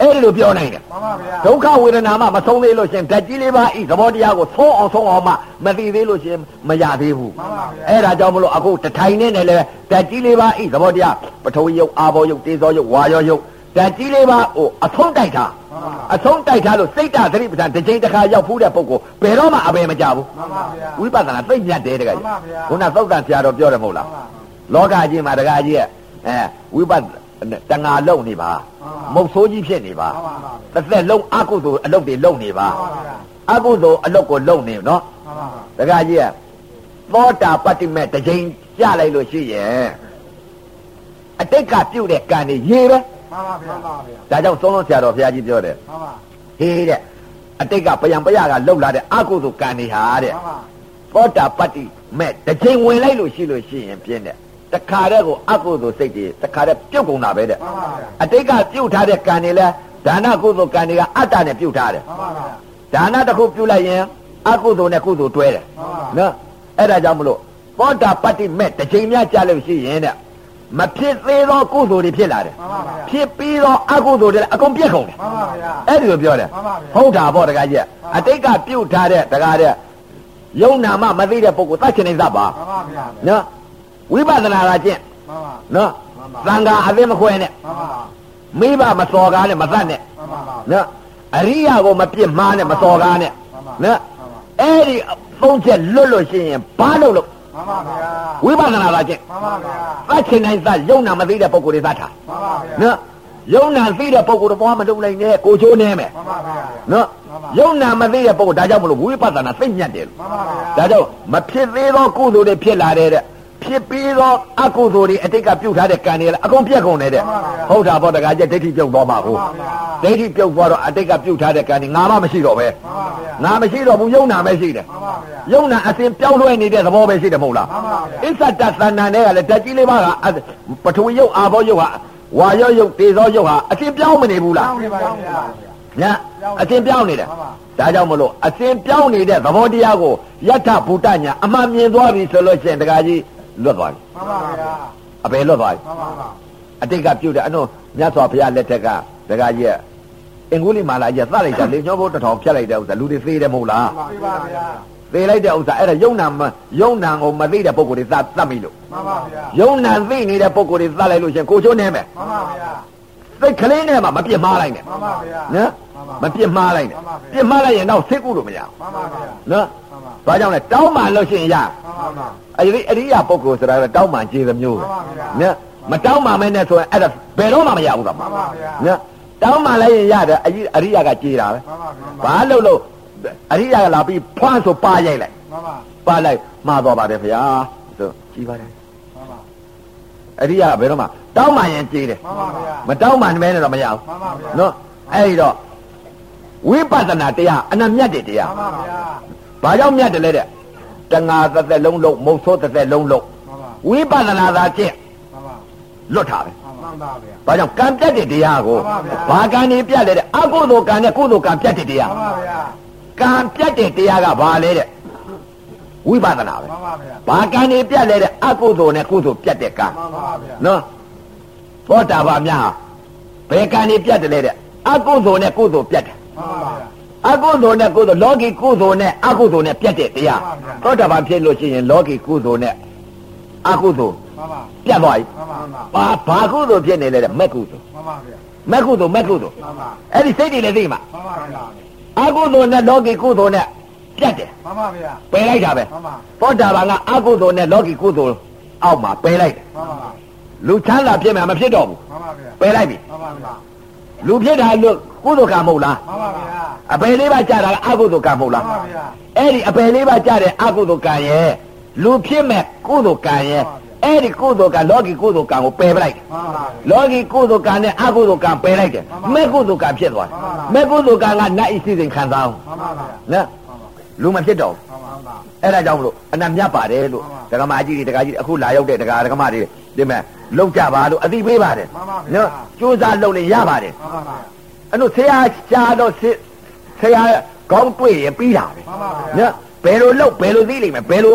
အဲ့ဒီလိုပြောနိုင်တယ်မှန်ပါဗျာဒုက္ခဝေဒနာမှမဆုံးသေးလို့ရှိရင်ဓာတ်ကြီးလေးပါဤသဘောတရားကိုသုံးအောင်သုံးအောင်မှမသိသေးလို့ရှိရင်မရသေးဘူးမှန်ပါဗျာအဲ့ဒါကြောင့်မလို့အခုတထိုင်နဲ့နဲ့လည်းဓာတ်ကြီးလေးပါဤသဘောတရားပထဝီယုတ်အာဘောယုတ်တေဇောယုတ်ဝါယောယုတ်ဓာတ်ကြီးလေးပါဟိုအဆုံးတိုက်တာမှန်ပါအဆုံးတိုက်ထားလို့စိတ်ဓာတ်သတိပဋ္ဌာန်တစ်ချိန်တစ်ခါရောက်ဖူးတဲ့ပုဂ္ဂိုလ်ဘယ်တော့မှအပယ်မကြဘူးမှန်ပါဗျာဝိပဿနာသိညတ်တယ်တကယ်မှန်ပါဗျာခုနသုတ်တန်ဆရာတော်ပြောတယ်မဟုတ်လားမှန်ပါလောကကြီးမှာတကယ်ကြီးရဲ့အဲဝိပဿနာ တဏှာလုံနေပါမှန်ပါမုတ်ဆိုးကြီးဖြစ်နေပါမှန်ပါဗျာတစ်သက်လုံးအကုသိုလ်အလုပ်တွေလုပ်နေပါမှန်ပါဗျာအကုသိုလ်အလုပ်ကိုလုပ်နေနော်မှန်ပါတခါကြီးကသောတာပတ္တိမဲ့တစ်ချိန်ကြလိုက်လို့ရှိရင်အတိတ်ကပြုတ်တဲ့ကံတွေရေပဲမှန်ပါဗျာမှန်ပါဗျာဒါကြောင့်သုံးလုံးဆရာတော်ဘုရားကြီးပြောတယ်မှန်ပါဟေးတဲ့အတိတ်ကပယံပယကလှုပ်လာတဲ့အကုသိုလ်ကံတွေဟာတဲ့မှန်ပါသောတာပတ္တိမဲ့တစ်ချိန်ဝင်လိုက်လို့ရှိလို့ရှိရင်ပြင်းတဲ့ တခါတည်းကိုအကုသိုလ်စိတ်တွေတခါတည်းပြုတ်ကုန်တာပဲတဲ့မှန်ပါဗျာအတိတ်ကပြုတ်ထားတဲ့ကံတွေလဲဒါနကုသိုလ်ကံတွေကအတ္တနဲ့ပြုတ်ထားတယ်မှန်ပါဗျာဒါနတစ်ခုပြုတ်လိုက်ရင်အကုသိုလ်နဲ့ကုသိုလ်တွဲတယ်မှန်ပါနော်အဲ့ဒါကြောင့်မလို့သောတာပတ္တိမဲ့တစ်ချိန်များကြာလို့ရှိရင်တဲ့မဖြစ်သေးသောကုသိုလ်တွေဖြစ်လာတယ်မှန်ပါဗျာဖြစ်ပြီးသောအကုသိုလ်တွေလည်းအကုန်ပြည့်ကုန်တယ်မှန်ပါဗျာအဲ့ဒီလိုပြောတယ်မှန်ပါဗျာဟုတ်တာပေါ့တကကြီးကအတိတ်ကပြုတ်ထားတဲ့တကားတဲ့ယုံနာမမသိတဲ့ပုဂ္ဂိုလ်သတ်ချင်နေသပါမှန်ပါဗျာနော် ဝိပဿနာကကျင့်မှန်ပါနော်သံဃာအသိမခွဲနဲ့မှန်ပါမိဘမစော်ကားနဲ့မသတ်နဲ့မှန်ပါနော်အရိယာကိုမပြစ်မှားနဲ့မစော်ကားနဲ့မှန်ပါနော်အဲ့ဒီသုံးချက်လွတ်လို့ရှိရင်ဘာလို့လို့မှန်ပါဗျာဝိပဿနာကကျင့်မှန်ပါဗျာသတ်ချင်တိုင်းသတ်ယုံနာမသိတဲ့ပုဂ္ဂိုလ်တွေသတ်တာမှန်ပါဗျာနော်ယုံနာသိတဲ့ပုဂ္ဂိုလ်တော့ဘာမှမလုပ်နိုင်နဲ့ကိုချိုးနေမယ်မှန်ပါဗျာနော်ယုံနာမသိတဲ့ပုဂ္ဂိုလ်ဒါကြောင့်မလို့ဝိပဿနာသိညတ်တယ်လို့မှန်ပါဗျာဒါကြောင့်မဖြစ်သေးသောကုသိုလ်တွေဖြစ်လာတဲ့တဲ့ ဖြစ်ပြီးသောအကုသိုလ်တွေအတိတ်ကပြုတ်ထားတဲ့ကံတွေလည်းအကုန်ပြတ်ကုန်တယ်တဲ့ဟုတ်တာပေါ့တခါကျဒိဋ္ဌိပြုတ်သွားမှာကိုဒိဋ္ဌိပြုတ်သွားတော့အတိတ်ကပြုတ်ထားတဲ့ကံတွေငါမှမရှိတော့ပဲမှန်ပါဗျာငါမရှိတော့ဘူးယုံနာပဲရှိတယ်မှန်ပါဗျာယုံနာအစဉ်ပြောင်းလဲနေတဲ့သဘောပဲရှိတယ်မဟုတ်လားမှန်ပါဗျာအစ္ဆတသန္တန်တွေကလည်းဓာတ်ကြီးလေးပါကအပထဝီယုတ်အာဘောယုတ်ဟာဝါယောယုတ်တေဇောယုတ်ဟာအစဉ်ပြောင်းမနေဘူးလားတောင်းနေပါဗျာညာအစဉ်ပြောင်းနေတယ်မှန်ပါဒါကြောင့်မလို့အစဉ်ပြောင်းနေတဲ့သဘောတရားကိုယထဘူတညာအမှန်မြင်သွားပြီဆိုလို့ရှိရင်တခါကြီး လွတ်သွားပြီမှန်ပါဗျာအပေလွတ်သွားပြီမှန်ပါဗျာအတိတ်ကပြုတ်တယ်အနုမြတ်စွာဘုရားလက်ထက်ကတခါကြီးကအင်္ဂုလိမာလာကြီးသတ်လိုက်တာလေညောဘုတ်တစ်ထောင်ဖြတ်လိုက်တဲ့ဥစ္စာလူတွေသေးတယ်မဟုတ်လားမှန်ပါဗျာသေးလိုက်တဲ့ဥစ္စာအဲ့ဒါယုံနာမယုံနာကိုမသိတဲ့ပုဂ္ဂိုလ်တွေသတ်သတ်မိလို့မှန်ပါဗျာယုံနာသိနေတဲ့ပုဂ္ဂိုလ်တွေသတ်လိုက်လို့ရှင်ကိုချိုးနေမယ်မှန်ပါဗျာစိတ်ကလေးနဲ့မှမပြစ်မှားလိုက်နဲ့မှန်ပါဗျာနော်မပြစ်မှားလိုက်နဲ့ပြစ်မှားလိုက်ရင်တော့စိတ်ကူလို့မရဘူးမှန်ပါဗျာနော်မှန်ပါ ဘာကြောင့်လဲတောင်းမှလို့ရှိရင်ရမှန်ပါဗျာအရိအရိယာပုဂ္ဂိုလ်ဆိုတာကတောင်းမှခြေသမျိုးပဲမှန်ပါဗျာနော်မတောင်းမှမဲနဲ့ဆိုရင်အဲ့ဒါဘယ်တော့မှမရဘူးတော့မှန်ပါဗျာနော်တောင်းမှလိုက်ရင်ရတယ်အကြီးအရိယာကကြေးတာပဲမှန်ပါမှန်ပါဘာလို့လို့အရိယာကလာပြီးဖွမ်းဆိုပါရိုက်လိုက်မှန်ပါပါလိုက်မှားသွားပါတယ်ဗျာဆိုကြည်ပါတယ်မှန်ပါအရိယာကဘယ်တော့မှတောင်းမှရင်ကြေးတယ်မှန်ပါဗျာမတောင်းမှမဲနဲ့တော့မရဘူးမှန်ပါဗျာနော်အဲ့ဒီတော့ဝိပဿနာတရားအနမြတ်တဲ့တရားမှန်ပါဗျာ ဘာကြောင့်မြတ်တယ်လဲတဲ့တငါတစ်သက်လုံးလုံးမုတ်ဆိုးတစ်သက်လုံးလုံးမှန်ပါဝိပဿနာသာကျင့်မှန်ပါလွတ်တာပဲမှန်ပါဗျာဘာကြောင့်ကံပြတ်တဲ့တရားကိုမှန်ပါဗျာဘာကံနေပြတ်လဲတဲ့အကုသိုလ်ကံနဲ့ကုသိုလ်ကံပြတ်တဲ့တရားမှန်ပါဗျာကံပြတ်တဲ့တရားကဘာလဲတဲ့ဝိပဿနာပဲမှန်ပါဗျာဘာကံနေပြတ်လဲတဲ့အကုသိုလ်နဲ့ကုသိုလ်ပြတ်တဲ့ကံမှန်ပါဗျာနော်သောတာပန်များဟာဘယ်ကံနေပြတ်တယ်လဲတဲ့အကုသိုလ်နဲ့ကုသိုလ်ပြတ်တယ်မှန်ပါဗျာ အကုသိုလ်နဲ့ကုသိုလ်လောကီကုသိုလ်နဲ့အကုသိုလ်နဲ့ပြတ်တဲ့တရားမှန်ပါဗျာသောတာပန်ဖြစ်လို့ရှိရင်လောကီကုသိုလ်နဲ့အကုသိုလ်မှန်ပါပြတ်သွားပြီမှန်ပါမှန်ပါဘာဘာကုသိုလ်ဖြစ်နေလဲတဲ့မက်ကုသိုလ်မှန်ပါဗျာမက်ကုသိုလ်မက်ကုသိုလ်မှန်ပါအဲ့ဒီစိတ်တွေလည်းသိမှာမှန်ပါဗျာအကုသိုလ်နဲ့လောကီကုသိုလ်နဲ့ပြတ်တယ်မှန်ပါဗျာပယ်လိုက်တာပဲမှန်ပါသောတာပန်ကအကုသိုလ်နဲ့လောကီကုသိုလ်အောက်မှာပယ်လိုက်တယ်မှန်ပါလူချမ်းသာဖြစ်မှာမဖြစ်တော့ဘူးမှန်ပါဗျာပယ်လိုက်ပြီမှန်ပါဗျာလူဖြစ်တာလို့ ကုသိုလ်ကံမဟုတ်လားမှန်ပါဗျာအပယ်လေးပါးကြတာကအကုသိုလ်ကံမဟုတ်မှလားန်ပါဗျာအဲ့ဒီအပယ်လေးပါးကြတဲ့အကုသိုလ်ကံရဲ့လူဖြစ်မဲ့ကုသိုလ်ကံရဲ့အဲ့ဒီကုသိုလ်ကံလောကီကုသိုလ်ကံကိုပယ်ပလိုက်တယ်မှန်ပါလောကီကုသိုလ်ကံနဲ့အကုသိုလ်ကံပယ်လိုက်တယ်မဲ့ကုသိုလ်ကံဖြစ်သွားတယ်မဲ့ကုသိုလ်ကံကနတ်ဤစီစဉ်ခံစားအောင်မှန်ပါဗျာနော်လူမဖြစ်တော့ဘူးမှန်ပါမှန်ပါအဲ့ဒါကြောင့်မလို့အနတ်မြတ်ပါတယ်လို့မှန်ဒကမာကြီးတွေဒကာကြီးတွေအခုလာရောက်တဲ့ဒကာဒကမတွေဒီမဲ့လောက်ကြပါလို့အသိပေးပါတယ်မှန်ပါဗျာနော်ကြိုးစားလုပ်ရင်ရပါတယ်မှန်ပါဗျာ အဲ့လိုဆရာရှားတော့ဆရာကောင်းတွေ့ရင်ပြီးတာပဲမှန်ပါဗျာနော်ဘယ်လိုလုပ်ဘယ်လိုသိလိမ့်မယ်ဘယ်လို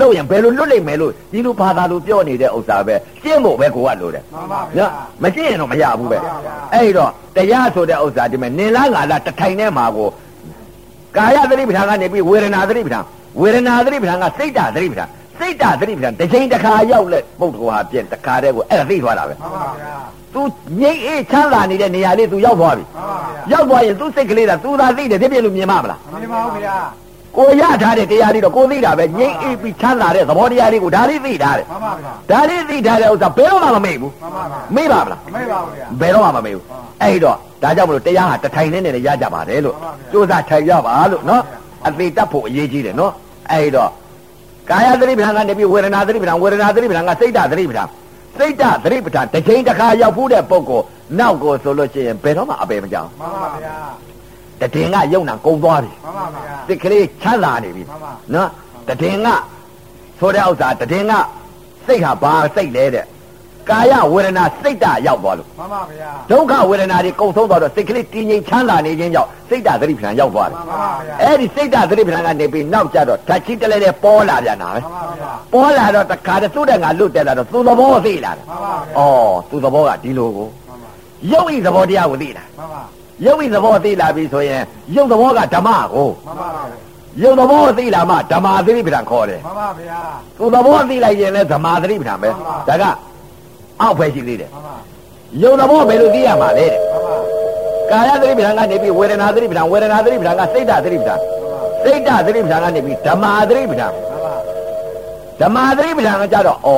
လုပ်ရင်ဘယ်လိုလွတ်လိမ့်မယ်လို့ဒီလိုဘာသာလိုပြောနေတဲ့ဥစ္စာပဲရှင်းဖို့ပဲကိုကလိုတယ်မှန်ပါဗျာနော်မရှင်းရင်တော့မရဘူးပဲမှန်ပါဗျာအဲ့တော့တရားဆိုတဲ့ဥစ္စာဒီမဲ့နင်လားငါလားတထိုင်ထဲမှာကိုကာယသတိပဋ္ဌာန်ကနေပြီးဝေဒနာသတိပဋ္ဌာန်ဝေဒနာသတိပဋ္ဌာန်ကစိတ်ဓာတ်သတိပဋ္ဌာန်စိတ်ဓာတ်သတိပဋ္ဌာန်တစ်ချိန်တစ်ခါရောက်လက်ပုတ်တော်ဟာပြင့်တစ်ခါတည်းကိုအဲ့ဒါသိသွားတာပဲမှန်ပါဗျာ तू ငိမ့်အေးချမ်းသာနေတဲ့နေရာလေး तू ရောက်သွားပြီ မှန်ပါဗျာ ရောက်သွားရင် तू စိတ်ကလေးက तू သာသိတယ်ဒီပြည့်လို့မြင်မှာမလား မင်းပါဘူးဗျာ ကိုရထားတဲ့တရားလေးတော့ကိုသိတာပဲငိမ့်အေးပြီးချမ်းသာတဲ့သဘောတရားလေးကိုဒါလေးသိထားတယ် မှန်ပါဗျာ ဒါလေးသိထားတဲ့ဥစ္စာဘယ်တော့မှမမေ့ဘူး မှန်ပါဗျာ မေ့ပါမလား မမေ့ပါဘူးဗျာ ဘယ်တော့မှမမေ့ဘူးအဲ့တော့ဒါကြောင့်မလို့တရားဟာတထိုင်နဲ့နဲ့ရကြပါတယ်လို့ မှန်ပါဗျာ ကြိုးစားထိုင်ရပါလို့နော်အသေးတတ်ဖို့အရေးကြီးတယ်နော်အဲ့တော့ကာယသတိပဋ္ဌာန်ကနေပြီးဝေဒနာသတိပဋ္ဌာန်ဝေဒနာသတိပဋ္ဌာန်ကစိတ်ဓာတ်သတိပဋ္ဌာန် စိတ်ဓာတ်သတိပဋ္ဌာန်တစ်ချိန်တစ်ခါရောက်ဖို့တဲ့ပုံကိုနောက်ကိုဆိုလို့ရှိရင်ဘယ်တော့မှအပေမကြောက်မှန်ပါဗျာတည်င်ကယုံနာကုံသွားပြီမှန်ပါဗျာစိတ်ကလေးချမ်းသာနေပြီမှန်ပါနော်တည်င်ကဆိုတဲ့ဥစ္စာတည်င်ကစိတ်ဟာဘာစိတ်လဲတဲ့ ကာယဝေဒနာစိတ်ဓာတ်ရောက်သွားလို့မှန်ပါဗျာဒုက္ခဝေဒနာတွေကုန်ဆုံးသွားတော့စိတ်ကလေးတည်ငြိမ်ချမ်းသာနေခြင်းကြောင့်စိတ်ဓာတ်သတိပဋ္ဌာန်ရောက်သွားတယ်မှန်ပါဗျာအဲ့ဒီစိတ်ဓာတ်သတိပဋ္ဌာန်ကနေပြီးနောက်ကျတော့ဓာတ်ကြီးတလဲလဲပေါ်လာပြန်တာပဲမှန်ပါဗျာပေါ်လာတော့တခါတည်းသူ့တဲ့ငါလွတ်တက်လာတော့သူ့သဘောသိလာတယ်မှန်ပါဗျာဩသူ့သဘောကဒီလိုကိုမှန်ပါရုပ်ဤသဘောတရားကိုသိလာမှန်ပါရုပ်ဤသဘောသိလာပြီဆိုရင်ရုပ်သဘောကဓမ္မကိုမှန်ပါဗျာရုပ်သဘောသိလာမှဓမ္မသတိပဋ္ဌာန်ခေါ်တယ်မှန်ပါဗျာသူ့သဘောသိလိုက်ရင်လည်းဓမ္မသတိပဋ္ဌာန်ပဲဒါက အောက်ပဲရှိသေးတယ်မှန်ပါရုပ်သဘောဘယ်လိုသိရမှာလဲတဲ့မှန်ပါကာယသတိပဋ္ဌာန်ကနေပြီးဝေဒနာသတိပဋ္ဌာန်ဝေဒနာသတိပဋ္ဌာန်ကစိတ်ဓာတ်သတိပဋ္ဌာန်စိတ်ဓာတ်သတိပဋ္ဌာန်ကနေပြီးဓမ္မာသတိပဋ္ဌာန်မှန်ပါဓမ္မာသတိပဋ္ဌာန်ကကြတော့ဩ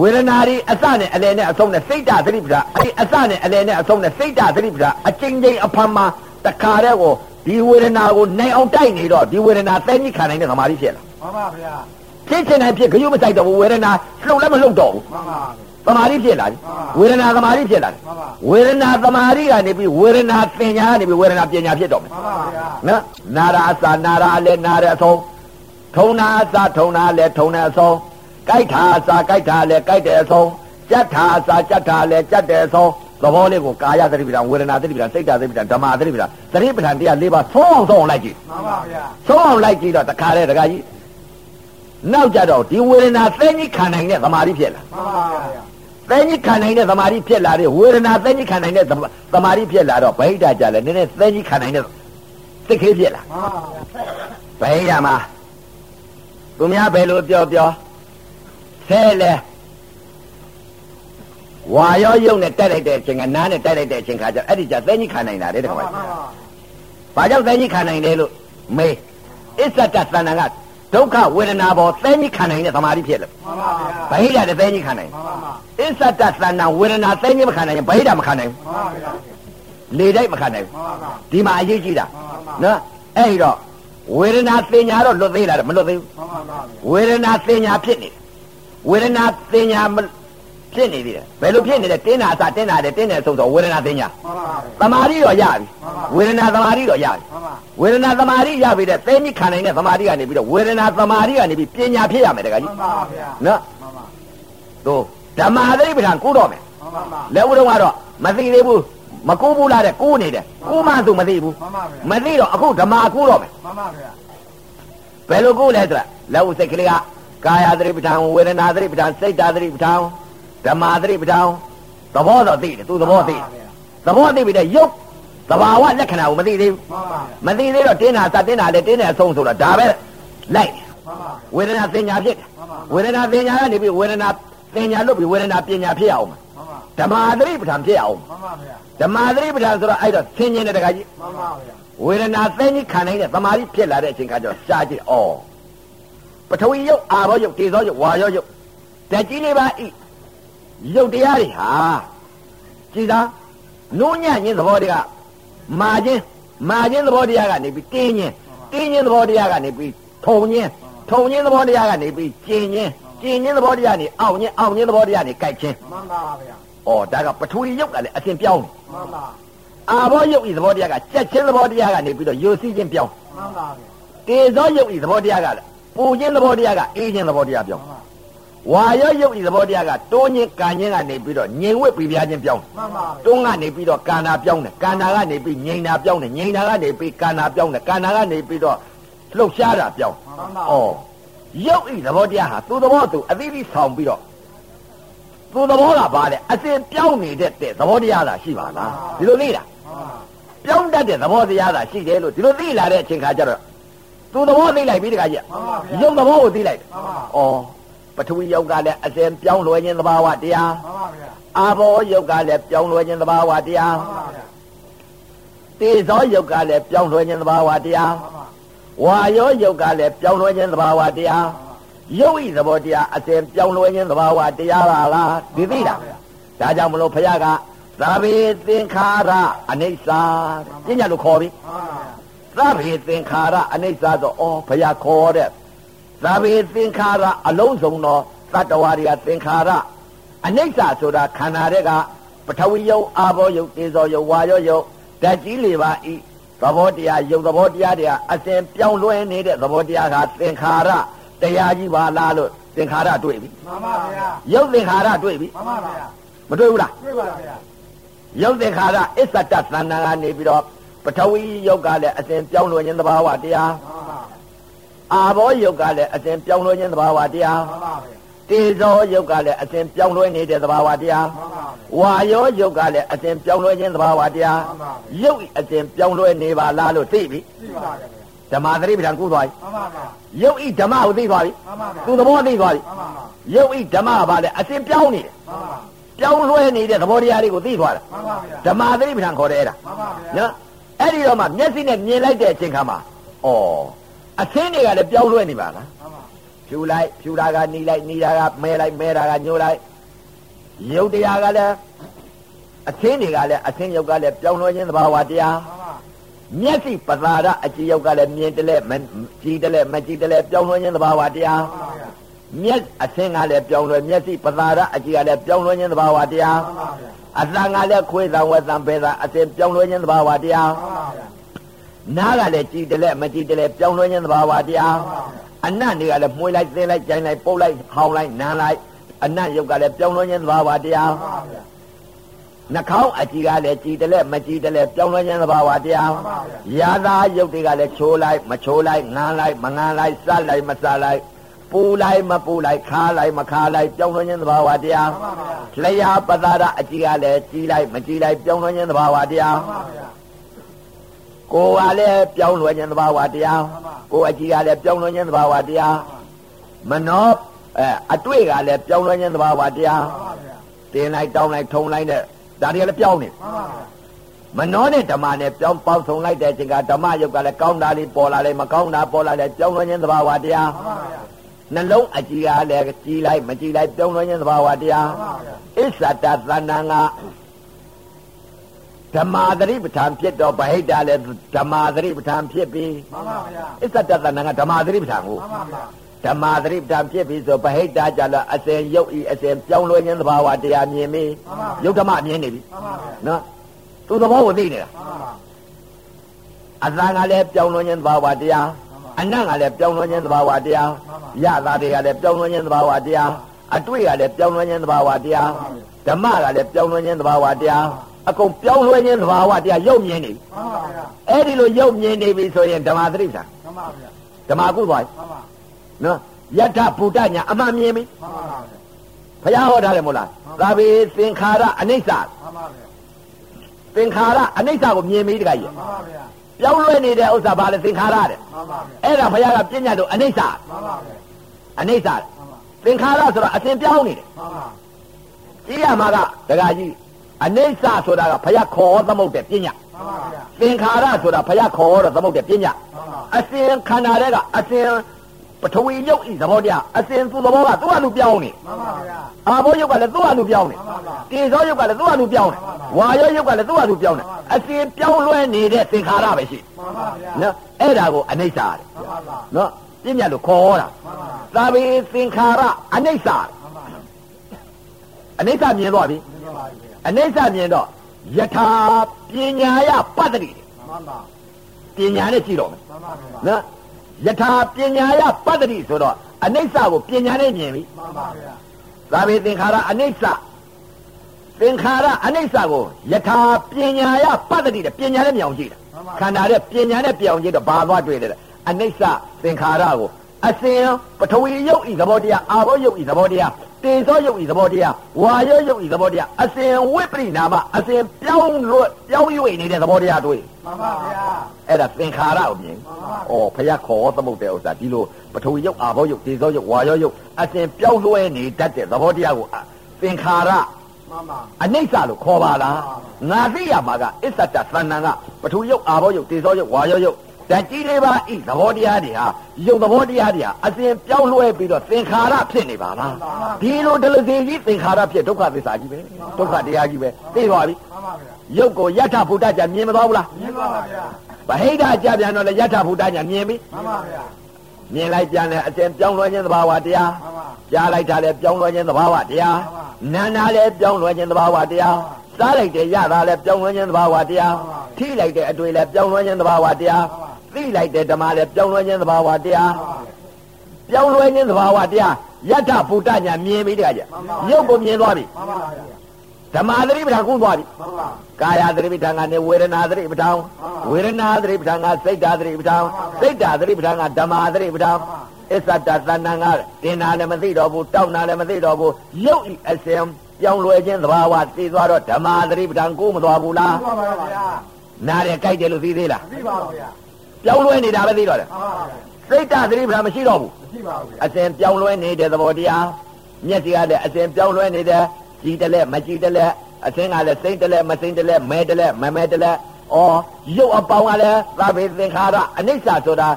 ဝေဒနာတွေအစနဲ့အလယ်နဲ့အဆုံးနဲ့စိတ်ဓာတ်သတိပဋ္ဌာန်အဲဒီအစနဲ့အလယ်နဲ့အဆုံးနဲ့စိတ်ဓာတ်သတိပဋ္ဌာန်အချင်းချင်းအဖန်မှာတခါတည်းကိုဒီဝေဒနာကိုနိုင်အောင်တိုက်နေတော့ဒီဝေဒနာသဲကြီးခံနိုင်တဲ့သမာဓိဖြစ်လာမှန်ပါဗျာဖြစ်ချင်တယ်ဖြစ်ခရုမဆိုင်တော့ဘူးဝေဒနာလှုပ်လည်းမလှုပ်တော့ဘူးမှန်ပါ သမာဓိဖြစ်လာပြီမှန်ပါဝေဒနာသမာဓိဖြစ်လာတယ်မှန်ပါဝေဒနာသမာဓိကနေပြီးဝေဒနာသင်ညာကနေပြီးဝေဒနာပညာဖြစ်တော့မယ်မှန်ပါဗျာနော်နာရာအစာနာရာလည်းနာရအဆုံးထုံနာအစာထုံနာလည်းထုံနေအဆုံးကြိုက်တာအစာကြိုက်တာလည်းကြိုက်တဲ့အဆုံးကြက်တာအစာကြက်တာလည်းကြက်တဲ့အဆုံးသဘောလေးကိုကာယသတိပဋ္ဌာန်ဝေဒနာသတိပဋ္ဌာန်စိတ်ဓာတ်သတိပဋ္ဌာန်ဓမ္မသတိပဋ္ဌာန်သတိပဋ္ဌာန်တရား၄ပါးသုံးအောင်သုံးအောင်လိုက်ကြည့်မှန်ပါဗျာသုံးအောင်လိုက်ကြည့်တော့တခါတည်းတခါကြီးနောက်ကြတော့ဒီဝေဒနာသဲကြီးခံနိုင်တဲ့သမာဓိဖြစ်လာမှန်ပါဗျာ သဲကြီးခံနိုင်တဲ့သမာဓိဖြစ်လာတဲ့ဝေဒနာသဲကြီးခံနိုင်တဲ့သမာဓိဖြစ်လာတော့ဗိဓာကြလဲနည်းနည်းသဲကြီးခံနိုင်တဲ့စိတ်ကလေးဖြစ်လာမှန်ပါဗျာဗိဓာမှာသူများဘယ်လိုပြောပြောဆဲလဲဝါရောယုံနဲ့တက်လိုက်တဲ့အချိန်ကနားနဲ့တက်လိုက်တဲ့အချိန်ခါကျအဲ့ဒီကျသဲကြီးခံနိုင်တာတဲ့တခါမှန်မပါကြီးဘာကြောင့်သဲကြီးခံနိုင်လဲလို့မေးအစ္ဆတသဏ္ဍာန်က ဒုက္ခဝေဒနာပေါ်သဲကြီးခံနိုင်တဲ့သမာဓိဖြစ်လို့မှန်ပါဗျာဗိဓာနဲ့သဲကြီးခံနိုင်မှန်ပါမှန်အစ္ဆတသဏ္ဍာန်ဝေဒနာသဲကြီးမခံနိုင်ရင်ဗိဓာမခံနိုင်ဘူးပါဗျာလေတိုက်မခံနိုင်မှန်ပါဗျာဘူးဒီမှာအရေးကြီးတာမှန်ပါဗျာနော်အဲ့ဒီတော့ဝေဒနာသင်ညာတော့လွတ်သေးလားမလွတ်သေးဘူးမှန်ပါဗျာဝေဒနာသင်ညာဖြစ်နေတယ်ဝေဒနာသင်ညာမ ဖြစ်နေသေးတယ်ဘယ်လိုဖြစ်နေလဲတင်းတာအစတင်းတာတယ်တင်းတယ်ဆိုတော့ဝေဒနာသင်ညာမှန်ပါဗျာသမာဓိတော့ရပြီဝေဒနာသမာဓိတော့ရပြီမှန်ပါဝေဒနာသမာဓိရပြီတဲ့သိမိခံနိုင်တဲ့သမာဓိကနေပြီးတော့ဝေဒနာသမာဓိကနေပြီးပညာဖြစ်ရမယ်တခါမှကြီးန်ပါဗျာနော်မှန်ပါတို့ဓမ္မသတိပဋ္ဌာန်ကိုတော့မယ်မှန်ပါဗျာလက်ဦးတော့ကတော့မသိသေးဘူးမကူဘူးလားတဲ့ကူနေတယ်ကူမှသူမသိဘူးမှန်ပါဗျာမသိတော့အခုဓမ္မကူတော့မယ်မှန်ပါဗျာဘယ်လိုကူလဲဆိုတော့လက်ဦးစိတ်ကလေးကကာယသတိပဋ္ဌာန်ဝေဒနာသတိပဋ္ဌာန်စိတ်ဓာတ်သတိပဋ္ဌာန် ဓမ္မသတိပဋ္ဌာန်သဘောတော့သိတယ်သူသဘောသိတယ်သဘောသိပြီတဲ့ယုတ်သဘာဝလက္ခဏာကိုမသိသေးဘူးမှန်ပါဗျာမသိသေးတော့တင်းတာစတင်းတာလေတင်းတယ်အဆုံးဆိုတော့ဒါပဲလိုက်တယ်မှန်ပါဝေဒနာသင်ညာဖြစ်တယ်မှန်ပါဝေဒနာသင်ညာကနေပြီးဝေဒနာသင်ညာလို့ပြီးဝေဒနာပညာဖြစ်အောင်မှန်ပါဓမ္မသတိပဋ္ဌာန်ဖြစ်အောင်မှန်ပါဗျာဓမ္မသတိပဋ္ဌာန်ဆိုတော့အဲ့တော့သင်ញင်တဲ့တခါကြီးမှန်ပါဗျာဝေဒနာသင်ကြီးခံနိုင်တဲ့သမာဓိဖြစ်လာတဲ့အချိန်ခါကျတော့ရှားကြည့်ဩပထဝီယုတ်အာဘောယုတ်တေဇောယုတ်ဝါယောယုတ်ဓာတ်ကြီးလေးပါဤ ယုတ်တရားတွေဟာကြည်သာနုညံ့ခြင်းသဘောတွေကမာခြင်းမာခြင်းသဘောတရားကနေပြီးတင်းခြင်းတင်းခြင်းသဘောတရားကနေပြီးထုံခြင်းထုံခြင်းသဘောတရားကနေပြီးကျင်ခြင်းကျင်ခြင်းသဘောတရားနေအောင်ခြင်းအောင်ခြင်းသဘောတရားနေကြိုက်ခြင်းမှန်ပါဗျာဩဒါကပထဝီယုတ်ကလည်းအစဉ်ပြောင်းတယ်မှန်ပါအာဘောယုတ်ဤသဘောတရားကကြက်ချင်းသဘောတရားကနေပြီးတော့ယိုစီးခြင်းပြောင်းမှန်ပါဗျာတေဇောယုတ်ဤသဘောတရားကလည်းပူခြင်းသဘောတရားကအေးခြင်းသဘောတရားပြောင်းမှန်ပါ ဝါရောယုတ်ဤသဘောတရားကတိုးခြင်းကန်ခြင်းကနေပြီးတော့ငြိမ်ဝှက်ပြပြားခြင်းပြောင်းမှန်ပါဗျာတွန်းကနေပြီးတော့ကာနာပြောင်းတယ်ကာနာကနေပြီးငြိမ်တာပြောင်းတယ်ငြိမ်တာကနေပြီးကာနာပြောင်းတယ်ကာနာကနေပြီးတော့လှုပ်ရှားတာပြောင်းမှန်ပါဩယုတ်ဤသဘောတရားဟာသူ့သဘောသူအသီးသီးဆောင်ပြီးတော့သူ့သဘောကဘာလဲအစဉ်ပြောင်းနေတဲ့တဲ့သဘောတရားသာရှိပါလားဒီလိုလေ့တာမှန်ပါပြောင်းတတ်တဲ့သဘောတရားသာရှိတယ်လို့ဒီလိုသိလာတဲ့အချိန်ခါကျတော့သူသဘောသိလိုက်ပြီတခါကျမှန်ပါဗျာရုပ်သဘောကိုသိလိုက်တယ်မှန်ပါ။ဩ ပထဝီယုတ်ကလည်းအစဉ်ပြောင်းလဲခြင်းသဘာဝတရားမှန်ပါဗျာအာဘောယုတ်ကလည်းပြောင်းလဲခြင်းသဘာဝတရားမှန်ပါဗျာတေဇောယုတ်ကလည်းပြောင်းလဲခြင်းသဘာဝတရားမှန်ပါဝါယောယုတ်ကလည်းပြောင်းလဲခြင်းသဘာဝတရားယုတ်ဤသဘောတရားအစဉ်ပြောင်းလဲခြင်းသဘာဝတရားပါလားဒီသိလားဒါကြောင့်မလို့ဖခင်ကသာဝေသင်္ခါရအနိစ္စတဲ့ပညာလို့ခေါ်ပြီမှန်ပါဗျာသဗ္ဗေသင်္ခါရအနိစ္စဆိုဩဘုရားခေါ်တဲ့ သဗ္ဗေသင်္ခါရအလုံးစုံသောသတ္တဝါတွေကသင်္ခါရအနိစ္စဆိုတာခန္ဓာတွေကပထဝီယုတ်အာဘောယုတ်တေဇောယုတ်ဝါယောယုတ်ဓာတ်ကြီးလေးပါဤသဘောတရားယုတ်သဘောတရားတွေကအစဉ်ပြောင်းလဲနေတဲ့သဘောတရားကသင်္ခါရတရားကြီးပါလားလို့သင်္ခါရတွေ့ပြီမှန်ပါဗျာယုတ်သင်္ခါရတွေ့ပြီမှန်ပါဗျာမတွေ့ဘူးလားတွေ့ပါဗျာယုတ်သင်္ခါရအစ္ဆတသဏ္ဍာန်ကနေပြီးတော့ပထဝီယုတ်ကလည်းအစဉ်ပြောင်းလဲခြင်းသဘာဝတရားမှန်ပါ အာဘောယုတ်ကလည်းအစဉ်ပြောင်းလဲခြင်းသဘာဝတရားမှန်ပါဗျာတေဇောယုတ်ကလည်းအစဉ်ပြောင်းလဲနေတဲ့သဘာဝတရားမှန်ပါဗျာဝါယောယုတ်ကလည်းအစဉ်ပြောင်းလဲခြင်းသဘာဝတရားမှန်ပါယုတ်အစဉ်ပြောင်းလဲနေပါလားလို့သိပြီသိပါဗျာဓမ္မသတိပဋ္ဌာန်ကုသွားပြီမှန်ပါဗျာယုတ်ဤဓမ္မကိုသိသွားပြီမှန်ပါဗျာသူသဘောသိသွားပြီမှန်ပါဗျာယုတ်ဤဓမ္မကဘာလဲအစဉ်ပြောင်းနေတယ်မှန်ပါပြောင်းလဲနေတဲ့သဘောတရားတွေကိုသိသွားတာမှန်ပါဗျာဓမ္မသတိပဋ္ဌာန်ခေါ်တယ်အဲ့ဒါမှန်ပါဗျာနော်အဲ့ဒီတော့မှမျက်စိနဲ့မြင်လိုက်တဲ့အချိန်ခါမှာဩ အသင်းတွေကလည်းပြောင်းလဲနေပါလားမှန်ပါဖြူလိုက်ဖြူတာကနီလိုက်နီတာကမဲလိုက်မဲတာကညှိုးလိုက်ရုပ်တရားကလည်းအသင်းတွေကလည်းအသင်းရုပ်ကလည်းပြောင်းလဲခြင်းသဘာဝတရားမှန်ပါမျက်စိပသာရအကြည့်ရုပ်ကလည်းမြင်တယ်လဲမကြည့်တယ်လဲမကြည့်တယ်လဲပြောင်းလဲခြင်းသဘာဝတရားမှန်ပါဗျာမျက်အသင်းကလည်းပြောင်းလဲမျက်စိပသာရအကြည့်ကလည်းပြောင်းလဲခြင်းသဘာဝတရားမှန်ပါဗျာအသံကလည်းခွေးသံဝက်သံပဲသံအသင်းပြောင်းလဲခြင်းသဘာဝတရားမှ န်ပါဗျာနားကလည်းကြည်တယ်လဲမကြည်တယ်လဲပြောင်းလဲခြင်းသဘာဝတရားမှန်ပါဗျာအနတ်တွေကလည်းမှုေးလိုက်သင်းလိုက်ကြိုင်လိုက်ပုတ်လိုက်ဟောင်းလိုက်နမ်းလိုက်အနတ်ယုတ်ကလည်းပြောင်းလဲခြင်းသဘာဝတရားမှန်ပါဗျာနှာခေါင်းအကြည်ကလည်းကြည်တယ်လဲမကြည်တယ်လဲပြောင်းလဲခြင်းသဘာဝတရားမှန်ပါဗျာရာသာယုတ်တွေကလည်းချိုးလိုက်မချိုးလိုက်ငန်းလိုက်မငန်းလိုက်စလိုက်မစလိုက်ပူလိုက်မပူလိုက်ခါလိုက်မခါလိုက်ပြောင်းလဲခြင်းသဘာဝတရားမှန်ပါဗျာလျှာပသာရအကြည်ကလည်းကြည်လိုက်မကြည်လိုက်ပြောင်းလဲခြင်းသဘာဝတရားမှန်ပါဗျာ ကိုယ်ကလည်းပြောင်းလဲခြင်းသဘာဝတရားမှန်ပါကိုယ်အကြည်ကလည်းပြောင်းလဲခြင်းသဘာဝတရားမနောအဲအတွေ့ကလည်းပြောင်းလဲခြင်းသဘာဝတရားမှန်ပါဗျာတင်လိုက်တောင်းလိုက်ထုံလိုက်တဲ့ဒါတွေကလည်းပြောင်းနေမှန်ပါဗျာမနောနဲ့ဓမ္မနဲ့ပြောင်းပေါင်းဆုံလိုက်တဲ့အချိန်ကဓမ္မယုတ်ကလည်းကောင်းတာလေးပေါ်လာတယ်မကောင်းတာပေါ်လာတယ်ပြောင်းလဲခြင်းသဘာဝတရားမှန်ပါဗျာနှလုံးအကြည်ကလည်းကြည်လိုက်မကြည်လိုက်ပြောင်းလဲခြင်းသဘာဝတရားမှန်ပါဗျာအစ္ဆတသန္တန်က ဓမ္မာသတိပဋ္ဌာန်ဖြစ်တော့ဗဟိတလည်းဓမ္မာသတိပဋ္ဌာန်ဖြစ်ပြီမှန်ပါဗျာအစ္ဆတတဏကဓမ္မာသတိပဋ္ဌာန်ကိုမှန်ပါဗျာဓမ္မာသတိပဋ္ဌာန်ဖြစ်ပြီဆိုဗဟိတကြတော့အစဉ်ယုတ်ဤအစဉ်ပြောင်းလဲခြင်းသဘာဝတရားမြင်ပြီယုတ်ဓမ္မမြင်နေပြီမှန်ပါဗျာနော်သူသဘောကိုသိနေတာမှန်ပါအသံကလည်းပြောင်းလဲခြင်းသဘာဝတရားအနတ်ကလည်းပြောင်းလဲခြင်းသဘာဝတရားရတာတွေကလည်းပြောင်းလဲခြင်းသဘာဝတရားအတွေ့ကလည်းပြောင်းလဲခြင်းသဘာဝတရားဓမ္မကလည်းပြောင်းလဲခြင်းသဘာဝတရား အကုန်ပြောင်းလဲခြင်းသဘာဝတရားရုပ်မြင်နေပြီမှန်ပါဗျာအဲ့ဒီလိုရုပ်မြင်နေပြီဆိုရင်ဓမ္မသတိပ္ပံမှန်ပါဗျာဓမ္မကုသွားပြီမှန်ပါနော်ယထဗုဒ္ဓညာအမှန်မြင်ပြီမှန်ပါဗျာဘုရားဟောထားတယ်မို့လားသာဝေသင်္ခါရအနိစ္စမှန်ပါဗျာသင်္ခါရအနိစ္စကိုမြင်ပြီတခါကြီးမှန်ပါဗျာပြောင်းလဲနေတဲ့ဥစ္စာဘာလဲသင်္ခါရတဲ့မှန်ပါဗျာအဲ့ဒါဘုရားကပြညာလို့အနိစ္စမှန်ပါဗျာအနိစ္စမှန်ပါသင်္ခါရဆိုတာအစဉ်ပြောင်းနေတယ်မှန်ပါကြည့်ရမှာကတခါကြီး အနိစ္စဆိုတာကဘုရားခေါ်သမုတ်တဲ့ပညာမှန်ပါဗျာသင်္ခါရဆိုတာဘုရားခေါ်တော့သမုတ်တဲ့ပညာမှန်ပါအစဉ်ခန္ဓာတွေကအစဉ်ပထဝီရုပ်ဤသဘောတရားအစဉ်သူ့သဘောကသူ့အလူပြောင်းနေမှန်ပါဗျာအာဘောရုပ်ကလည်းသူ့အလူပြောင်းနေမှန်ပါဗျာတေဇောရုပ်ကလည်းသူ့အလူပြောင်းနေဝါရောရုပ်ကလည်းသူ့အလူပြောင်းနေအစဉ်ပြောင်းလဲနေတဲ့သင်္ခါရပဲရှိမှန်ပါဗျာနော်အဲ့ဒါကိုအနိစ္စတဲ့မှန်ပါဗျာနော်ပြညာလို့ခေါ်တာမှန်ပါသာဝေသင်္ခါရအနိစ္စမှန်ပါအနိစ္စမြင်တော့ပြီမှန်ပါဗျာ အနိစ္စမြင်တော့ယထာပညာယပတ္တိမှန်ပါပညာနဲ့ကြည့်တော့မယ်မှန်ပါဗျာနော်ယထာပညာယပတ္တိဆိုတော့အနိစ္စကိုပညာနဲ့မြင်ပြီမှန်ပါဗျာသာဝေသင်္ခါရအနိစ္စသင်္ခါရအနိစ္စကိုယထာပညာယပတ္တိတဲ့ပညာနဲ့မြောင်ကြည့်တာခန္ဓာတဲ့ပညာနဲ့ပြောင်ကြည့်တော့ဘာသွားတွေ့တယ်လဲအနိစ္စသင်္ခါရကိုအစဉ်ပထဝီယုတ်ဤသဘောတရားအာဘောယုတ်ဤသဘောတရား တေဇောယုတ်ဤသဘောတရားဝါယောယုတ်ဤသဘောတရားအစဉ်ဝိပရိနာမအစဉ်ပြောင်းလို့ပြောင်းရွေ့နေတဲ့သဘောတရားတွေ့မှန်ပါဗျာအဲ့ဒါသင်္ခါရကိုမြင်မှန်ပါ။အော်ဖယားခေါ်သမုတ်တဲ့ဥစ္စာဒီလိုပထဝီယုတ်အာဘောယုတ်ဒေဇောယုတ်ဝါယောယုတ်အစဉ်ပြောင်းလဲနေတတ်တဲ့သဘောတရားကိုအသင်္ခါရမှန်ပါအနိစ္စလို့ခေါ်ပါလား။ငါသိရမှာကအစ္ဆတသဏ္ဍာန်ကပထဝီယုတ်အာဘောယုတ်ဒေဇောယုတ်ဝါယောယုတ် ဓာတ်ကြီးလေးပါဤသဘောတရားတွေဟာယုတ်သဘောတရားတွေဟာအစဉ်ပြောင်းလဲပြီးတော့သင်္ခါရဖြစ်နေပါလား။ဒီလိုဒလစီကြီးသင်္ခါရဖြစ်ဒုက္ခသစ္စာကြီးပဲဒုက္ခတရားကြီးပဲသိသွားပြီမှန်ပါဗျာ။ယုတ်ကိုယထဗုဒ္ဓကြမြင်မသွားဘူးလားမြင်ပါဗျာ။ဗဟိတကြပြန်တော့လေယထဗုဒ္ဓကြမြင်ပြီမှန်ပါဗျာမြင်လိုက်ပြန်တယ်အစဉ်ပြောင်းလဲခြင်းသဘာဝတရားမှန်ပါကြားလိုက်တာလည်းပြောင်းလဲခြင်းသဘာဝတရားမှန်ပါနာနာလည်းပြောင်းလဲခြင်းသဘာဝတရားစားလိုက်တယ်ရတာလည်းပြောင်းလဲခြင်းသဘာဝတရားမှန်ပါထိလိုက်တဲ့အတွေ့လည်းပြောင်းလဲခြင်းသဘာဝတရားမှန်ပါ သိလိုက်တဲ့ဓမ္မလည်းပြောင်းလဲခြင်းသဘာဝတရားမှန်ပါပြောင်းလဲခြင်းသဘာဝတရားယတ္ထဗုဒ္ဓညာမြင်ပြီတခါကျမှန်ပါရုပ်ကိုမြင်သွားပြီမှန်ပါဗျာဓမ္မသတိပဋ္ဌာန်ကုသွားပြီမှန်ပါကာယသတိပဋ္ဌာန်ကနေဝေဒနာသတိပဋ္ဌာန်မှန်ပါဝေဒနာသတိပဋ္ဌာန်ကစိတ်ဓာသတိပဋ္ဌာန်မှန်ပါစိတ်ဓာသတိပဋ္ဌာန်ကဓမ္မသတိပဋ္ဌာန်မှန်ပါအစ္ဆတသဏ္ဍာန်ကတင်နာလည်းမသိတော့ဘူးတောက်နာလည်းမသိတော့ဘူးရုပ်ဤအစဉ်ပြောင်းလဲခြင်းသဘာဝသိသွားတော့ဓမ္မသတိပဋ္ဌာန်ကိုမသွားဘူးလားမှန်ပါဗျာနားတယ်ကြိုက်တယ်လို့သိသေးလားသိပါဗျာ ပြောင်းလဲနေတာပဲသိတော့တယ်မှန်ပါဗျာစိတ်ဓာသတိပဋ္ဌာန်မရှိတော့ဘူးသိပါဗျာအစဉ်ပြောင်းလဲနေတဲ့သဘောတရားမျက်စိကလည်းအစဉ်ပြောင်းလဲနေတယ်ကြည်တယ်လဲမကြည်တယ်လဲအစဉ်ကလည်းစိတ်တယ်လဲမစိတ်တယ်လဲမဲတယ်လဲမမဲတယ်လဲဩရုပ်အပေါင်းကလည်းသဗ္ဗေသင်္ခါရအနိစ္စဆိုတာ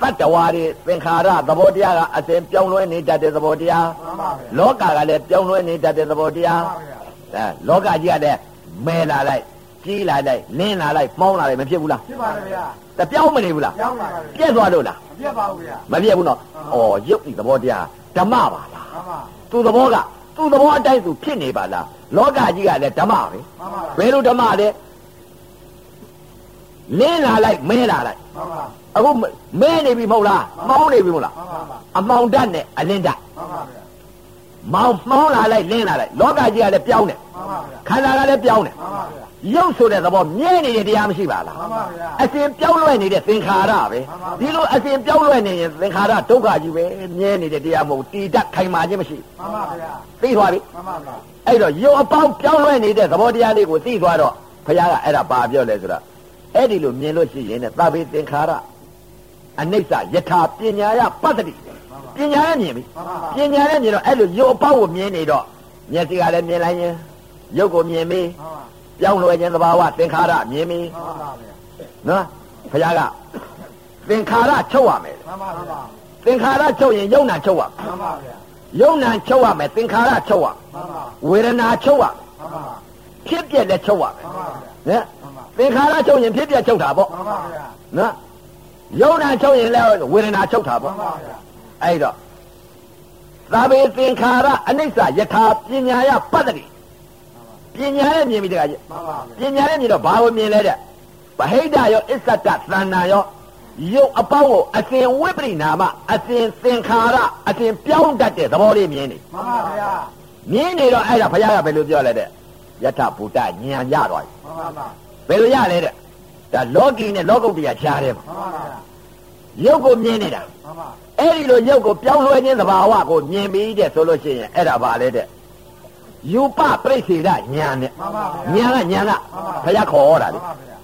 သတ္တဝါတွေသင်္ခါရသဘောတရားကအစဉ်ပြောင်းလဲနေတတ်တဲ့သဘောတရားမှန်ပါဗျာလောကကလည်းပြောင်းလဲနေတတ်တဲ့သဘောတရားမှန်ပါဗျာအဲလောကကြီးကလည်းမဲလာလိုက်ကြီးလာလိုက်လင်းလာလိုက်ပေါင်းလာလိုက်မဖြစ်ဘူးလားဖြစ်ပါဗျာ တပြောင်းမနေဘူးလားကြောင်းပါဗျာပြက်သွားလို့လားပြက်ပါဗျာမပြက်ဘူးနော်ဩရုပ်ဤသဘောတရားဓမ္မပါလားမှန်ပါသူသဘောကသူသဘောအတိုင်းသူဖြစ်နေပါလားလောကကြီးကလည်းဓမ္မပဲမှန်ပါဘယ်လိုဓမ္မလဲလင်းလာလိုက်မဲလာလိုက်မှန်ပါအခုမဲနေပြီမဟုတ်လားမောင်းနေပြီမဟုတ်လားမှန်ပါမှန်အမောင်တတ်နဲ့အလင်းတတ်ပါဗျာမောင်းမောင်းလာလိုက်လင်းလာလိုက်လောကကြီးကလည်းပြောင်းတယ်မှန်ပါဗျာခန္ဓာကလည်းပြောင်းတယ်မှန်ပါဗျာ ရုပ်ဆိုတဲ့သဘောမြဲနေတဲ့တရားမရှိပါလားမှန်ပါဗျာအစဉ်ပြောင်းလဲနေတဲ့သင်္ခါရပဲမှန်ပါဗျာဒီလိုအစဉ်ပြောင်းလဲနေရင်သင်္ခါရဒုက္ခကြီးပဲမြဲနေတဲ့တရားမဟုတ်တည်တတ်ခိုင်မာခြင်းမရှိမှန်ပါဗျာသိသွားပြီမှန်ပါဗျာအဲ့တော့ရုပ်အပေါင်းပြောင်းလဲနေတဲ့သဘောတရားလေးကိုသိသွားတော့ဘုရားကအဲ့ဒါဘာပြောလဲဆိုတော့အဲ့ဒီလိုမြင်လို့ရှိရင်ねသဗ္ဗေသင်္ခါရအနိစ္စယထာပညာယပတ္တိပညာနဲ့မြင်ပြီမှန်ပါပညာနဲ့မြင်တော့အဲ့လိုရုပ်အပေါင်းကိုမြင်နေတော့မျက်စိကလည်းမြင်လိုက်ရင်ရုပ်ကိုမြင်ပြီမှန် ပါပြောင်းလဲခြင်းသဘာဝသင်္ခါရမြင်ပြီမှန်ပါဗျာနော်ဘုရားကသင်္ခါရချုပ်ရမယ်မှန်ပါမှန်ပါသင်္ခါရချုပ်ရင်ယုံနာချုပ်ရမှန်ပါဗျာယုံနာချုပ်ရမယ်သင်္ခါရချုပ်ရမှန်ပါဝေဒနာချုပ်ရမှန်ပါဖြစ်ပြက်လည်းချုပ်ရမယ်မှန်ပါဗျာနော်သင်္ခါရချုပ်ရင်ဖြစ်ပြက်ချုပ်တာပေါ့မှန်ပါဗျာနော်ယုံနာချုပ်ရင်လည်းဝေဒနာချုပ်တာမှပေါ့န်ပါဗျာအဲ့တော့သာဘေသင်္ခါရအနိစ္စယထာပညာယပတ္တိ ပညာနဲ့မြင်ပြီတခါကြီးမှန်ပါဗျာပညာနဲ့မြင်တော့ဘာကိုမြင်လဲတဲ့ဗဟိတရောအစ္ဆတသန္နာရောရုပ်အပေါင်းကိုအစဉ်ဝိပရိနာမအစဉ်သင်္ခါရအစဉ်ပြောင်းတတ်တဲ့သဘောလေးမြင်နေမှန်ပါဗျာမြင်နေတော့အဲ့ဒါဘုရားကဘယ်လိုပြောလဲတဲ့ယထဗုဒ္ဓဉာဏ်ရသွားပြီမှန်ပါဗျာဘယ်လိုရလဲတဲ့ဒါလောကီနဲ့လောကုတ္တရာခြားတယ်မှာမှန်ပါဗျာရုပ်ကိုမြင်နေတာမှန်ပါအဲ့ဒီလိုရုပ်ကိုပြောင်းလဲခြင်းသဘာဝကိုမြင်ပြီးတဲ့ဆိုလို့ရှိရင်အဲ့ဒါပါလေတဲ့ ယူပပရိစေဒဉာဏ်နဲ့မှန်ပါဗျာဉာဏ်ကဉာဏ်ကဘုရားခေါ်တာမှလေန်ပါဗျာ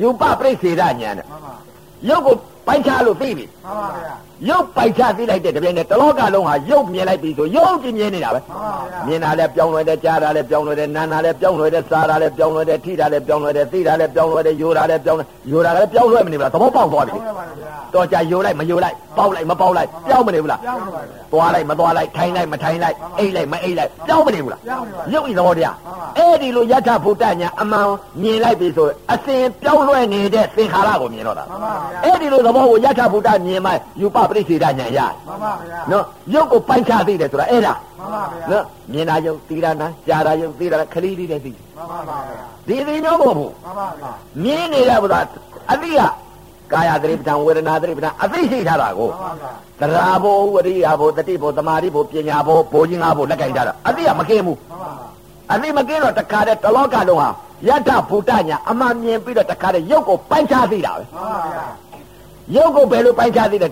ယူပပရိစေဒဉာဏ်နဲ့မှန်ပါရုပ်ကိုပိုက်ချလို့သိပြီမှန်ပါဗျာ ရုပ်ပိုက်ချသိလိုက်တဲ့တပြိုင်နက်တလောကလုံးဟာရုပ်မြင်လိုက်ပြီဆိုရုပ်ကြည့်မြင်နေတာပဲမှန်ပါဗျာမြင်တာလည်းပြောင်းလဲတယ်ကြားတာလည်းပြောင်းလဲတယ်နားတာလည်းပြောင်းလဲတယ်စားတာလည်းပြောင်းလဲတယ်ထိတာလည်းပြောင်းလဲတယ်သိတာလည်းပြောင်းလဲတယ်ယူတာလည်းပြောင်းလဲယူတာလည်းပြောင်းလဲမနေဘူးလားသဘောပေါက်သွားပြီပြောင်းရပါဗျာတော့ကြယူလိုက်မယူလိုက်ပေါက်လိုက်မပေါက်လိုက်ပြောင်းမနေဘူးလားပြောင်းရပါဗျာသွားလိုက်မသွားလိုက်ထိုင်လိုက်မထိုင်လိုက်အိတ်လိုက်မအိတ်လိုက်ပြောင်းမနေဘူးလားပြောင်းနေပါရုပ်ဤသဘောတရားမှန်ပါအဲ့ဒီလိုယထာဘုဒ္ဓညာအမှန်မြင်လိုက်ပြီဆိုအစဉ်ပြောင်းလဲနေတဲ့သင်္ခါရကိုမြင်တော့တာမှန်ပါဗျာအဲ့ဒီလိုသဘောကိုယထာဘုဒ္ဓမြင်မှယူပပရိစ္ဆေဒညာရမှန်ပါဗျာနော်ရုပ်ကိုပိုင်းခြားသိတယ်ဆိုတာအဲ့ဒါမှန်ပါဗျာနော်မြင်တာယုံသိတာနာကြားတာယုံသိတာခရီးလေးတည်းသိမှန်ပါဗျာဒီသိတော့မဟုတ်ဘူးမှန်ပါဗျာမြင်နေတဲ့ဘုရားအတိကကာယသတိပဋ္ဌာန်ဝေဒနာသတိပဋ္ဌာန်အသိရှိထားတာကိုမှန်ပါဗျာတရားဘုဝရိယဘုတတိဘုသမာဓိဘုပညာဘုဘိုးကြီးငါဘုလက်ကင်ထားတာအတိကမကင်းဘူးမှန်ပါဗျာအတိမကင်းတော့တခါတည်းတလောကလုံးဟာယတ္ထဘုဒ္ဓညာအမှန်မြင်ပြီးတော့တခါတည်းရုပ်ကိုပိုင်းခြားသိတာပဲမှန်ပါဗျာရုပ်ကိုဘယ်လိုပိုင်းခြားသိလဲ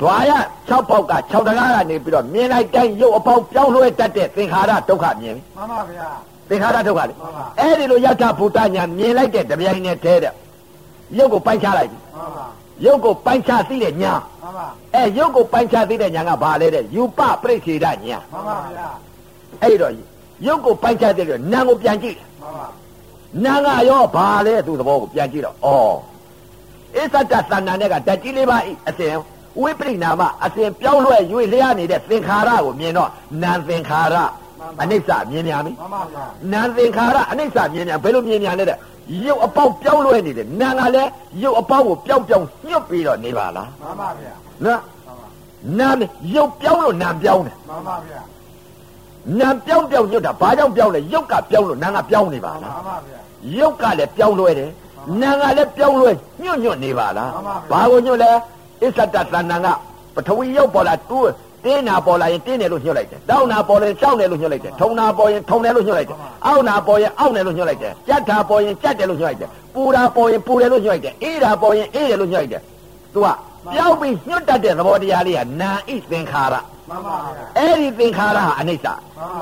ဓွာရ6ပေါက်က6တကားကနေပြီးတော့မြင်လိုက်တိုင်းရုပ်အပေါင်းပြောင်းလဲတတ်တဲ့သင်္ခါရဒုက္ခမြင်ပြီမှန်ပါဗျာသင်္ခါရဒုက္ခလေမှန်ပါအဲ့ဒီလိုယတ္ထဘုဒ္ဓညာမြင်လိုက်တဲ့တပြိုင်နဲ့တည်းတဲ့ရုပ်ကိုပိုင်းခြားလိုက်ပြီမှန်ပါရုပ်ကိုပိုင်းခြားသိတဲ့ညာမှန်ပါအဲရုပ်ကိုပိုင်းခြားသိတဲ့ညာကဘာလဲတဲ့ယူပပရိစ္ဆေဒညာမှန်ပါဗျာအဲ့ဒီတော့ရုပ်ကိုပိုင်းခြားသိတဲ့နာမ်ကိုပြန်ကြည့်မှန်ပါနာမ်ကရောဘာလဲသူ့သဘောကိုပြန်ကြည့်တော့ဩအစ္ဆတသန္တာနဲ့ကဓာတ်ကြီးလေးပါဤအစဉ် ဝိပရိနာမအစဉ်ပြောင်းလဲရွေ့လျားနေတဲ့သင်္ခါရကိုမြင်တော့နာမ်သင်္ခါရအနိစ္စမြင်များပြီမှန်ပါဗျာနာမ်သင်္ခါရအနိစ္စမြင်များဘယ်လိုမြင်များလဲတဲ့ရုပ်အပေါက်ပြောင်းလဲနေတယ်နာမ်ကလည်းရုပ်အပေါက်ကိုပြောင်းပြောင်းညှွတ်ပြီးတော့နေပါလားမှန်ပါဗျာနော်နာမ်ရုပ်ပြောင်းလို့နာမ်ပြောင်းတယ်မှန်ပါဗျာနာမ်ပြောင်းပြောင်းညွတ်တာဘာကြောင့်ပြောင်းလဲရုပ်ကပြောင်းလို့နာမ်ကပြောင်းနေပါလားမှန်ပါဗျာရုပ်ကလည်းပြောင်းလဲတယ်နာမ်ကလည်းပြောင်းလဲညွတ်ညွတ်နေပါလားမှန်ပါဘာကိုညွတ်လဲ အစ္ဆတသဏ္ဍာန်ကပထဝီရုပ်ပေါ်လာတူးတင်းနာပေါ်လာရင်တင်းတယ်လို့ညွှတ်လိုက်တယ်တောင်းနာပေါ်ရင်တောင်းတယ်လို့ညွှတ်လိုက်တယ်ထုံနာပေါ်ရင်ထုံတယ်လို့ညွှတ်လိုက်တယ်အောက်နာပေါ်ရင်အောက်တယ်လို့ညွှတ်လိုက်တယ်ကြက်တာပေါ်ရင်ကြက်တယ်လို့ညွှတ်လိုက်တယ်ပူတာပေါ်ရင်ပူတယ်လို့ညွှတ်လိုက်တယ်အေးတာပေါ်ရင်အေးတယ်လို့ညွှတ်လိုက်တယ်သူကပြောင်းပြီးညွတ်တတ်တဲ့သဘောတရားလေးကနာဣသင်္ခါရမှန်ပါဗျာအဲ့ဒီသင်္ခါရဟာအနိစ္စ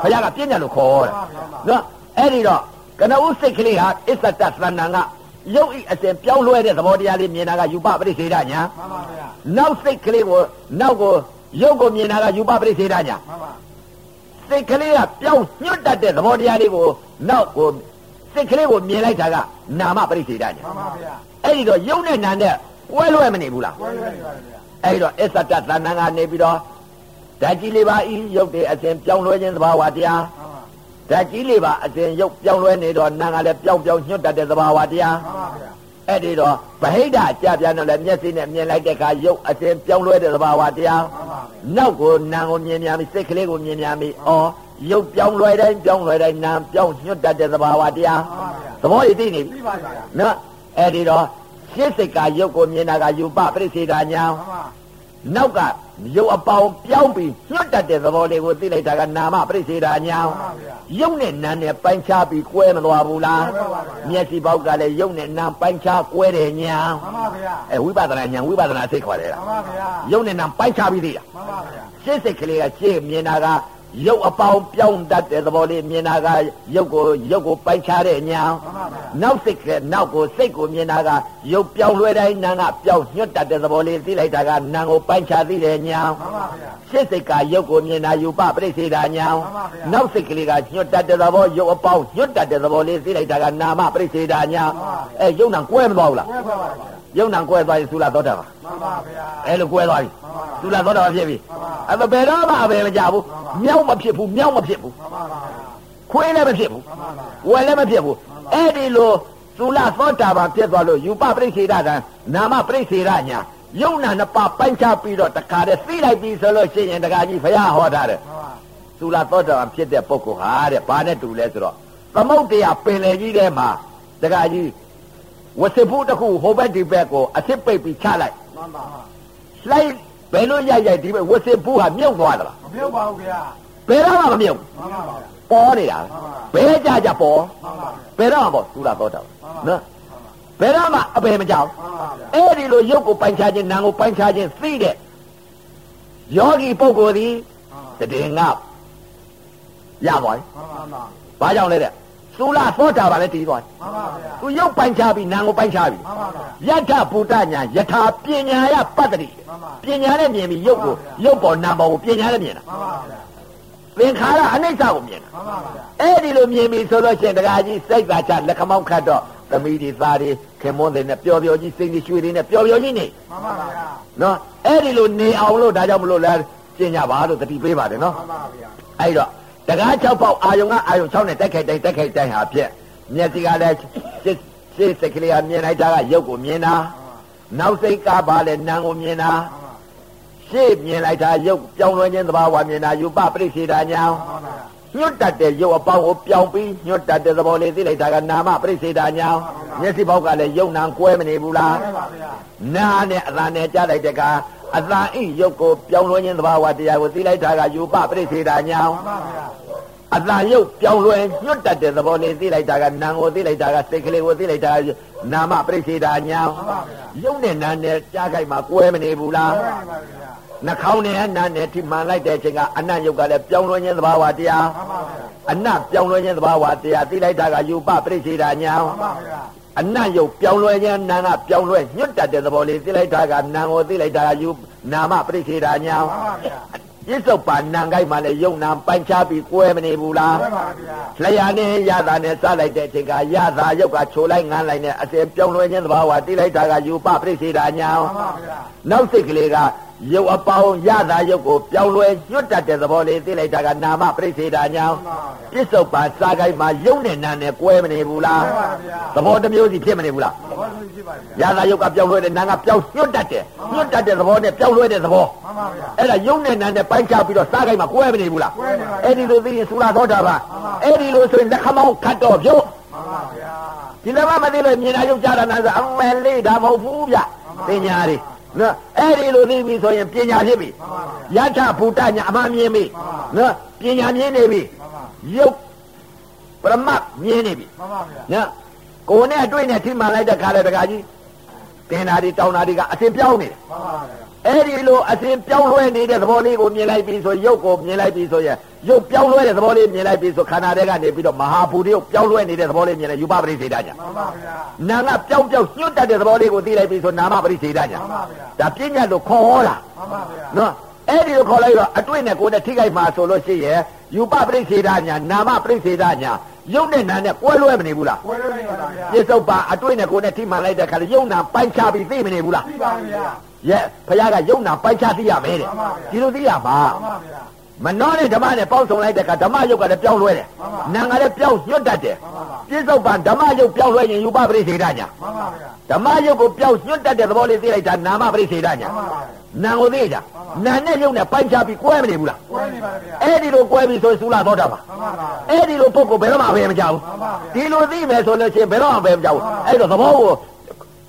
ဘုရားကပြညာလို့ခေါ်တယ်မှန်ပါဗျာနော်အဲ့ဒီတော့ကနဦးစိတ်ကလေးဟာအစ္ဆတသဏ္ဍာန်က ရုပ်ဤအစဉ်ပြောင်းလဲတဲ့သဘောတရားလေးမြင်တာကယူပပရိစ္ဆေဒညာမှန်ပါဗျာနောက်စိတ်ကလေးကိုနောက်ကိုရုပ်ကိုမြင်တာကယူပပရိစ္ဆေဒညာမှန်ပါစိတ်ကလေးကပြောင်းညွတ်တတ်တဲ့သဘောတရားလေးကိုနောက်ကိုစိတ်ကလေးကိုမြင်လိုက်တာကနာမပရိစ္ဆေဒညာမှန်ပါဗျာအဲ့ဒီတော့ရုပ်နဲ့နာနဲ့ဝဲလွဲမနေဘူးလားဝဲရပါဗျာအဲ့ဒီတော့အစ္ဆတသဏ္ဍာန်ကနေပြီးတော့ဓာတ်ကြီးလေးပါဤရုပ်တွေအစဉ်ပြောင်းလဲခြင်းသဘာဝတရားမှန်ပါ ဓာတ်ကြီးလေးပါအစဉ်ရုပ်ပြောင်းလဲနေတော့နာကလည်းပြောင်းပြောင်းညွတ်တတ်တဲ့သဘာဝတရားမှန်ပါဗျာအဲ့ဒီတော့ဗဟိတအကြပြန်တော့လည်းမျက်စိနဲ့မြင်လိုက်တဲ့အခါရုပ်အစဉ်ပြောင်းလဲတဲ့သဘာဝတရားမှန်ပါဗျာနောက်ကိုနာကိုမြင်များပြီစိတ်ကလေးကိုမြင်များပြီဩရုပ်ပြောင်းလဲတိုင်းပြောင်းလဲတိုင်းနာပြောင်းညွတ်တတ်တဲ့သဘာဝတရားမှန်ပါဗျာသဘောရည်သိနေပြီပြီးပါဗျာနော်အဲ့ဒီတော့ရှင်းစိတ်ကရုပ်ကိုမြင်တာကယူပပရိစ္ဆေဒညာမှန်ပါနောက်က ရုပ်အပေါင်းပြောင်းပြီးညွတ်တတ်တဲ့သဘောလေးကိုသိလိုက်တာကနာမပရိစ္ဆေဒညာမှန်ပါဗျာရုပ်နဲ့နာမ်နဲ့ပိုင်းခြားပြီးကွဲမသွားဘူးလားကွဲပါပါဗျာမျက်စိပေါက်ကလည်းရုပ်နဲ့နာမ်ပိုင်းခြားကွဲတယ်ညာမှန်ပါဗျာအဲဝိပဿနာညာဝိပဿနာစိတ်ခေါ်တယ်မှလားန်ပါဗျာရုပ်နဲ့နာမ်ပိုင်းခြားပြီးသေးတာမှန်ပါဗျာရှင်းစိတ်ကလေးကရှင်းမြင်တာက ရုပ်အပေါင်းပြောင်းတတ်တဲ့သဘောလေးမြင်တာကရုပ်ကိုရုပ်ကိုပိုင်းခြားတဲ့ညာမှန်ပါဗျာနောက်စိတ်ကနောက်ကိုစိတ်ကိုမြင်တာကရုပ်ပြောင်းလွှဲတိုင်းနာမ်ကပြောင်းညွတ်တတ်တဲ့သဘောလေးသိလိုက်တာကနာမ်ကိုပိုင်းခြားသိတဲ့ညာမှန်ပါဗျာရှင်းစိတ်ကရုပ်ကိုမြင်တာယူပပရိစ္ဆေဒညာမှန်ပါဗျာနောက်စိတ်ကလေးကညွတ်တတ်တဲ့သဘောရုပ်အပေါင်းညွတ်တတ်တဲ့သဘောလေးသိလိုက်တာကနာမပရိစ္ဆေဒညာမှန်ပါဗျာအဲရုပ်နာကွဲမသွားဘူးလားဝဲပါပါ ဗျာရုပ်နာကွဲသွားရင်သုလာသောတာပါမှန်ပါဗျာအဲလိုကွဲသွားပြီမှန်ပါသုလာသောတာပါဖြစ်ပြီမှန်ပါအဲ့တော့ဘယ်တော့မှအဘယ်မကြဘူးမြောက်မဖြစ်ဘူးမြောက်မဖြစ်ဘူးမှန်ပါဗျာခွေးလည်းမဖြစ်ဘူးမှန်ပါဗျာဝယ်လည်းမဖြစ်ဘူးအဲ့ဒီလိုသုလသောတာပန်ဖြစ်သွားလို့ယူပပရိစ္ဆေဒကံနာမပရိစ္ဆေဒညာယုံနာနှစ်ပါးပိုင်းခြားပြီးတော့တခါတည်းသိလိုက်ပြီဆိုလို့ရှိရင်တခါကြီးဘုရားဟောထားတယ်မှန်ပါသုလသောတာပန်ဖြစ်တဲ့ပုဂ္ဂိုလ်ဟာတဲ့ဘာနဲ့တူလဲဆိုတော့သမုတ်တရားပင်လေကြီးထဲမှာတခါကြီး ဝစစ်ဖို့တစ်ခုဟိုဘက်ဒီဘက်ကိုအစ်စ်ပိတ်ပြီးချလိုက်မှန်ပါလိုက်ဘယ်လိုရိုက်ရိုက်ဒီဘက်ဝစစ်ဖို့ဟာမြုပ်သွားသလားမပြုတ်ပါဘူးဗျာဘယ်တော့မှမမြုပ်မှန်ပါဗျာပေါ်နေတာဘယ်ကြကြပေါ်မှန်ပါဗျာဘယ်တော့မှပေါ်သုလသောတာပန်နော်မှန်ပါဘယ်တော့မှအပေမကြောက်မှန်ပါဗျာအဲ့ဒီလိုရုပ်ကိုပိုင်ခြားခြင်းနာမ်ကိုပိုင်ခြားခြင်းသိတဲ့ယောဂီပုဂ္ဂိုလ်သည်တည်ငါရသွားပြီမှန်ပါမှန်ပါဘာကြောင့်လဲတဲ့ သုလသောတာပန်လည်းတည်သွားပြီမှန်ပါဗျာသူရုပ်ပိုင်ခြားပြီးနာမ်ကိုပိုင်ခြားပြီမှန်ပါဗျာယထဗုဒ္ဓညာယထာပညာယပတ္တိမှန်ပါပညာနဲ့မြင်ပြီးရုပ်ကိုရုပ်ပေါ်နာမ်ပေါ်ကိုပညာနဲ့မြင်တာမှန်ပါဗျာသင်္ခါရအနိစ္စကိုမြင်တာမှန်ပါဗျာအဲ့ဒီလိုမြင်ပြီဆိုလို့ရှိရင်တရားကြီးစိတ်သာချလက်ခမောင်းခတ်တော့သမီးတွေသားတွေခင်မွန်းတွေနဲ့ပျော်ပျော်ကြီးစိတ်တွေရွှေတွေနဲ့ပျော်ပျော်ကြီးနေမှန်ပါဗျာနော်အဲ့ဒီလိုနေအောင်လို့ဒါကြောင့်မလို့လဲကျင့်ကြပါလို့တတိပေးပါတယ်နော်မှန်ပါဗျာအဲ့တော့ တကား6ပေါက်အာယုံကအာယုံ6နဲ့တက်ခိုက်တိုင်းတက်ခိုက်တိုင်းဟာဖြစ်မျက်စိကလည်းစစ်စစ်စိတ်ကလေးကမြင်လိုက်တာကရုပ်ကိုမြင်တာနောက်စိတ်ကပါလဲနာမ်ကိုမြင်တာရှေ့မြင်လိုက်တာရုပ်ပြောင်းလဲခြင်းသဘာဝမြင်တာယူပပရိစ္ဆေဒညာမှန်ပါဗျာညွတ်တတ်တဲ့ရုပ်အပေါင်းကိုပြောင်းပြီးညွတ်တတ်တဲ့သဘောလေးသိလိုက်တာကနာမပရိစ္ဆေဒညာမျက်စိပေါက်ကလည်းရုပ်နာမ်ကွဲမနေဘူးလားမှန်ပါဗျာနာနဲ့အသာနဲ့ကြားလိုက်တဲ့က အသာအိရုပ်ကိုပြောင်းလဲခြင်းသဘာဝတရားကိုသိလိုက်တာကယူပပရိစ္ဆေဒညာမှန်ပါဗျာအသာရုပ်ပြောင်းလဲညွတ်တတ်တဲ့သဘောလေးသိလိုက်တာကနာမ်ကိုသိလိုက်တာကစိတ်ကလေးကိုသိလိုက်တာကနာမပရိစ္ဆေဒညာမှန်ပါဗျာရုပ်နဲ့နာနဲ့ကြားခိုက်မှာကွဲမနေဘူးလားမှန်ပါဗျာနှာခေါင်းနဲ့နာနဲ့ထိမှန်လိုက်တဲ့အချိန်ကအနတ်ရုပ်ကလည်းပြောင်းလဲခြင်းသဘာဝတရားမှန်ပါဗျာအနတ်ပြောင်းလဲခြင်းသဘာဝတရားသိလိုက်တာကယူပပရိစ္ဆေဒညာမှန်ပါဗျာ အနတ်ယုတ်ပြောင်းလဲခြင်းနာကပြောင်းလဲညွတ်တတ်တဲ့သဘောလေးသိလိုက်တာကနာကိုသိလိုက်တာကယူနာမပရိစ္ဆေဒညာမှန်ပါဗျာပြစ္ဆုတ်ပါနံကိုက်မှလည်းယုံနာပိုင်ချပြီးကွဲမနေဘူးလားမှန်ပါဗျာလျာနဲ့ရတာနဲ့စလိုက်တဲ့အချိန်ကရတာယုတ်ကချိုလိုက်ငန်းလိုက်နဲ့အစင်ပြောင်းလဲခြင်းသဘာဝသိလိုက်တာကယူပပရိစ္ဆေဒညာမှန်ပါဗျာနောက်စိတ်ကလေးက ယုတ်အပေါင်းရတာယုတ်ကိုပြောင်းလဲညွတ်တတ်တဲ့သဘောလေးသိလိုက်တာကနာမပရိစ္ဆေဒညာမှန်ပါဗျာပြစ္ဆုတ်ပါစားကိုက်မှယုံနဲ့နာနဲ့ကွဲမနေဘူးလားမှန်ပါဗျာသဘောတစ်မျိုးစီဖြစ်မနေဘူးလားဘောလို့ရှိပါဗျာရာသာယုတ်ကပြောင်းလဲတဲ့နာကပြောင်းညွတ်တတ်တယ်ညွတ်တတ်တဲ့သဘောနဲ့ပြောင်းလဲတဲ့သဘောမှန်ပါဗျာအဲ့ဒါယုံနဲ့နာနဲ့ပိုင်းခြားပြီးတော့စားခိုင်းမှာကွဲမနေဘူးလားကွဲနေပါအဲ့ဒီလိုသိရင်သုလာသောတာပန်အဲ့ဒီလိုဆိုရင်လက်ခမောင်းခတ်တော့ပြုတ်မှန်ပါဗျာဒီလည်းမသိလို့မြင်တာယုတ်ကြတာနာဆိုအမဲလေးဒါမဟုတ်ဘူးဗျပညာတွေ နော်အဲ့ဒီလိုသိပြီဆိုရင်ပညာဖြစ်ပြီမှန်ပါဗျာယထဘူတညာအမှန်မြင်ပြီနော်ပညာမြင်နေပြီမှန်ပါယုတ်ပရမတ်မြင်နေပြီမှန်ပါဗျာနော်ကိုယ်နဲ့အတွေ့နဲ့ထိမှန်လိုက်တဲ့ခါလေတခါကြီးတင်တာတွေတောင်းတာတွေကအစဉ်ပြောင်းနေတယ်မှန်ပါဗျာ အဲ့ဒီလိုအစဉ်ပြောင်းလဲနေတဲ့သဘောလေးကိုမြင်လိုက်ပြီဆိုရုပ်ကိုမြင်လိုက်ပြီဆိုရင်ရုပ်ပြောင်းလဲတဲ့သဘောလေးမြင်လိုက်ပြီဆိုခန္ဓာတွေကနေပြီးတော့မဟာဘူတရုပ်ပြောင်းလဲနေတဲ့သဘောလေးမြင်လိုက်ယူပပရိစေတညာမှန်ပါဗျာနာကပြောင်းပြောင်းညှွတ်တတ်တဲ့သဘောလေးကိုသိလိုက်ပြီဆိုနာမပရိစေတညာမှန်ပါဗျာဒါပြဉ္ညာလို့ခေါ်ဟောတာမှန်ပါဗျာနော်အဲ့ဒီလိုခေါ်လိုက်တော့အတွေ့နဲ့ကိုယ်နဲ့ထိခိုက်မှာဆိုလို့ရှိရင်ယူပပရိစေတညာနာမပရိစေတညာရုပ်နဲ့နာနဲ့ကွဲလွဲမနေဘူးလားဝဲလို့နေပါဗျာပြစ္ဆုတ်ပါအတွေ့နဲ့ကိုယ်နဲ့ထိမှန်လိုက်တဲ့ခါလေရုပ်နာပိုင်းခြားပြီးသိမနေဘူးလားသိပါဗျာ ရဲ့ဖခင်ကရုပ်နာပိုင်းခြားသိရမယ်တဲ့မှန်ပါဗျာဒီလိုသိရမှာမှန်ပါဗျာမနှောနဲ့ဓမ္မနဲ့ပေါင်းစုံလိုက်တဲ့အခါဓမ္မယုတ်ကလည်းပြောင်းလွဲတယ်မှန်ပါနာငါလည်းပြောင်းညွတ်တတ်တယ်မှန်ပါပါပြစ္ဆုတ်ပံဓမ္မယုတ်ပြောင်းလွဲရင်ယူပပရိစေဒညာမှန်ပါဗျာဓမ္မယုတ်ကိုပြောင်းညွတ်တတ်တဲ့သဘောလေးသိလိုက်တာနာမပရိစေဒညာမှန်ပါဗျာနာကိုသိကြနာနဲ့ယုတ်နဲ့ပိုင်းခြားပြီးကွဲမနေဘူးလားဝဲနေပါဗျာအဲ့ဒီလိုကွဲပြီးဆိုရင်သုလာသောတာပါမှန်ပါဗျာအဲ့ဒီလိုပုဂ္ဂိုလ်ဘယ်တော့မှအဘယ်မကြောက်မှန်ပါဗျာဘူးဒီလိုသိမယ်ဆိုလို့ရှိရင်ဘယ်တော့မှအဘယ်မကြောက်ဘူးအဲ့တော့သဘောကို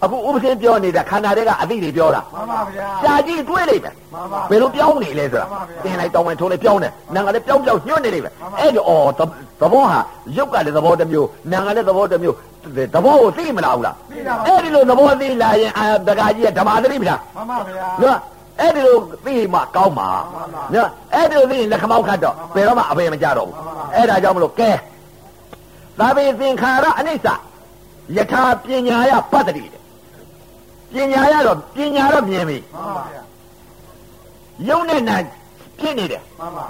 အခုဥပဒေပြောနေတဲ့ခန္ဓာတွေကအသိတွေပြောတာမှန်ပါဗျာရှားကြည့်တွေးလိုက်မယ်မှန်ပါဘယ်လိုပြောင်းနေလဲဆိုတာမှန်ပါဗျာတင်လိုက်တောင်းဝင်ထိုးလိုက်ပြောင်းတယ်နာငါလည်းပြောင်းပြောင်းညွတ်နေလိမ့်မယ်မှန်ပါအဲ့ဒီဩသသဘောဟာရုပ်ကလည်းသဘောတစ်မျိုးနာငါလည်းသဘောတစ်မျိုးသဘောကိုသိမလားဘူးလားသိတာပါအဲ့ဒီလိုသဘောသိလာရင်အာတကာကြီးကဓမ္မသတိပ္ပာမှန်ပါဗျာနော်အဲ့ဒီလိုသိမှကောင်းမှာမှန်ပါနော်အဲ့ဒီလိုသိရင်လက်ခမောက်ခတ်တော့ဘယ်တော့မှအပေမကြတော့ဘူးအဲ့ဒါကြောင့်မလို့ကဲသာဝေသင်္ခါရအနိစ္စယထာပညာယပတ္တိတဲ့ ပညာရတော့ပညာတော့မြင်ပြီမှန်ပါဗျာယုံနဲ့နာဖြစ်နေတယ်မှန်ပါ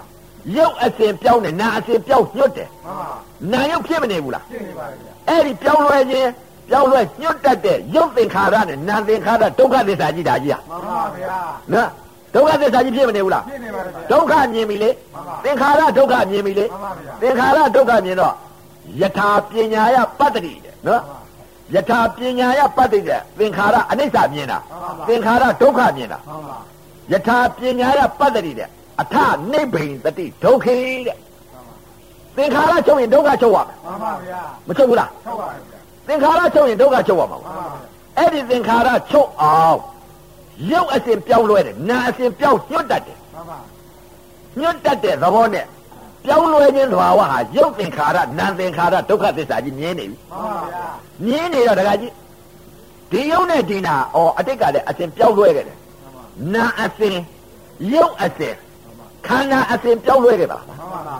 ယုတ်အစဉ်ပြောင်းတယ်နာအစဉ်ပြောင်းညွတ်တယ်မှန်ပါနာယုတ်ဖြစ်မနေဘူးလားရှင်းနေပါဗျာအဲ့ဒီပြောင်းလဲခြင်းပြောင်းလဲညွတ်တတ်တဲ့ယုတ်သင်္ခါရနဲ့နာသင်္ခါရဒုက္ခသစ္စာကြီးတာကြီးဟာမှန်ပါဗျာနော်ဒုက္ခသစ္စာကြီးဖြစ်မနေဘူးလားပြည့်နေပါတယ်ဗျာဒုက္ခမြင်ပြီလေသင်္ခါရဒုက္ခမြင်ပြီလေမှန်ပါဗျာသင်္ခါရဒုက္ခမြင်တော့ယထာပညာယပတ္တိတဲ့နော် ယထာပညာယပတ္တိတဲ့သင်္ခါရအနိစ္စမြင်တာသင်္ခါရဒုက္ခမြင်တာမှန်ပါယထာပညာယပတ္တိတဲ့အထနိဗ္ဗိန်တတိဒုက္ခေတဲ့သင်္ခါရချုပ်ရင်ဒုက္ခချုပ်ရမယ်မှန်ပါဗျာမချုပ်ဘူးလားဟုတ်ပါဗျာသင်္ခါရချုပ်ရင်ဒုက္ခချုပ်ရမှာမှန်ပါဗျာအဲ့ဒီသင်္ခါရချုပ်အောင်ရုပ်အစဉ်ပြောင်းလဲတယ်နာအစဉ်ပြောင်းညွတ်တတ်တယ်မှန်ပါညွတ်တတ်တဲ့သဘောနဲ့ ပြောင်းလဲခြင်းသဘာဝဟာရုပ်သင်္ခါရနာသင်္ခါရဒုက္ခသစ္စာကြီးမြင်နေပြီမှန်ပါဗျာမြင်နေတော့တခါကြီးဒီရုပ်နဲ့ဒီနာဩအတိတ်ကလည်းအစဉ်ပြောင်းလဲခဲ့တယ်မှန်ပါနာအစဉ်ရုပ်အစဉ်ခန္ဓာအစဉ်ပြောင်းလဲခဲ့ပါလားမှန်ပါဗျာ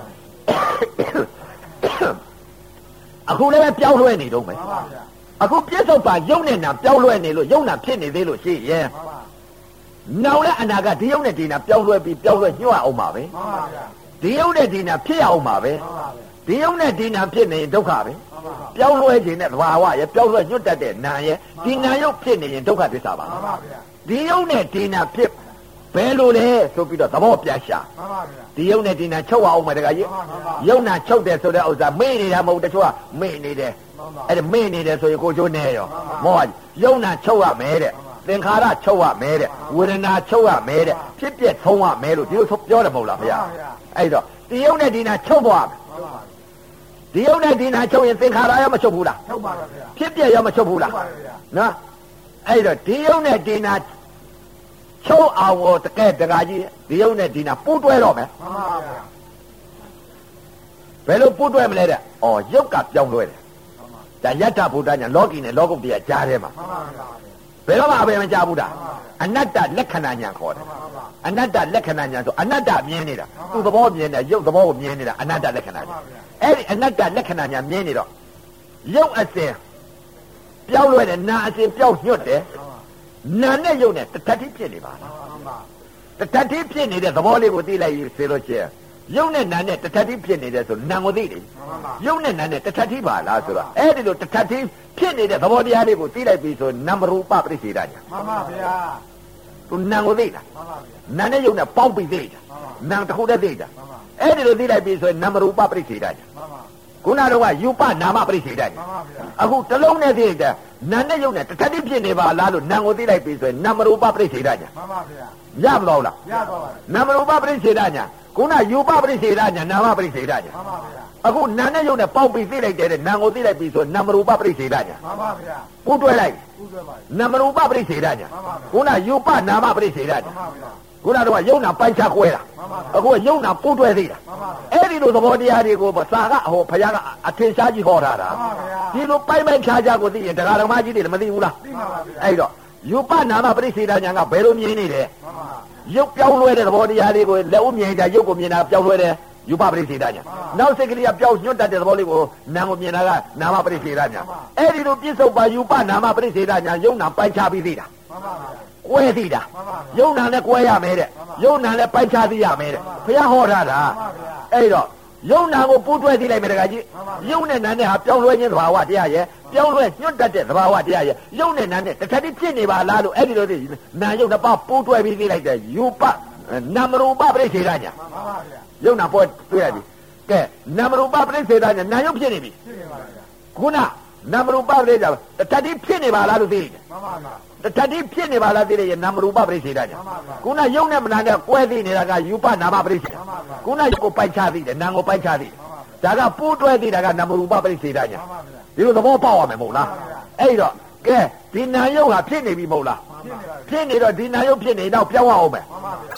အခုလည်းပဲပြောင်းလဲနေတော့မယ်မှန်ပါဗျာအခုပြစ္ဆုတ်ပါရုပ်နဲ့နာပြောင်းလဲနေလို့ရုပ်နာဖြစ်နေသေးလို့ရှိရင်မှန်ပါနောက်လည်းအနာကဒီရုပ်နဲ့ဒီနာပြောင်းလဲပြီးပြောင်းလဲညှို့အောင်ပါပဲမှန်ပါဗျာ ဒီရုပ်နဲ့ဒီနာဖြစ်အောင်ပါပဲမှန်ပါဗျာဒီရုပ်နဲ့ဒီနာဖြစ်နေရင်ဒုက္ခပဲမှန်ပါပြောင်းလဲခြင်းနဲ့သဘာဝရဲ့ပြောင်းလဲညွတ်တတ်တဲ့နာရဲ့ဒီနာရုပ်ဖြစ်နေရင်ဒုက္ခသစ္စာပါမှန်ပါဗျာဒီရုပ်နဲ့ဒီနာဖြစ်ဘယ်လိုလဲဆိုပြီးတော့သဘောပြရှာမှန်ပါဗျာဒီရုပ်နဲ့ဒီနာချုပ်အောင်မယ်တခါကြီးမှန်ပါရုပ်နာချုပ်တယ်ဆိုတဲ့ဥစ္စာမေ့နေတာမဟုတ်တချို့ကမေ့နေတယ်မှန်ပါအဲ့ဒါမေ့နေတယ်ဆိုရင်ကိုချိုးနေရောမှန်ပါမောရုပ်နာချုပ်ရမယ်တဲ့သင်္ခါရချုပ်ရမယ်တဲ့ဝေဒနာချုပ်ရမယ်တဲ့ဖြစ်ပြဆုံးရမယ်လို့ဒီလိုပြောတယ်မဟုတ်လားဗျာ အဲ့တော့ဒီရုပ်နဲ့ဒီနာချုပ်သွားမယ်မှန်ပါဒီရုပ်နဲ့ဒီနာချုပ်ရင်သင်္ခါရရောမချုပ်ဘူးလားဟုတ်ပါဗျာဖြစ်ပြရောမချုပ်ဘူးလားဟုတ်ပါဗျာနော်အဲ့တော့ဒီရုပ်နဲ့ဒီနာချုပ်အောင်ကိုတကဲတကာကြီးဒီရုပ်နဲ့ဒီနာပူးတွဲတော့မယ်မှန်ပါဗျာဘယ်လိုပူးတွဲမလဲတဲ့။အော်ရုပ်ကပြောင်းလဲတယ်မှန်ပါ။ဒါယတ္တဗုဒ္ဓညာလောကီနဲ့လောကုတ္တရာကြားထဲမှာမှန်ပါဗျာ ဘယ်တော့မှအပေမကြားဘူးတာ။အနတ္တလက္ခဏာညာခေါ်တယ်မှန်ပါ။အနတ္တလက္ခဏာညာဆိုအနတ္တမြင်နေတာ။သူ့သဘောမြင်တယ်ရုပ်သဘောကိုမြင်နေတာအနတ္တလက္ခဏာမှန်ညာပါဗျာ။အဲ့ဒီအနတ္တလက္ခဏာညာမြင်နေတော့ရုပ်အစဉ်ပြောင်းလဲတယ်နာအစဉ်ပြောင်းညွတ်တယ်။နာနဲ့ရုပ်နဲ့တထတိဖြစ်နေပါလားမှန်ပါ။တထတိဖြစ်နေတဲ့သဘောလေးကိုသိလိုက်စေလို့ချင်းရုပ်နဲ့နာနဲ့တထတိဖြစ်နေတယ်ဆိုနာကိုသိတယ်မှန်ပါရုပ်နဲ့နာနဲ့တထတိပါလားဆိုတော့အဲ့ဒီလိုတထတိ ဖြစ်နေတဲ့သဘောတရားလေးကိုသိလိုက်ပြီဆိုနံမရူပပရိစ္ဆေဒညာမှန်ပါဗျာသူနံကိုသိလားမှန်ပါဗျာနာနဲ့ရုပ်နဲ့ပေါင်းပြီးသိတာနံတစ်ခုတည်းသိတာမှန်ပါအဲ့ဒီလိုသိလိုက်ပြီဆိုရင်နံမရူပပရိစ္ဆေဒညာမှန်ပါခုနတော့ကယူပနာမပရိစ္ဆေဒညာမှန်ပါဗျာအခုတစ်လုံးနဲ့သိတဲ့နာနဲ့ရုပ်နဲ့တထတိဖြစ်နေပါလားလို့နံကိုသိလိုက်ပြီဆိုရင်နံမရူပပရိစ္ဆေဒညာမှန်ပါဗျာရမလို့လားရတော့ပါနံမရူပပရိစ္ဆေဒညာခုနယူပပရိစ္ဆေဒညာနာမပရိစ္ဆေဒညာမှန်ပါဗျာ အခုနာနဲ့ရုပ်နဲ့ပေါင်းပြီးသိလိုက်တဲ့နံကိုသိလိုက်ပြီဆိုနံမရူပပရိစ္ဆေဒညာမှန်ပါဗျာပူတွဲလိုက်ဥစွဲပါနမရူပပရိစ္ဆေဒညာမှန်ပါဗျာခုနယူပနာမပရိစ္ဆေဒမှညာန်ပါဗျာခုနတော့ကယုံနာပိုက်ချခွဲတာမှန်ပါဗျာအခုကယုံနာပူတွဲသေးတာမှန်ပါဗျာအဲ့ဒီလိုသဘောတရားတွေကိုစာကဟိုဘုရားကအထင်ရှားကြီးဟောထားတာမှန်ပါဗျာဒီလိုပိုက်ပိုက်ခြားခြားကိုသိရင်တရားဓမ္မကြီးတွေလည်းမသိဘူးလားသိပါပါဗျာအဲ့တော့ယူပနာမပရိစ္ဆေဒညာကဘယ်လိုမြင်နေတယ်မှန်ပါရုပ်ပြောင်းလဲတဲ့သဘောတရားလေးကိုလက်ဦးမြင်တာရုပ်ကိုမြင်တာပြောင်းလဲတယ် ယူပပရိစ္ဆေဒညာနောက်စိတ်ကလေးကပြောင်းညွတ်တတ်တဲ့သဘောလေးကိုနာမ်ကိုမြင်တာကနာမပရိစ္ဆေဒညာအဲ့ဒီလိုပြစ္ဆုတ်ပါယူပနာမပရိစ္ဆေဒညာယုံနာပိုက်ချပြီးသိတာမှန်ပါဗျာကွဲသိတာမှန်ပါဗျာယုံနာနဲ့ကွဲရမယ်တဲ့ယုံနာနဲ့ပိုက်ချသိရမယ်တဲ့ဘုရားဟောထားတာမှန်ပါဗျာအဲ့တော့ယုံနာကိုပူးတွဲသိလိုက်မယ်တခါကြီးမှန်ပါဗျာယုံနဲ့နာနဲ့ဟာပြောင်းလဲခြင်းသဘာဝတရားရဲ့ပြောင်းလဲညွတ်တတ်တဲ့သဘာဝတရားရဲ့ယုံနဲ့နာနဲ့တစ်ထပ်တည်းဖြစ်နေပါလားလို့အဲ့ဒီလိုသိနာယုံတစ်ပါးပူးတွဲပြီးသိလိုက်တဲ့ယူပ နမရူပပရိစ္ဆေဒညာမှန်ပါဗျာယုံနာပေါ်တွေ့ရပြီကဲနမရူပပရိစ္ဆေဒညာနာယုံဖြစ်နေပြီသိနေပါဗျာခုနနမရူပပရိစ္ဆေဒတစ်ထပ်တည်းဖြစ်နေပါလားလို့သိတယ်မှန်ပါဗျာတထတိဖြစ်နေပါလားသိတယ်ရနမရူပပရိစ္ဆေဒညာမှန်ပါဗျာခုနယုံနဲ့မနာနဲ့ကွဲသိနေတာကယူပနာမပရိစ္ဆေဒမှန်ပါဗျာခုနယုတ်ကိုပိုက်ချသိတယ်နာကိုပိုက်ချသိတယ်မှန်ပါဗျာဒါကပိုးတွဲသိတာကနမရူပပရိစ္ဆေဒညာမှန်ပါဗျာဒီလိုသဘောပေါက်ရမယ်မဟုတ်လားမှန်ပါဗျာအဲ့တော့ကဲဒီနာယုတ်ဟာဖြစ်နေပြီမဟုတ်လားဖြစ်နေပါဗျာဖြစ်နေတော့ဒီနာယုတ်ဖြစ်နေတော့ပြောင်းရအောင်မယ်မှန်ပါဗျာ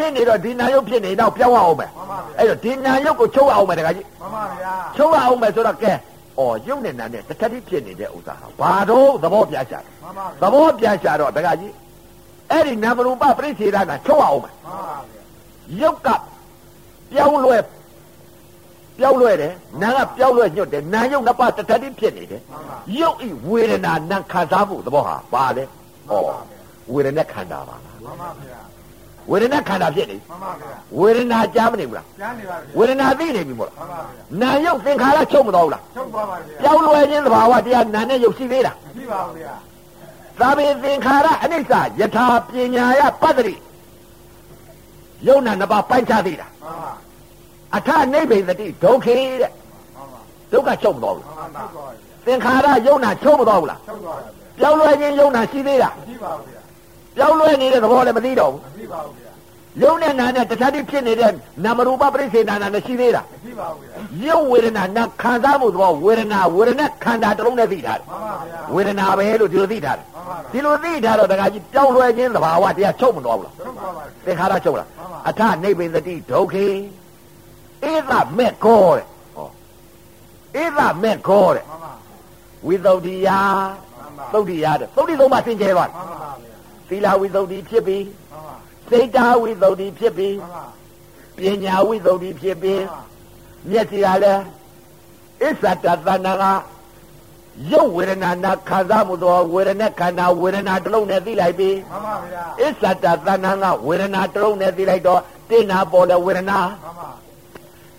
ဖြစ်နေပါဗျာဖြစ်နေတော့ဒီနာယုတ်ဖြစ်နေတော့ပြောင်းရအောင်မယ်မှန်ပါဗျာအဲ့တော့ဒီနာယုတ်ကိုချုပ်ရအောင်မယ်တခါကြီးမှန်ပါဗျာချုပ်ရအောင်မယ်ဆိုတော့ကဲဩယုတ်နဲ့နာနဲ့တထတိဖြစ်နေတဲ့ဥစ္စာဟာဘာတော့သဘောပြချတယ်မှန်ပါသဗျာဘောပြချတော့တခါကြီးအဲ့ဒီနမရူပပရိစ္ဆေဒကချုပ်အောင်မယ်မှန်ပါဗျာရုပ်ကပြောင်းလဲပြောင်းလဲတယ်နာကပြောင်းလဲညွတ်တယ်နာယုတ်နှစ်ပါးတစ်ထပ်တည်းဖြစ်နေတယ်မှန်ပါရုပ်ဤဝေဒနာနာခံစားမှုသဘောဟာပါလေဩဝေဒနာခန္ဓာပါလားမှန်ပါဗျာ ဝေဒနာခန္ဓာဖြစ်နေမှန်ပါဗျာဝေဒနာကြားမနေဘူးလားကျမ်းနေပါဗျာဝေဒနာသိနေပြီမို့လားမှန်ပါဗျာနာယုတ်သင်္ခါရချုပ်မတော်ဘူးလားချုပ်သွားပါဗျာပြောင်းလဲခြင်းသဘာဝတရားနာနဲ့ယုတ်ရှိသေးလားမရှိပါဘူးဗျာသာမေသင်္ခါရအနိစ္စယထာပညာယပတ္တိယုံနာနှစ်ပါးပိုင်းခြားသေးတာမှန်ပါအထနိဗ္ဗိသတိဒုက္ခေတဲ့မှန်ပါဒုက္ခချုပ်မတော်ဘူးမှန်ပါထုတ်သွားပြီသင်္ခါရယုံနာချုပ်မတော်ဘူးလားထုတ်သွားပြီပြောင်းလဲခြင်းယုံနာရှိသေးတာမရှိပါဘူးဗျာပြောင်းလဲနေတဲ့သဘောလည်းမသိတော့ဘူးမရှိ ပါဘူးဗျာယုံနဲ့နာနဲ့တခြားတိဖြစ်နေတဲ့နာမရူပပရိစ္ဆေနာနာနဲ့ရှိသေးတာမရှိပါဘူးဗျာရုပ်ဝေဒနာနာခံစားမှုသဘောဝေဒနာဝေဒနာခန္ဓာတစ်လုံးနဲ့သိထားတယ်မှန်ပါဗျာဝေဒနာပဲလို့ဒီလိုသိထားတယ်မှန်ပါဗျာဒီလိုသိထားတော့တခါကြီးပြောင်းလဲခြင်းသဘာဝတရားချုပ်မတော်ဘူးလားထုတ်သွားပါပြီသင်္ခါရချုပ်လားမှန်ပါအထနိဗ္ဗိသတိဒုက္ခေဧသမဲ့ကောတဲ့ဟောဧသမဲ့ကောတဲ့မှန်ပါဝိသုဒ္ဓိယမှန်ပါသုဒ္ဓိယတဲ့သုဒ္ဓိသုံးပါးသင်ကျဲသွားတယ်မှန်ပါဗျာသီလဝိသုဒ္ဓိဖြစ်ပြီးမှန်ပါ စိတ်ဓာဝိသုဒ္ဓိဖြစ်ပြီးမှန်ပါပညာဝိသုဒ္ဓိဖြစ်ပြီးမျက်စိကလည်းအစ္ဆတသဏ္ဍာကရုပ်ဝေဒနာနာခံစားမှုသောဝေဒနာခန္ဓာဝေဒနာတစ်လုံးနဲ့သိလိုက်ပြီးမှန်ပါဗျာအစ္ဆတသဏ္ဍာကဝေဒနာတစ်လုံးနဲ့သိလိုက်တော့တင်းနာပေါ်တဲ့ဝေဒနာမှန်ပါ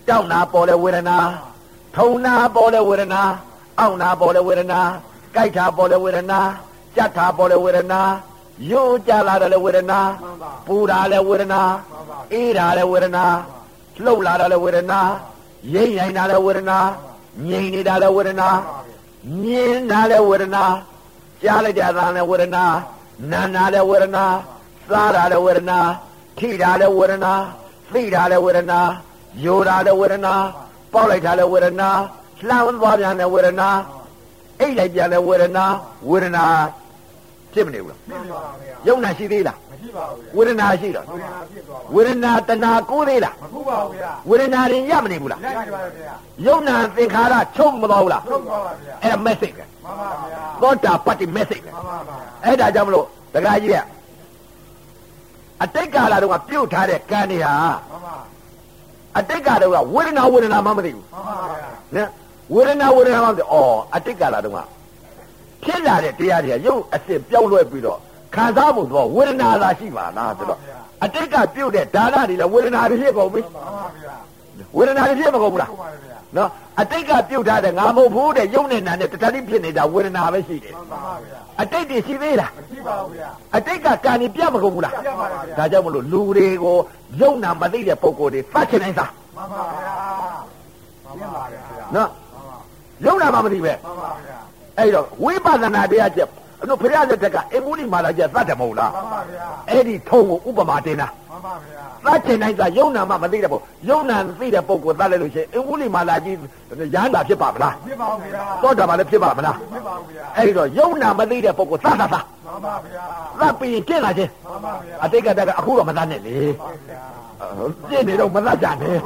တောက်နာပေါ်တဲ့ဝေဒနာထုံနာပေါ်တဲ့ဝေဒနာအောင့်နာပေါ်တဲ့ဝေဒနာကြိုက်တာပေါ်တဲ့ဝေဒနာကြက်တာပေါ်တဲ့ဝေဒနာ ယိုးကြလာတဲ့ဝေဒနာမှန်ပါပူတာလည်းဝေဒနာမှန်ပါအေးတာလည်းဝေဒနာလှုပ်လာတာလည်းဝေဒနာရိမ့်ရိုင်တာလည်းဝေဒနာငြိမ်နေတာလည်းဝေဒနာမြင်တာလည်းဝေဒနာကြားလိုက်ကြတာလည်းဝေဒနာနာနာလည်းဝေဒနာစားတာလည်းဝေဒနာထိတာလည်းဝေဒနာသိတာလည်းဝေဒနာယိုတာလည်းဝေဒနာပေါက်လိုက်တာလည်းဝေဒနာလှမ်းသွားပြန်လည်းဝေဒနာအိတ်လိုက်ပြန်လည်းဝေဒနာဝေဒနာ ဖြစ်မနေဘူးလားမှန်ပါဗျာယုံနာရှိသေးလားမရှိပါဘူးဗျာဝေဒနာရှိတော့ဝေဒနာဖြစ်သွားပါဝေဒနာတဏှာကိုးသေးလားမဟုတ်ပါဘူးဗျာဝေဒနာရင်ရမနေဘူးလားလိုက်ပါဗျာယုံနာသင်္ခါရချုပ်မတော်ဘူးလားထုတ်သွားပါဗျာအဲ့ဒါ message ပဲမှန်ပါဗျာသောတာပတ္တိ message ပဲမှန်ပါဗျာအဲ့ဒါကြောင့်မလို့တခါကြီးကအတိတ်ကာလတုန်းကပြုတ်ထားတဲ့ကံတွေဟာမှန်ပါအတိတ်ကာလတုန်းကဝေဒနာဝေဒနာမှမသိဘူးမှန်ပါဗျာနော်ဝေဒနာဝေဒနာမှမသိဩအတိတ်ကာလတုန်းက ဖြစ်လာတဲ့တရားတွေကရုပ်အစစ်ပြောင်းလဲပြီးတော့ခံစားမှုတော့ဝေဒနာသာရှိပါလားဆိုတော့အတိတ်ကပြုတ်တဲ့ဒါနတွေလည်းဝေဒနာတွေဖြစ်ကုန်ပြီမှန်ပါဗျာဝေဒနာတွေဖြစ်မကုန်ဘူးလားဟုတ်ပါဗျာနော်အတိတ်ကပြုတ်ထားတဲ့ငါမဟုတ်ဘူးတဲ့ယုံနဲ့နာနဲ့တတတိဖြစ်နေတာဝေဒနာပဲရှိတယ်မှန်ပါဗျာအတိတ်တွေရှိသေးလားမရှိပါဘူးဗျာအတိတ်ကကံนี่ပြတ်မကုန်ဘူးလားပြပါဗျာဒါကြောင့်မလို့လူတွေကိုယုံနာမသိတဲ့ပုံကိုယ်တွေသတ်ချင်နိုင်စားမှန်ပါဗျာမှန်ပါဗျာနော်ယုံနာမမသိပဲမှန်ပါဗျာ အဲ့တော့ဝိပဿနာတရားချက်အဲ့တော့ဖရာတဲ့တက်ကအိမ်မူလီမာလာချက်သတ်တယ်မဟုတ်လားမှန်ပါဗျာအဲ့ဒီထုံကိုဥပမာတင်တာမှန်ပါဗျာသတ်ချင်နိုင်စားယုံနာမမသိတဲ့ပုံယုံနာသိတဲ့ပုံကိုသတ်လိုက်လို့ရှိရင်အိမ်မူလီမာလာကြီးရဟန္တာဖြစ်ပါမလားဖြစ်ပါဗျာသောတာပန်လည်းဖြစ်ပါမလားဖြစ်ပါဗျာအဲ့ဒီတော့ယုံနာမသိတဲ့ပုံကိုသတ်သတ်သတ်မှန်ပါဗျာသတ်ပြီးရင်ကျင့်လာခြင်းမှန်ပါဗျာအတိတ်ကတက်ကအခုတော့မသတ်နဲ့လေပါဗျာကျင့်နေတော့မသတ်ကြနဲ့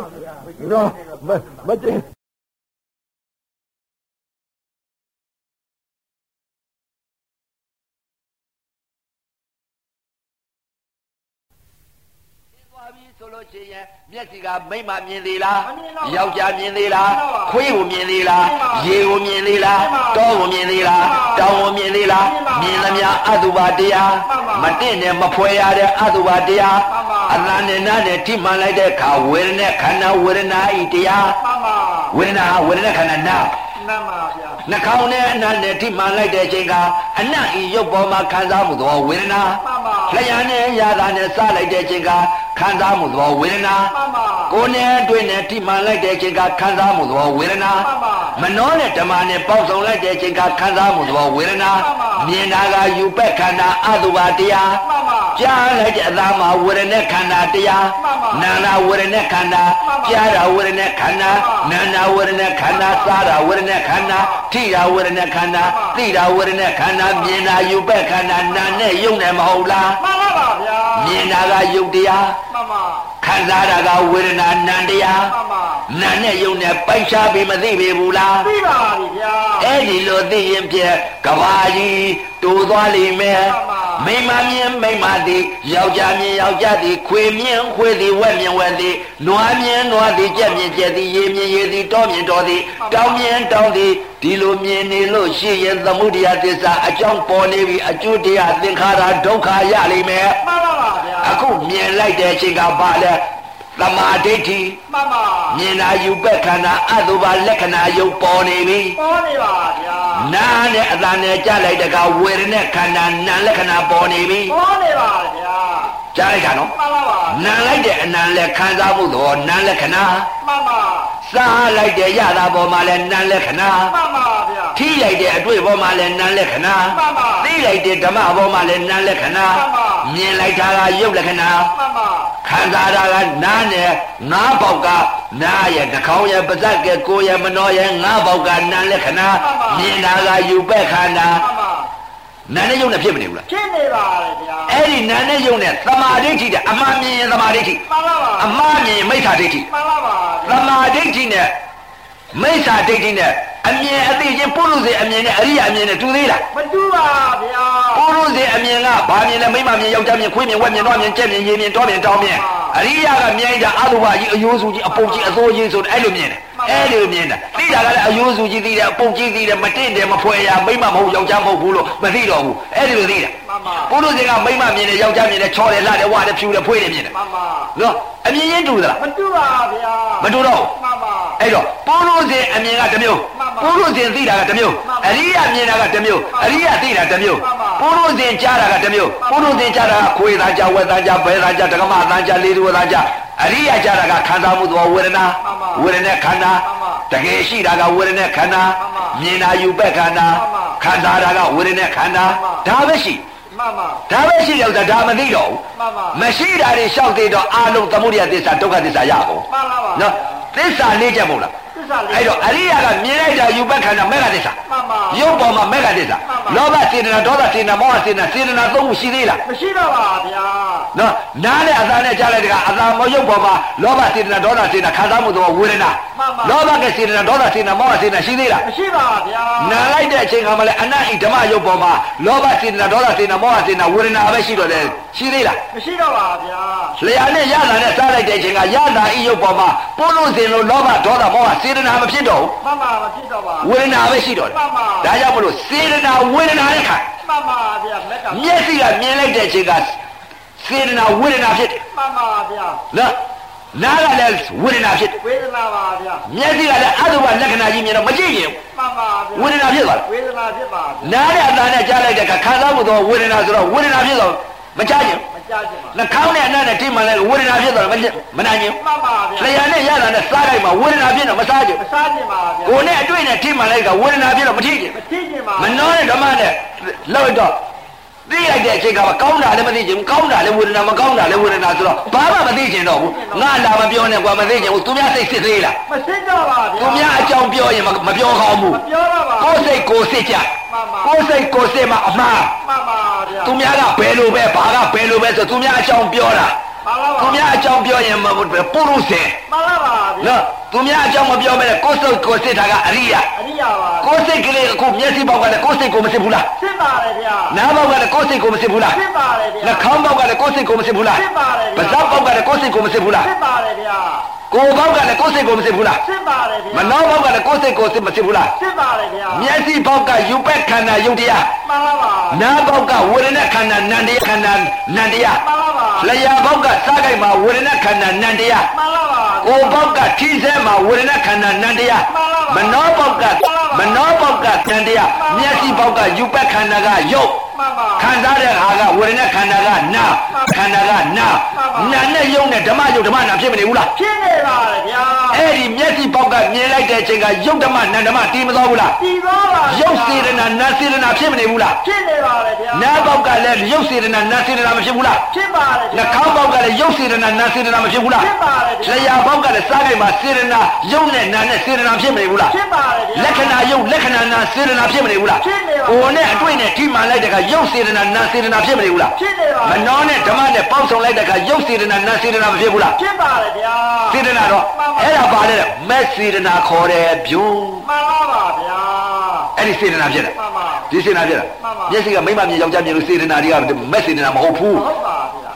နော်မမကျင့် မျက်စိကမိမ့်မမြင်သေးလားယောက်ျားမြင်သေးလားခွေးကိုမြင်သေးလားရေကိုမြင်သေးလားတောကိုမြင်သေးလားတောင်ကိုမြင်သေးလားမြင်သမျှအတုပါတရားမတင့်နဲ့မဖွဲရတဲ့အတုပါတရားအလနဲ့နာနဲ့ထိမှန်လိုက်တဲ့အခါဝေဒနာခန္ဓာဝေဒနာဤတရားမှန်ပါဝေဒနာဟာဝေဒနာခန္ဓာနာမှန်ပါဗျာနှာခေါင်းနဲ့အနံ့နဲ့ထိမှန်လိုက်တဲ့အချိန်ကအနံ့ဤရုပ်ပေါ်မှာခံစားမှုသောဝေဒနာမှန်ပါလျှာနဲ့ရတာနဲ့စလိုက်တဲ့အချိန်က ခံစားမှုသောဝေဒနာမှန်ပါကိုယ်နဲ့တွေ့နဲ့ထိမှန်လိုက်တဲ့အချိန်ကခံစားမှုသောဝေဒနာမှန်ပါမနှောနဲ့ဓမ္မနဲ့ပေါက်ဆောင်လိုက်တဲ့အချိန်ကခံစားမှုသောဝေဒနာမှန်ပါမြင်တာကယူပက်ခန္ဓာအတုပါတရားမှန်ပါကြားလိုက်တဲ့အသားမှာဝေဒနာခန္ဓာတရားမှန်ပါနာနာဝေဒနာခန္ဓာမှန်ပါကြားတာဝေဒနာခန္ဓာမှနာန်ပါနာဝေဒနာခန္ဓာစားတာဝေဒနာခန္ဓာထိတာဝေဒနာခန္ဓာမှန်ပါသိတာဝေဒနာခန္ဓာမြင်တာယူပက်ခန္ဓာနာနဲ့ယုံနဲ့မဟုတ်လားမှန်ပါပါဗျာမြင်တာကယုတ်တရား မှန်ပါခံစားတာကဝေဒနာနံတရားမှန်ပါနာနဲ့ယုံနဲ့ပိုက်ရှားပြီးမသိပေဘူးလားသိပါပြီဗျာအဲ့ဒီလိုသိရင်ဖြင့်ကဘာကြီးတူသွားလိမ့်မယ်မှမိန် မပါမြင်မိမသည်ယောက်ျားမြင်ယောက်ျားသည်ခွေမြင်ခွေသည်ဝက်မြင်ဝက်သည်နွားမြင်နွားသည်ကြက်မြင်ကြက်သည်ရေမြင်ရေသည်တောမြင်တောသည်တောင်းမြင်တောင်းသည်ဒီလိုမြင်နေလို့ရှိရင်သမှုတရားသစ္စာအကြောင်းပေါ်နေပြီအကျိုးတရားသင်္ခါရဒုက္ခရလိမ့်မယ်မှန်ပါပါဗျာအခုမြင်လိုက်တဲ့အချိန်ကဘာလဲ သမာဓိဋ္ဌိမှန်ပါမြင်တာယူပက်ခန္ဓာအတုပါလက္ခဏာယုတ်ပေါ်နေပြီပေါ်နေပါဗျာနာနဲ့အတန်နဲ့ကြလိုက်တကဝေဒနာခန္ဓာနာလက္ခဏာပေါ်နေပြီပေါ်နေပါဗျာကြားလိုက်တာနော်မှန်ပါပါနံလိုက်တဲ့အနံလဲခံစားမှုသဘောနံလက္ခဏာမှန်ပါ စားလိုက်တဲ့ရတာပေါ်မှာလဲနံလက္ခဏာမှန်ပါဗျာထိလိုက်တဲ့အတွေ့ပေါ်မှာလဲနံလက္ခဏာမှန်ပါသိလိုက်တဲ့ဓမ္မပေါ်မှာလဲနံလက္ခဏာမှန်ပါမြင်လိုက်တာကရုပ်လက္ခဏာမှန်ပါခံစားတာကနားနဲ့ငါးပေါက်ကနားရဲ့နှာခေါင်းရဲ့ပါးစပ်ကကိုယ်ရဲ့မနှောရဲ့ငါးပေါက်ကနားလက္ခဏာမြင်တာကယူပက်ခန္ဓာမှ န်ပါနာနဲ့ယုံနဲ့ဖြစ်မနေဘူးလားဖြစ်နေပါလေဗျာအဲ့ဒီနာနဲ့ယုံနဲ့သမာဓိဋ္ဌိတဲ့အမှန်မြင်ရင်သမာဓိဋ္ဌိမှန်ပါပါအမှားမြင်ရင်မိစ္ဆာဒိဋ္ဌိမှန်ပါပါသမာဓိဋ္ဌိနဲ့မိစ္ဆာဒိဋ္ဌိနဲ့ အမြင်အသိချင်းပုရုဇေအမြင်နဲ့အရိယာအမြင်နဲ့တူသေးလားမတူပါဗျာပုရုဇေအမြင်ကဘာမြင်လဲမိမမြင်ယောက်ျားမြင်ခွေးမြင်ဝက်မြင်တော့မြင်ကြက်မြင်ရေမြင်တောမြင်တောင်းမြင်အရိယာကမြင်ကြအလိုပါကြီးအယိုးစုကြီးအပုပ်ကြီးအစိုးကြီးဆိုအဲ့လိုမြင်တယ်အဲ့လိုမြင်တာသိတာကလည်းအယိုးစုကြီးသိတယ်အပုပ်ကြီးသိတယ်မတင့်တယ်မဖွဲရမိမမဟုတ်ယောက်ျားမဟုတ်ဘူးလို့မသိတော့ဘူးအဲ့ဒီလိုသိတာမှန်ပါပုရုဇေကမိမမြင်တယ်ယောက်ျားမြင်တယ်ချောတယ်လှတယ်ဝတယ်ဖြူတယ်ဖွေးတယ်မြင်တယ်မှန်ပါနော်အမြင်ချင်းတူသလားမတူပါဗျာမတူတော့ဘူးမှန်ပါအဲ့တော့ပုရုဇဉ်အမြင်ကတစ်မျိုးမှန်ပါပုရုဇဉ်သိတာကတစ်မျိုးမှန်ပါအရိယမြင်တာကတစ်မျိုးမှန်ပါအရိယသိတာတစ်မျိုးမှန်ပါပုရုဇဉ်ကြားတာကတစ်မျိုးမှပုန်ပါရုဇဉ်ကြားတာကခွေးသားကြားဝက်သားကြားဘဲသားကြားဒကမသားကြားလေးသူသားကြားအရိယကြားတာကခံစားမှုသဘောဝေဒနာမှန်ပါဝေဒနာခန္ဓာမှန်ပါတကယ်ရှိတာကဝေဒနာခန္ဓာမှန်ပါမြင်တာယူပက်ခန္ဓာမှန်ပါခံစားတာကဝေဒနာခန္ဓာမှန်ပါဒါပဲရှိမှန်ပါဒါပဲရှိတော့ဒါမသိတော့ဘူးမှန်ပါမရှိတာတွေလျှောက်သေးတော့အာလုံးသမုဒိယသစ္စာဒုက္ခသစ္စာရကုန်မှန်ပါပါနော်သစ္စာလေးချက်မဟုတ်လားသစ္စာလေး အဲ့တော့အရိယာကမြင်လိုက်တာယူပက်ခန္ဓာမေဃသစ္စာမှန်ပါရုပ်ပေါ်မှာမေဃသစ္စာမှန်ပါလောဘစေတနာဒေါသစေတနာမောဟစေတနာစေတနာသုံးခုရှိသေးလားမရှိတော့ပါဗျာနော်နားနဲ့အသာနဲ့ကြားလိုက်တဲ့ကအသာမရုပ်ပေါ်မှာလောဘစေတနာဒေါသစေတနာခံစားမှုသဘောဝေဒနာမှန်ပါလောဘကစေတနာဒေါသစေတနာမောဟစေတနာရှိသေးလားမရှိပါဗျာနာလိုက်တဲ့အချိန်ကမှလည်းအနတ်ဣဓမ္မရုပ်ပေါ်မှာလောဘစေတနာဒေါသစေတနာမောဟစေတနာဝေဒနာပဲရှိတော့တယ်ရှိသေးလားမရှိတော့ပါဗျာလျာနဲ့ရတာနဲ့စားလိုက်တဲ့အချိန်ကရတာဤရုပ်ပေါ်မှာပို့လို့စင်လို့လောဘဒေါသမောဟစေတနာမဖြစ်တော့ဘူးမှန်ပါမဖြစ်တော့ပါဝေဒနာပဲရှိတော့တယ်မှန်ပါဒါကြောင့်မလို့စေတနာဝေဒနာနဲ့ခံမှန်ပါဗျာမက်ကမျက်စိကမြင်လိုက်တဲ့အချိန်ကစေတနာဝေဒနာဖြစ်တယ်မှန်ပါဗျာနော်နားကလည်းဝေဒနာဖြစ်တယ်ဝေဒနာပါဗျာမျက်စိကလည်းအတုပလက္ခဏာကြီးမြင်တော့မကြည့်ရင်မှန်ပါဗျာဝေဒနာဖြစ်သွားတယ်ဝေဒနာဖြစ်ပါဗျာနားနဲ့အသာနဲ့ကြားလိုက်တဲ့အခါခံစားမှုတော့ဝေဒနာဆိုတော့ဝေဒနာဖြစ်တော့မကြားရင်မကြခြင်းပါ နှာခေါင်းနဲ့အနံ့နဲ့ထိမှန်လိုက်ဝေဒနာဖြစ်တော့မကြမနိုင်ရင်မှန်ပါဗျာလျာနဲ့ရတာနဲ့စားလိုက်မှဝေဒနာဖြစ်တော့မစားချင်မစားခြင်းပါဗျာကိုယ်နဲ့အတွေ့နဲ့ထိမှန်လိုက်ကဝေဒနာဖြစ်တော့မထိချင်မထိခြင်းပါမနှောတဲ့ဓမ္မနဲ့လောက်တော့ သိလိုက်တဲ့အချိန်ကမှကောင်းတာလည်းမသိချင်ဘူးကောင်းတာလည်းဝေဒနာမကောင်းတာလည်းဝေဒနာဆိုတော့ဘာမှမသိချင်တော့ဘူးငါလာမပြောနဲ့ကွာမသိချင်ဘူးသူများစိတ်စစ်သေးလားမစစ်တော့ပါဗျာသူများအကြောင်းပြောရင်မမပြောကောင်းဘူးမပြောတော့ပါကိုယ်စိတ်ကိုယ်စစ်ကြမှန်ပါကိုယ်စိတ်ကိုယ်စစ်မှအမှားမှန်ပါဗျာသူများကဘယ်လိုပဲဘာကဘယ်လိုပဲဆိုသူများအကြောင်းပြောတာမှန်ပါပါသူများအကြောင်းပြောရင်မပုရုษေမှန်ပါပါဗျာနော်သူများအကြောင်းမပြောမဲ့ကိုယ်စိတ်ကိုယ်စစ်တာကအရိယာအရိယာပါကိုယ်စိတ်ကလေးအခုမျက်စိပေါက်ကလည်းကိုယ်စိတ်ကိုမစစ်ဘူးလားစစ်ပါတယ်ဗျာနားပေါက်ကလည်းကိုယ်စိတ်ကိုမစစ်ဘူးလားစစ်ပါတယ်ဗျာနှာခေါင်းပေါက်ကလည်းကိုယ်စိတ်ကိုမစစ်ဘူးလားစစ်ပါတယ်ပါးဗျာစပ်ပေါက်ကလည်းကိုယ်စိတ်ကိုမစစ်ဘူးလားစစ်ပါတယ်ဗျာကိုယ်ပေါက်ကလည်းကိုယ်စိတ်ကိုမစစ်ဘူးလားစစ်ပါတယ်ဗျာမနှောပေါက်ကလည်းကိုယ်စိတ်ကိုစစ်မစစ်ဘူးလားစစ်ပါတယ်ဗျာမျက်စိပေါက်ကယူပက်ခန္ဓာယုတ်တရားမှန်ပါပါနားပေါက်ကဝေဒနာခန္ဓာနန္တရားခန္ဓာနန္တရားမှန်ပါပါလျှာပေါက်ကစားကြိုက်မှာဝေဒနာခန္ဓာနန္တရားမှန်ပါပါကိုယ်ပေါက်ကထိစဲမှာဝေဒနာခန္ဓာနန္တရားမနှောပေါက်ကမနှောပေါက်ကနန္တရားမျက်စိပေါက်ကယူပက်ခန္ဓာကယုတ်မှန်ပါခံစားတဲ့ဟာကဝေဒနာခန္ဓာကနာခန္ဓာကနာနာနဲ့ယုံနဲ့ဓမ္မယုတ်ဓမ္မနာဖြစ်မနေဘူးလားဖြစ်နေပါတယ်ဗျာအဲ့ဒီမျက်စိပေါက်ကမြင်လိုက်တဲ့အချိန်ကယုတ်ဓမ္မနန္ဓမ္မတည်မသွားဘူးလားတည်သွားပါယုတ်စေတနာနာစေတနာဖြစ်မနေဘူးလားဖြစ်နေပါတယ်ဗျာနာပေါက်ကလည်းယုတ်စေတနာနာစေတနာမဖြစ်ဘူးလားဖြစ်ပါတယ်ဗျာနှာခေါင်းပေါက်ကလည်းယုတ်စေတနာနာစေတနာမဖြစ်ဘူးလားဖြစ်ပါတယ်ဗျာလျှာပေါက်ကလည်းစားကြိုက်မှာစေတနာယုတ်နဲ့နာနဲ့စေတနာဖြစ်မနေဘူးလားဖြစ်ပါတယ်ဗျာလက္ခဏာယုတ်လက္ခဏာနာစေတနာဖြစ်မနေဘူးလားဖြစ်နေပါကိုယ်နဲ့အတွေ့နဲ့ထိမှန်လိုက်တဲ့ကယုတ်စေတနာနာစေတနာဖြစ်မနေဘူးလားဖြစ်နေပါမနှောနဲ့ဓမ္မနဲ့ပေါက်ဆောင်လိုက်တဲ့ကယုတ်စေတနာနာစေတနာမဖြစ်ဘူးလားဖြစ်ပါတယ်ဗျာစေတနာတော့အဲ့ဒါပါလေမက်စေတနာခေါ်တယ်ဗျုံမှန်ပါပါဗျာအဲ့ဒီစေတနာဖြစ်တယ်မှန်ပါဒီစေတနာဖြစ်တာမှန်ပါမျက်စိကမိမမြင်ယောက်ျားမြင်လို့စေတနာတွေကမက်စေတနာမဟုတ်ဘူးဟုတ်ပါဗျာမဲ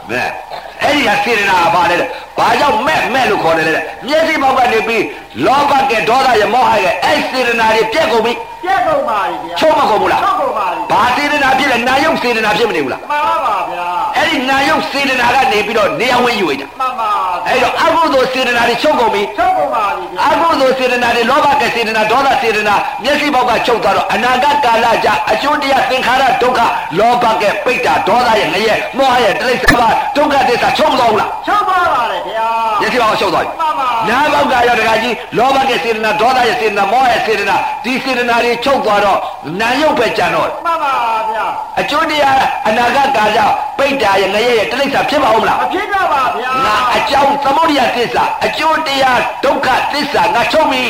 အဲ့ဒီဟာစေတနာကပါလေတဲ့ဘာကြောင့်မဲ့မဲ့လို့ခေါ်တယ်လေတဲ့မျက်စိပေါက်ကနေပြီး လောဘကဒေါသရမောဟရဲ့အဲ့စေတနာတွေပြက်ကုန်ပြီပြက်ကုန်ပါပြီဗျာချုပ်မကုန်ဘူးလားချုပ်ကုန်ပါပြီဘာစေတနာဖြစ်လဲနာယုတ်စေတနာဖြစ်မနေဘူးလားမှန်ပါပါဗျာအဲ့ဒီနာယုတ်စေတနာကနေပြီးတော့နေရာဝင်ယူလိုက်တာမှန်ပါအဲ့တော့အကုသိုလ်စေတနာတွေချုပ်ကုန်ပြီချုပ်ကုန်ပါပြီဗျာအကုသိုလ်စေတနာတွေလောဘကစေတနာဒေါသစေတနာမျက်စိပေါက်ကချုပ်သွားတော့အနာဂတ်ကာလကြအကျိုးတရားသင်္ခါရဒုက္ခလောဘကပိတ်တာဒေါသရဲ့ငရဲမောဟရဲ့တိရစ္ဆာန်ပါဒုက္ခသစ္စာချုပ်မသွားဘူးလားချုပ်ပါပါတယ်ဗျာမျက်စိပေါက်ကချုပ်သွားပြီမှန်ပါနားပေါက်ကရောတခါကြီးလောဘကစေတနာဒေါသရဲ့စေတနာမောဟရဲ့စေတနာဒီစေတနာတွေချုပ်သွားတော့နာယုတ်ပဲကြံတော့မှန်ပါဗျာအကျိုးတရားအနာဂတ်ကာလပိတ်တာရဲ့ငရဲရဲ့တိရစ္ဆာန်ဖြစ်ပါဦးမလားမဖြစ်တော့ပါဗျာငါအကြောင်းသမုဒိယသစ္စာအကျိုးတရားဒုက္ခသစ္စာငါချုပ်ပြီ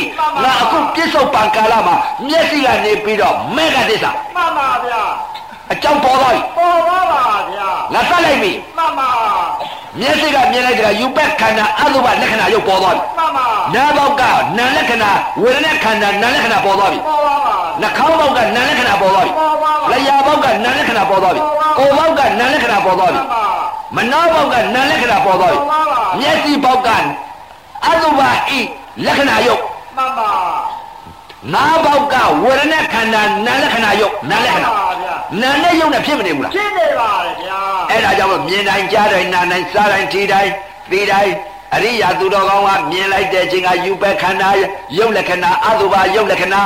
ငါအခုပြစ္ဆုတ်ပံကာလမှာမျက်စိကနေပြီးတော့မေဃသစ္စာမှန်ပါဗျာ အကြောင်းပေါ်သွားပြီပေါ်ပါပါဗျာငါသတ်လိုက်ပြီမှန်ပါမျက်စိကမြင်လိုက်တဲ့ကယူပက်ခန္ဓာအတုပလက္ခဏာရုပ်ပေါ်သွားပြီမှန်ပါနားပေါက်ကနာလက္ခဏာဝေဒနာခန္ဓာနာလက္ခဏာပေါ်သွားပြီပေါ်ပါပါနှာခေါင်းပေါက်ကနာလက္ခဏာပေါ်သွားပြီပေါ်ပါပါလျှာပေါက်ကနာလက္ခဏာပေါ်သွားပြီကိုယ်ပေါက်ကနာလက္ခဏာပေါ်သွားပြီမှန်ပါမနောပေါက်ကနာလက္ခဏာပေါ်သွားပြီပေါ်ပါပါမျက်စိပေါက်ကအတုပဤလက္ခဏာရုပ်မှန်ပါ ငါးပေါက်ကဝေဒနာခန္ဓာနာလက္ခဏာယုတ်နာလက္ခဏာပါဗျာနာနဲ့ယုတ်နဲ့ဖြစ်မနေဘူးလားဖြစ်နေပါတယ်ဗျာအဲ့ဒါကြောင့်မို့မြင်တိုင်းကြားတိုင်းနားတိုင်းစားတိုင်းထီတိုင်းသိတိုင်း အရိယာသူတော်ကောင်းကမြင်လိုက်တဲ့ချိန်ကယူပဲခန္ဓာယုတ်လက္ခဏာအတုပါယုတ်လက္ခဏာ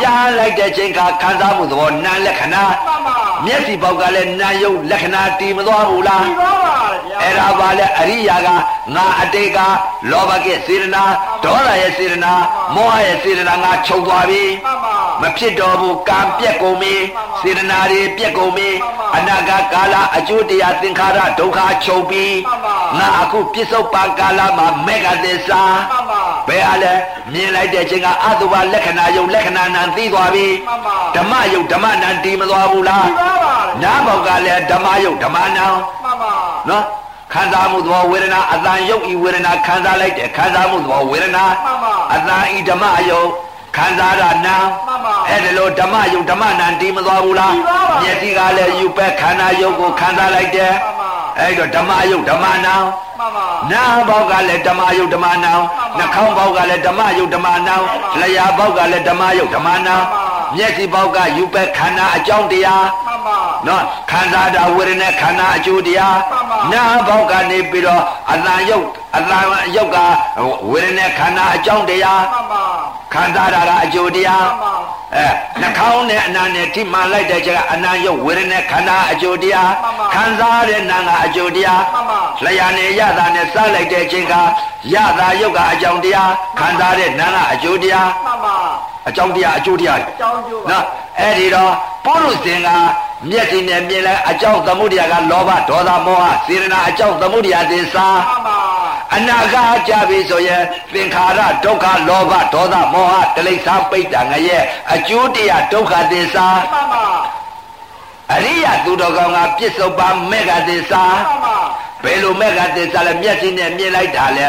ကြားလိုက်တဲ့ချိန်ကခံစားမှုသဘောနာလက္ခဏာမှန်ပါမျက်စိပေါက်ကလည်းနာယုတ်လက္ခဏာတည်မသွားဘူးလားဒီပါပါတယ်ဗျာအဲ့ဒါပါလေအရိယာကငါအတိတ်ကလောဘကစေတနာဒေါသရဲ့စေတနာမောဟရဲ့စေတနာငါချုပ်သွားပြီမှန်ပါမဖြစ်တော့ဘူးကံပြက်ကုန်ပြီစေတနာတွေပြက်ကုန်ပြီအနာဂတ်ကာလအကျိုးတရားသင်္ခါရဒုက္ခချုပ်ပြီငါအခုပြစ္ဆုတ်ပံကာလမှာမေဃသစ္စာမှန်ပါဘယ်ဟာလဲမြင်လိုက်တဲ့ချိန်ကအတုပလက္ခဏာယုတ်လက္ခဏာနံသိသွားပြီမှန်ပါဓမ္မယုတ်ဓမ္မနံတည်မသွားဘူးလားဒီပါပါတယ်နားဘောက်ကလည်းဓမ္မယုတ်ဓမ္မနံမှန်ပါနော်ခံစားမှုသဘောဝေဒနာအတန်ယုတ်ဤဝေဒနာခံစားလိုက်တယ်ခံစားမှုသဘောဝေဒနာမှန်ပါအတန်ဤဓမ္မယုတ် ခံစားရနာမှန်ပါအဲ့ဒါလို့ဓမ္မယုတ်ဓမ္မနံတီးမသွားဘူးလားတီးပါပါမျက်စိကလည်းယူပဲခန္ဓာယုတ်ကိုခံစားလိုက်တယ်မှန်ပါအဲ့တော့ဓမ္မယုတ်ဓမ္မနံမှန်ပါနာဘောက်ကလည်းဓမ္မယုတ်ဓမ္မနံပါနှာခေါင်းဘောက်ကလည်းဓမ္မယုတ်ဓမ္မနံလျှာဘောက်ကလည်းဓမ္မယုတ်ဓမ္မနံမှန်ပါမျက်စိဘောက်ကယူပဲခန္ဓာအကြောင်းတရားမှန်ပါနော်ခံစားတာဝေဒနာခန္ဓာအကျိုးတရားမှန်ပါနာဘောက်ကနေပြီးတော့အတန်ယုတ်အတန်ယုတ်ကဝေဒနာခန္ဓာအကြောင်းတရားမှန်ပါခံစားတာကအကျိုးတရားမှန်ပါအဲနှာခေါင်းနဲ့အနာနဲ့ထိမှန်လိုက်တဲ့ချက်ကအနာယုတ်ဝေဒနာခန္ဓာအကျိုးတရားမှန်ပါခံစားတဲ့နာကအကျိုးတရားမှန်ပါလျှာနဲ့ရတာနဲ့စားလိုက်တဲ့ချိန်ကရတာယုတ်ကအကြောင်းတရားခံစားတဲ့နာကအကျိုးတရားမှန်ပါအကြောင်းတရားအကျိုးတရားအကြောင်းကျိုးပါနော်အဲ့ဒီတော့ပုရုဇင်ကမျက်စိနဲ့မြင်လိုက်အကြောင်းသမုဒိယကလောဘဒေါသမောဟစေရနာအကြောင်းသမုဒိယသစ္စာမှန်ပါ အနာဂတ်ကြပြီဆိုရင်သင်္ခါရဒုက္ခလောဘဒေါသမောဟတိလိစ္ဆာပိဋ္ဌာငရဲ့အကျိုးတရားဒုက္ခသစ္စာမှန်ပါအရိယသူတော်ကောင်းကပြစ္ဆုတ်ပါမေဃသစ္စာမှန်ပါဘယ်လိုမေဃသစ္စာလဲမျက်စိနဲ့မြင်လိုက်တာလဲ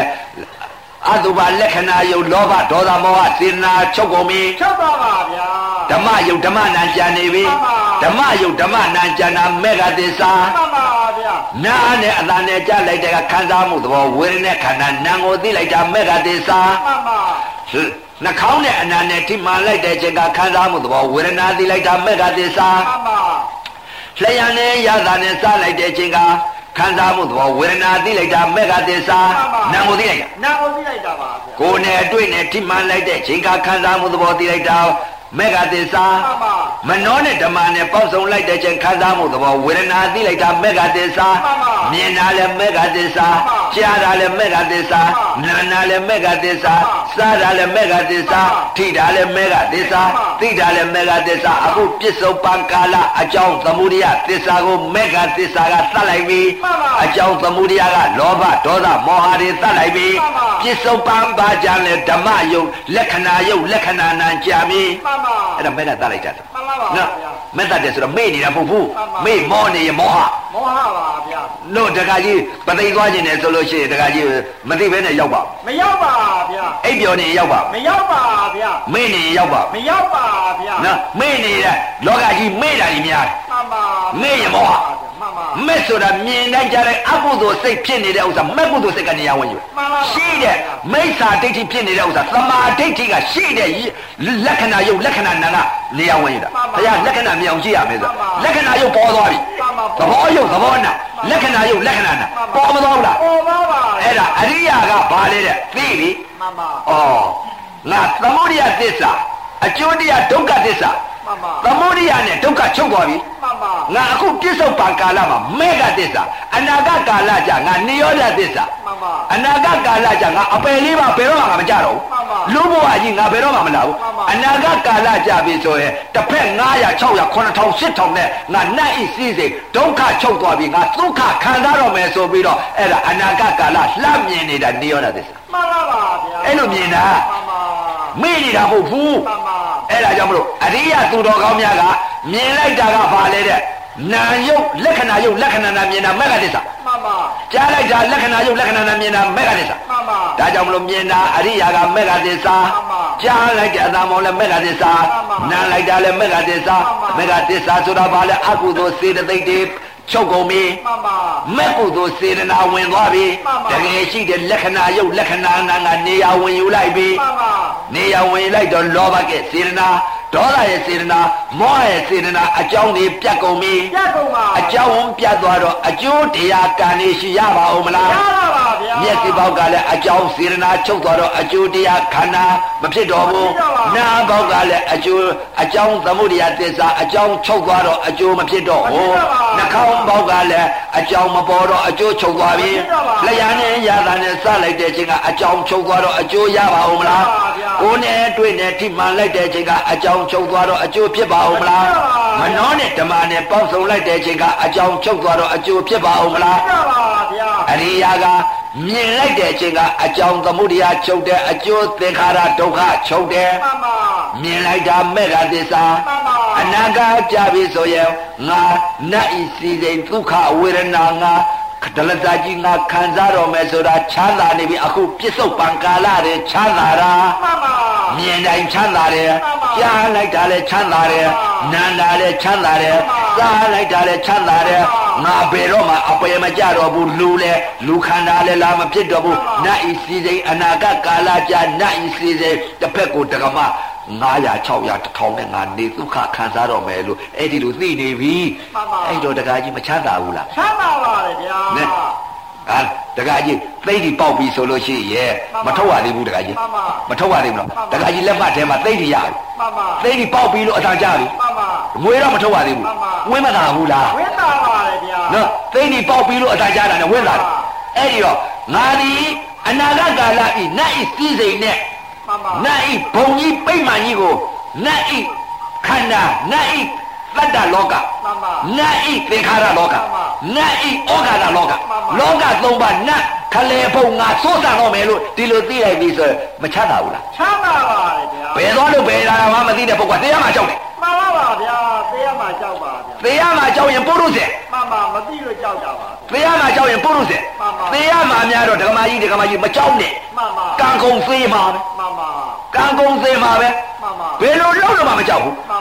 အတုပါလက္ခဏာယုတ်လောဘဒေါသမောဟစေရနာချုပ်ကုန်ပြီချုပ်ပါပါဗျာဓမ္မယုတ်ဓမ္မနံကြံနေပြီမှန်ပါဓမ္မယုတ်ဓမ္မနံကြံတာမေဃသစ္စာမှန်ပါဗျာနာနဲ့အတန်နဲ့ကြားလိုက်တဲ့ကခံစားမှုသဘောဝေဒနာခန္ဓာနာကိုသိလိုက်တာမေဃသစ္စာမှန်ပါနှာခေါင်းနဲ့အနာနဲ့ထိမှန်လိုက်တဲ့ချိန်ကခံစားမှုသဘောဝေဒနာသိလိုက်တာမေဃသစ္စာမှန်ပါလျှံနဲ့ရတာနဲ့စားလိုက်တဲ့ချိန်က ခံစားမှုသဘောဝေဒနာသိလိုက်တာမေဃသစ္စာနာကိုသိလိုက်တာနာကိုသိလိုက်တာပါဗျာကိုယ်နဲ့အတွေ့နဲ့ထိမှန်လိုက်တဲ့ချိန်ကခံစားမှုသဘောသိလိုက်တာ မေဃသစ္စာမှန်ပါမနောနဲ့ဓမ္မနဲ့ပေါက်စုံလိုက်တဲ့ချိန်ခံစားမှုသဘောဝေဒနာသိလိုက်တာမေဃသစ္စာမှန်ပါမြင်တာလည်းမေဃသစ္စာမှန်ပါကြားတာလည်းမေဃသစ္စာမှန်ပါနာနာလည်းမေဃသစ္စာမှန်ပါစားတာလည်းမေဃသစ္စာမှန်ပါထိတာလည်းမေဃသစ္စာမှန်ပါသိတာလည်းမေဃသစ္စာအခုပြစ္ဆုတ်ပံကာလအကြောင်းသမုဒိယသစ္စာကိုမေဃသစ္စာကသတ်လိုက်ပြီမှန်ပါအကြောင်းသမုဒိယကလောဘဒေါသမောဟတွေသတ်လိုက်ပြီမှန်ပါပြစ္ဆုတ်ပံပါကြလဲဓမ္မယုတ်လက္ခဏာယုတ်လက္ခဏာနံကြာပြီမှန်ပါအဲ့ဒါမေဃသတ်လိုက်ကြတယ်မှန်ပါပါနော်ဗျာမေတ္တာတယ်ဆိုတော့မေ့နေတာမဟုတ်ဘူးမှန်ပါမေ့မောနေရမောဟမောဟပါဗျာလို့တခါကြီးပသိသွားခြင်းနဲ့ဆိုလို့ရှိရင်တခါကြီးမသိဘဲနဲ့ရောက်ပါမရောက်ပါဗျာအိပ်ပျော်နေရင်ရောက်ပါမရောက်ပါဗျာမေ့နေရင်ရောက်ပါမရောက်ပါဗျာနော်မေ့နေတဲ့လောကကြီးမေ့တာကြီးများမှန်ပါမေ့ရမောဟ မှန်မဲ့ဆိုတာမြင်တိုင်းကြားတိုင်းအကုသိုလ်စိတ်ဖြစ်နေတဲ့ဥစ္စာမဲ့ကုသိုလ်စိတ်ကနေရာဝင်ယူမှန်ပါပါရှိတဲ့မိစ္ဆာဒိဋ္ဌိဖြစ်နေတဲ့ဥစ္စာသမာဓိဋ္ဌိကရှိတဲ့လက္ခဏာယုတ်လက္ခဏာနာကနေရာဝင်ယူတာမှန်ပါဘုရားလက္ခဏာမြင်အောင်ကြည့်ရမယ်ဆိုမှန်ပါလက္ခဏာယုတ်ပေါ်သွားပြီမှန်ပါသဘောယုတ်သဘောနာလက္ခဏာယုတ်လက္ခဏာနာပေါ်မသွားဘူးလားပေါ်ပါပါအဲ့ဒါအရိယာကဘာလဲတဲ့သိပြီမှန်ပါဩငါသမုဒိယသစ္စာအကျိုးတရားဒုက္ခသစ္စာ မှန်ပါသမုဒိယနဲ့ဒုက္ခချုပ်သွားပြီမှန်ပါငါအခုပြစ္ဆုတ်ပံကာလမှာမေဃသစ္စာအနာဂတ်ကာလကြငါနိရောဓသစ္စာမှန်ပါအနာဂတ်ကာလကြငါအပယ်လေးပါဘယ်တော့မှငါမကြတော့မှန်ပါဘူးလူဘဝကြီးငါဘယ်တော့မှမလာဘူးမှန်ပါအနာဂတ်ကာလကြပြီဆိုရင်တစ်ဖက်900 600 9000 8000နဲ့ငါနတ်ဤစည်းစိမ်ဒုက္ခချုပ်သွားပြီငါဒုက္ခခံစားတော့မယ်ဆိုပြီးတော့အဲ့ဒါအနာဂတ်ကာလလှမ်းမြင်နေတာနိရောဓသစ္စာမှန်ပါပါဗျာအဲ့လိုမြင်တာမှန်ပါမေ့နေတာမဟုတ်ဘူးမှန်ပါ အဲ့ဒါကြောင့်မလို့အရိယသူတော်ကောင်းများကမြင်လိုက်တာကဘာလဲတဲ့နာယုတ်လက္ခဏာယုတ်လက္ခဏာနာမြင်တာမက္ခသစ္စာမှန်ပါကြားလိုက်တာလက္ခဏာယုတ်လက္ခဏာနာမြင်တာမက္ခသစ္စာမှန်ပါဒါကြောင့်မလို့မြင်တာအရိယာကမက္ခသစ္စာမှန်ပါကြားလိုက်တဲ့အသာမောင်လည်းမက္ခသစ္စာမှန်ပါနားလိုက်တာလည်းမက္ခသစ္စာမှမန်ပါက္ခသစ္စာဆိုတာဘာလဲအကုသိုလ်စေတသိက်တွေ ချုပ်ကုန်ပြီမှန်ပါမဲ့ကုသိုလ်စေတနာဝင်သွားပြီမှန်ပါတကယ်ရှိတဲ့လက္ခဏာယုတ်လက္ခဏာနာကနေရာဝင်ယူလိုက်ပြီမှန်ပါနေရဝင်လိုက်တော့လောဘကစေရနာ ဒေါသရဲ့စေရနာမောဟရဲ့စေရနာအကြောင်းတွေပြတ်ကုန်ပြီပြတ်ကုန်ပါအကြောင်းပြတ်သွားတော့အကျိုးတရားကံနေရှိရပါဦးမလားရပါပါဗျာမျက်စိပေါက်ကလည်းအကြောင်းစေရနာချုပ်သွားတော့အကျိုးတရားခန္ဓာမဖြစ်တော့ဘူးမဖြစ်တော့ပါဘူးနားပေါက်ကလည်းအကျိုးအကြောင်းသမုဒိယသစ္စာအကြောင်းချုပ်သွားတော့အကျိုးမဖြစ်တော့မဖြစ်ဘူးတော့ပါဘူးနှာခေါင်းပေါက်ကလည်းအကြောင်းမပေါ်တော့အကျိုးချုပ်သွားပြီမဖြစ်တော့ပါဘူးလျှာနဲ့ရတာနဲ့စလိုက်တဲ့အချိန်ကအကြောင်းချုပ်သွားတော့အကျိုးရပါဦးမလားမဖြစ်ပါဘူးဗျာကိုယ်နဲ့တွေ့နဲ့ထိမှန်လိုက်တဲ့အချိန်ကအကြောင်းချုပ်သွားတော့အကျိုးဖြစ်ပါဦးမလားမဖြစ်ပါဘူးမနှောနဲ့ဓမ္မနဲ့ပေါင်းစုံလိုက်တဲ့အချိန်ကအကြောင်းချုပ်သွားတော့အကျိုးဖြစ်ပါဦးမလားရပါပါဗျာအရိယာကမြင်လိုက်တဲ့အချိန်ကအကြောင်းသမုဒိယချုပ်တယ်အကျိုးသင်္ခါရဒုက္ခချုပ်တယ်မှန်ပါမြင်လိုက်တာမေဃသစ္စာမှန်ပါအနာဂတ်ကြပြီဆိုရင်ငါနတ်ဤစီစိန်ဒုက္ခဝေဒနာငါ ဒလတာကြီးငါခံစားတော်မယ်ဆိုတာချမ်းသာနေပြီအခုပြစ္ဆုတ်ပံကာလတွေချမ်းသာတာမှန်ပါမြင်တိုင်းချမ်းသာတယ်မှန်ပါကြားလိုက်တာလည်းချမ်းသာတယ်မှန်ပါနားတာလည်းချမ်းသာတယ်မှန်ပါစားလိုက်တာလည်းချမ်းသာတယ်မှန်ပါငါဘယ်တော့မှအပယ်မကြတော့ဘူးလူလဲလူခန္ဓာလည်းလာမဖြစ်တော့ဘူးမှန်ပါနတ်ဤစီစိန်အနာဂတ်ကာလကြာနတ်ဤစီစိန်တစ်ဖက်ကိုတက္ကမ 900 600 1000နဲ့ငါနေဒုက္ခခံစားတော့မယ်လို့အဲ့ဒီလိုသိနေပြီမှန်ပါအဲ့တော့တက္ကကြီးမချမ်းသာဘူးလားချမ်းသာပါတယ်ဗျာနဲ့ဟာတက္ကကြီးသိတိပေါက်ပြီဆိုလို့ရှိရဲ့မှန်မပါထုတ်ရသေးဘူးတက္ကကြီးမှန်ပါမထုတ်ရသေးဘူးနော်မှန်ပါတက္ကကြီးလက်မှတ်ထဲမှာသိတိရပြီမှန်ပါသိတိပေါက်ပြီလို့အတန်ကြားပြီမှန်ပါငွေတော့မထုတ်ရသေးဘူးမှန်ပါဝင်းမသာဘူးလားဝင်းသာပါတယ်ဗျာနော်သိတိပေါက်ပြီလို့အတန်ကြားတာနဲ့ဝင်းလာတယ်မှန်ပါအဲ့ဒီတော့ငါဒီအနာဂတ်ကာလဤနတ်ဤစည်းစိမ်နဲ့ မှန်ပါနတ်ဤဘုံကြီးပိတ်မှန်ကြီးကိုနတ်ဤခန္ဓာနတ်ဤ သတ္တလောကမှန်ပါနတ်ဤသင်္ခါရလောကမှန်ပါနတ်ဤဩဃာတလောကမှန်ပါလောကသုံးပါးနတ်ခလေဘုံငါစိုးစံတော့မယ်လို့ဒီလိုသိလိုက်ပြီဆိုရင်မချမ်းသာဘူးလားချမ်းသာပါတယ်ဗျာဘယ်သွားလို့ဘယ်လာမှမသိတဲ့ပုဂ္ဂိုလ်ကတရားမှကြောက်တယ်မှန်ပါပါဗျာသေရမှာကြောက်ပါဗျာတရားမှကြောက်ရင်ပုရုษေမှန်ပါမသိလို့ကြောက်ကြပါတရားမှကြောက်ရင်ပုရုษေမှန်ပါတရားမှများတော့ဒကမာကြီးဒကမာကြီးမကြောက်နဲ့မှန်ပါကံကုန်သေးမှာပဲမှန်ပါကံကုန်သေးမှာပဲမှန်ပါဘယ်လိုလုပ်လို့မှမကြောက်ဘူးမှန်ပါ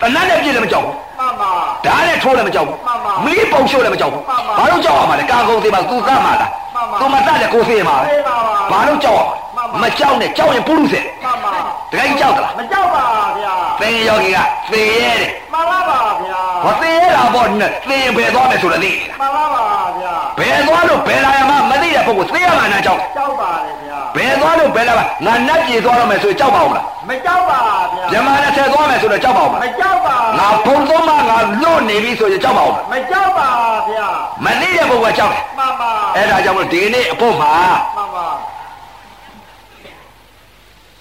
တဏှတ်နဲ့ပြည့်လည်းမကြောက်ဘူးမှန်ပါဓာတ်နဲ့ထိုးလည်းမကြောက်ဘူးမှန်ပါမီးပုံရှို့လည်းမကြောက်ဘူးမှန်ပါဘာလို့ကြောက်ရမှာလဲကံကုန်သေးမှာသူသတ်မှာလားမှန်ပါသူမသတ်လည်းကိုယ်သေးမှာပဲသေပါပါဘာလို့ကြောက်ရမှန်ပါမှာမကြောက်နဲ့ကြောက်ရင်ပုရုษေမှန်ပါ တကယ်ကြီးကြောက်သလားမကြောက်ပါဗျာသင်ယောဂီကသေရဲတယ်မှန်ပါပါဗျာဟောသေရတာပေါ့နဲ့သေရင်ဘယ်သွားမယ်ဆိုတော့သိနေတာမှန်ပါပါဗျာဘယ်သွားလို့ဘယ်လာရမှမသိတဲ့ပုဂ္ဂိုလ်သေရမှန်းကြောက်တယ်ကြောက်ပါတယ်ဗျာဘယ်သွားလို့ဘယ်လာမှငါနတ်ပြေသွားတော့မယ်ဆိုရင်ကြောက်ပါဦးမလားမကြောက်ပါဗျာမြမနဲ့ဆယ်သွားမယ်ဆိုတော့ကြောက်ပါဦးမမလားကြောက်ပါငါဘုံသုံးမငါလွတ်နေပြီဆိုရင်ကြောက်ပါဦးမလားမကြောက်ပါဗျာမသိတဲ့ပုဂ္ဂိုလ်ကကြောက်တယ်မှန်ပါအဲ့ဒါကြောင့်မလို့ဒီနေ့အဖို့မှာမှန်ပါ